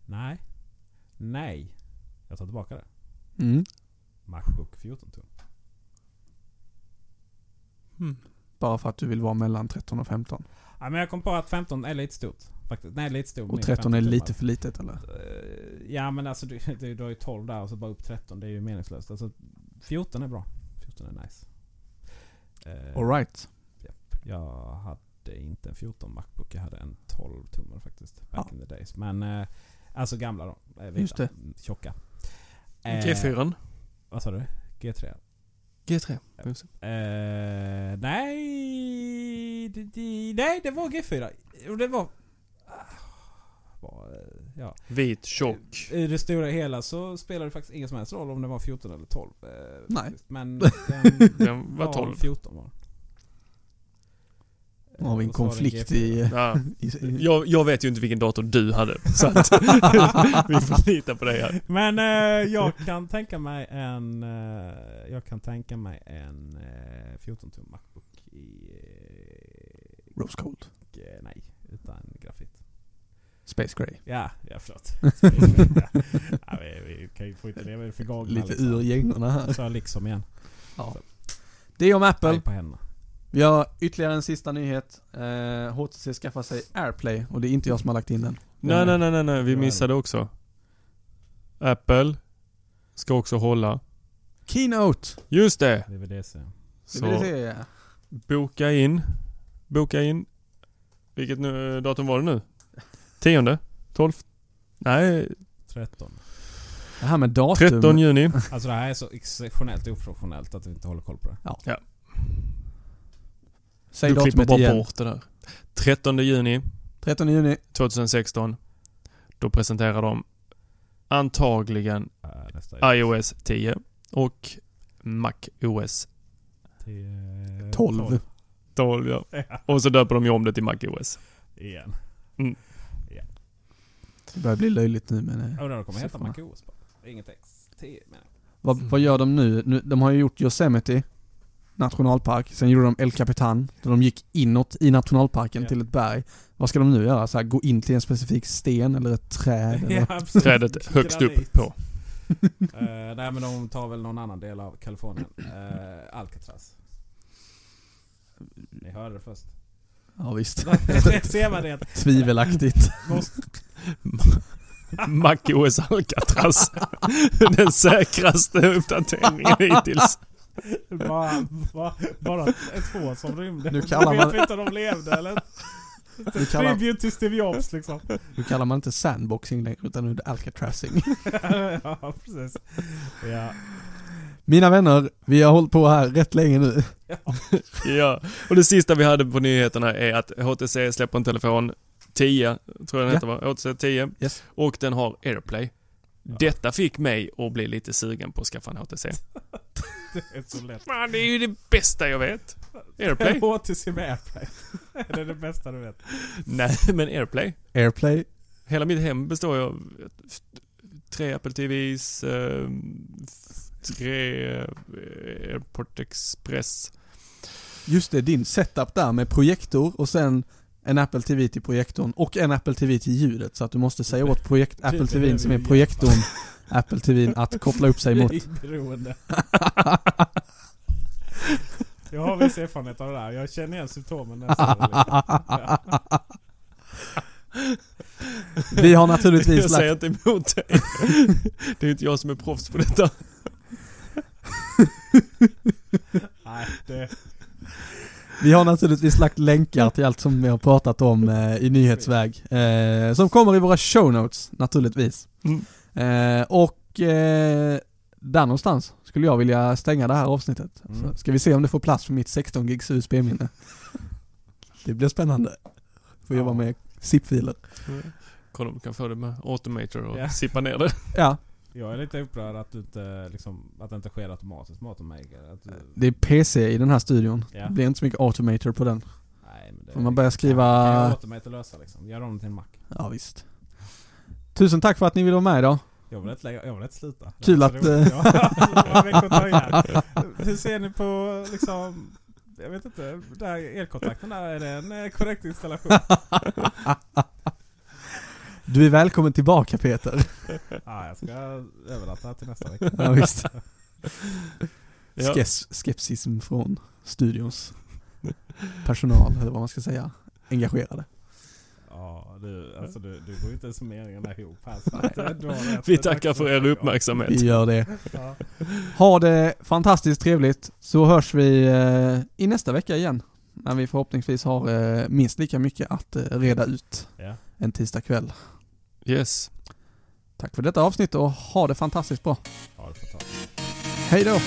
Nej. Nej. Jag tar tillbaka det. Mm. Macbook 14 tum. Mm. Bara för att du vill vara mellan 13 och 15. Ja, men jag kom på att 15 är lite stort. Faktiskt. Nej, lite stort. Och Min 13 är 15 lite för litet eller? Eh, Ja men alltså du, du, du har ju 12 där och så bara upp 13. Det är ju meningslöst. Alltså 14 är bra. 14 är nice. Eh, Alright. Jag hade inte en 14 Macbook. Jag hade en 12 tummar faktiskt. Back Ja. in the days. Men eh, alltså gamla då. Vita, Just det. mm, Tjocka. Eh, G4. Vad sa du? G3? G3. Eh, nej, det, det, nej, det var G4. Och det var... ah, var eh, ja. Vit, tjock. I det stora hela så spelar det faktiskt ingen som helst roll om det var 14 eller 12. Eh, Nej. faktiskt. Men den Den var var 12. 14 var den. Nu har vi en så konflikt G4. i... Ja. i Jag, jag vet ju inte vilken dator du hade. Så att vi får lita på det här. Men eh, jag kan tänka mig en... Eh, jag kan tänka mig en eh, 14 tum Macbook i... Eh, Rose Gold. eh, nej, utan grafit. Space Gray. Ja, ja förlåt. ja, vi, vi kan ju få inte. Vad är det för gång? Lite ur gängorna här. Så liksom igen. Ja. Det är om Apple. Vi har ytterligare en sista nyhet. Eh, HTC skaffar sig AirPlay och det är inte jag som har lagt in den. Nej, nej, nej, nej, nej. vi missade också. Apple ska också hålla. Keynote! Just det! DVDC. Det vill jag Så se. boka in. Boka in. Vilket nu, datum var det nu? Tionde? Tolv? Nej, 13. Det här med datum. 13 juni. Alltså det här är så exceptionellt oprofessionellt att vi inte håller koll på det. Säg du klipper bara igen. bort det där. 13 juni 13 juni. 2016. Då presenterar de antagligen nästa iOS 10 och Mac OS Till, 12. 12. Ja. Ja, Och så döper de ju om det till Mac OS. igen. Det börjar bli löjligt nu men... eh, Och då kommer heta Siffrorna. MacOS bara. Inget XT menar jag. Vad, vad gör de nu? nu? De har ju gjort Yosemite nationalpark. Sen gjorde de El Capitan. Där de gick inåt i nationalparken Ja. till ett berg. Vad ska de nu göra? Så här, gå in till en specifik sten eller ett träd? Eller? absolut. Trädet högst upp på. Eh, nej men de tar väl någon annan del av Kalifornien. Uh, Alcatraz. Ni hörde det först. Ja visst. Ser man det? Tvivelaktigt. Mac OS Alcatraz. Den säkraste uppdateringen hittills. bara, bara, bara ett få som rymde. Nu kallar Jag man- vet inte om de levde eller? Nu kallar, Tribute till Steve Jobs liksom. nu kallar man inte sandboxing längre utan nu är det Alcatrazing. ja, precis. Ja. Mina vänner, vi har hållit på här rätt länge nu. Ja, och det sista vi hade på nyheterna är att HTC släpper en telefon 10, tror jag den heter va? HTC 10. Yes. Och den har AirPlay. Detta fick mig att bli lite sugen på att skaffa en HTC. Det är så lätt. Man, det är ju det bästa jag vet. AirPlay? HTC med AirPlay. det är det bästa du vet. Nej, men AirPlay. Airplay. Hela mitt hem består ju av tre Apple TVs, eh, tre eh, AirPort Express. Just det, din setup där med projektor och sen en Apple TV till projektorn och en Apple TV till ljudet så att du måste säga åt projekt Apple TVn som är projektorn Apple TVn att koppla upp sig mot. Jag har viss erfarenhet av det där. Jag känner igen symptomen. Vi har naturligtvis Jag säger lagt, inte emot dig. Det är inte jag som är proffs på detta. Nej, det... vi har naturligtvis lagt länkar till allt som vi har pratat om eh, i nyhetsväg. Eh, som kommer i våra show notes naturligtvis. Mm. Eh, och eh, där någonstans skulle jag vilja stänga det här avsnittet. Mm. Så ska vi se om det får plats för mitt 16 gigs USB-minne. Det blir spännande. Får jobba med zip-filer. Kolla om du kan få det med Automator och Ja. sippa ner det. Ja, Jag är lite upprörd att du inte, liksom, att det inte sker automatiskt med Automaker. Att du, det är PC i den här studion. Ja. Det blir inte så mycket automator på den. nej, men det, Får man börja skriva- Kan, kan Automator lösa liksom. Gör om det till en Mac. Ja, visst. Tusen tack för att ni ville vara med idag. Jag vill inte, jag vill inte sluta. Kul att. Hur ser ni på liksom... Jag vet inte. Där elkontakten där, är det en eh, korrekt installation? Du är välkommen tillbaka Peter. Ja, jag ska övernatta till nästa vecka. Ja, visst. Skes- skepsism från studions personal, eller vad man ska säga. Engagerade. Ja, du, alltså du, du går ju inte ens där ihop här. Så eh. Vi tackar för er uppmärksamhet. Vi gör det. Ja. Ha det fantastiskt trevligt, så hörs vi eh, i nästa vecka igen. När vi förhoppningsvis har eh, minst lika mycket att eh, reda ut Ja. en tisdag kväll. Yes. Tack för detta avsnitt och ha det fantastiskt bra. Ja, det ta. Hej då!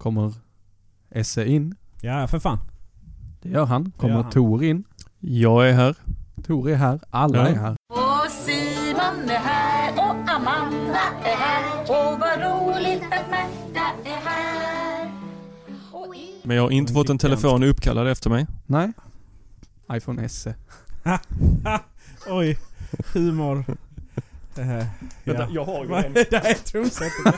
Kommer Esse in? Ja, för fan. Det gör han. Kommer gör han. Tor in? Jag är här. Tor är här. Alla Ja. är här. Och Simon är här och Amanda är här och vad roligt att Märta är här. Och Men jag har inte fått en telefon uppkallad efter mig. Nej. iPhone SE. Oj. Humor. Eh, ja. jag har Vad- Det här är trumsetet.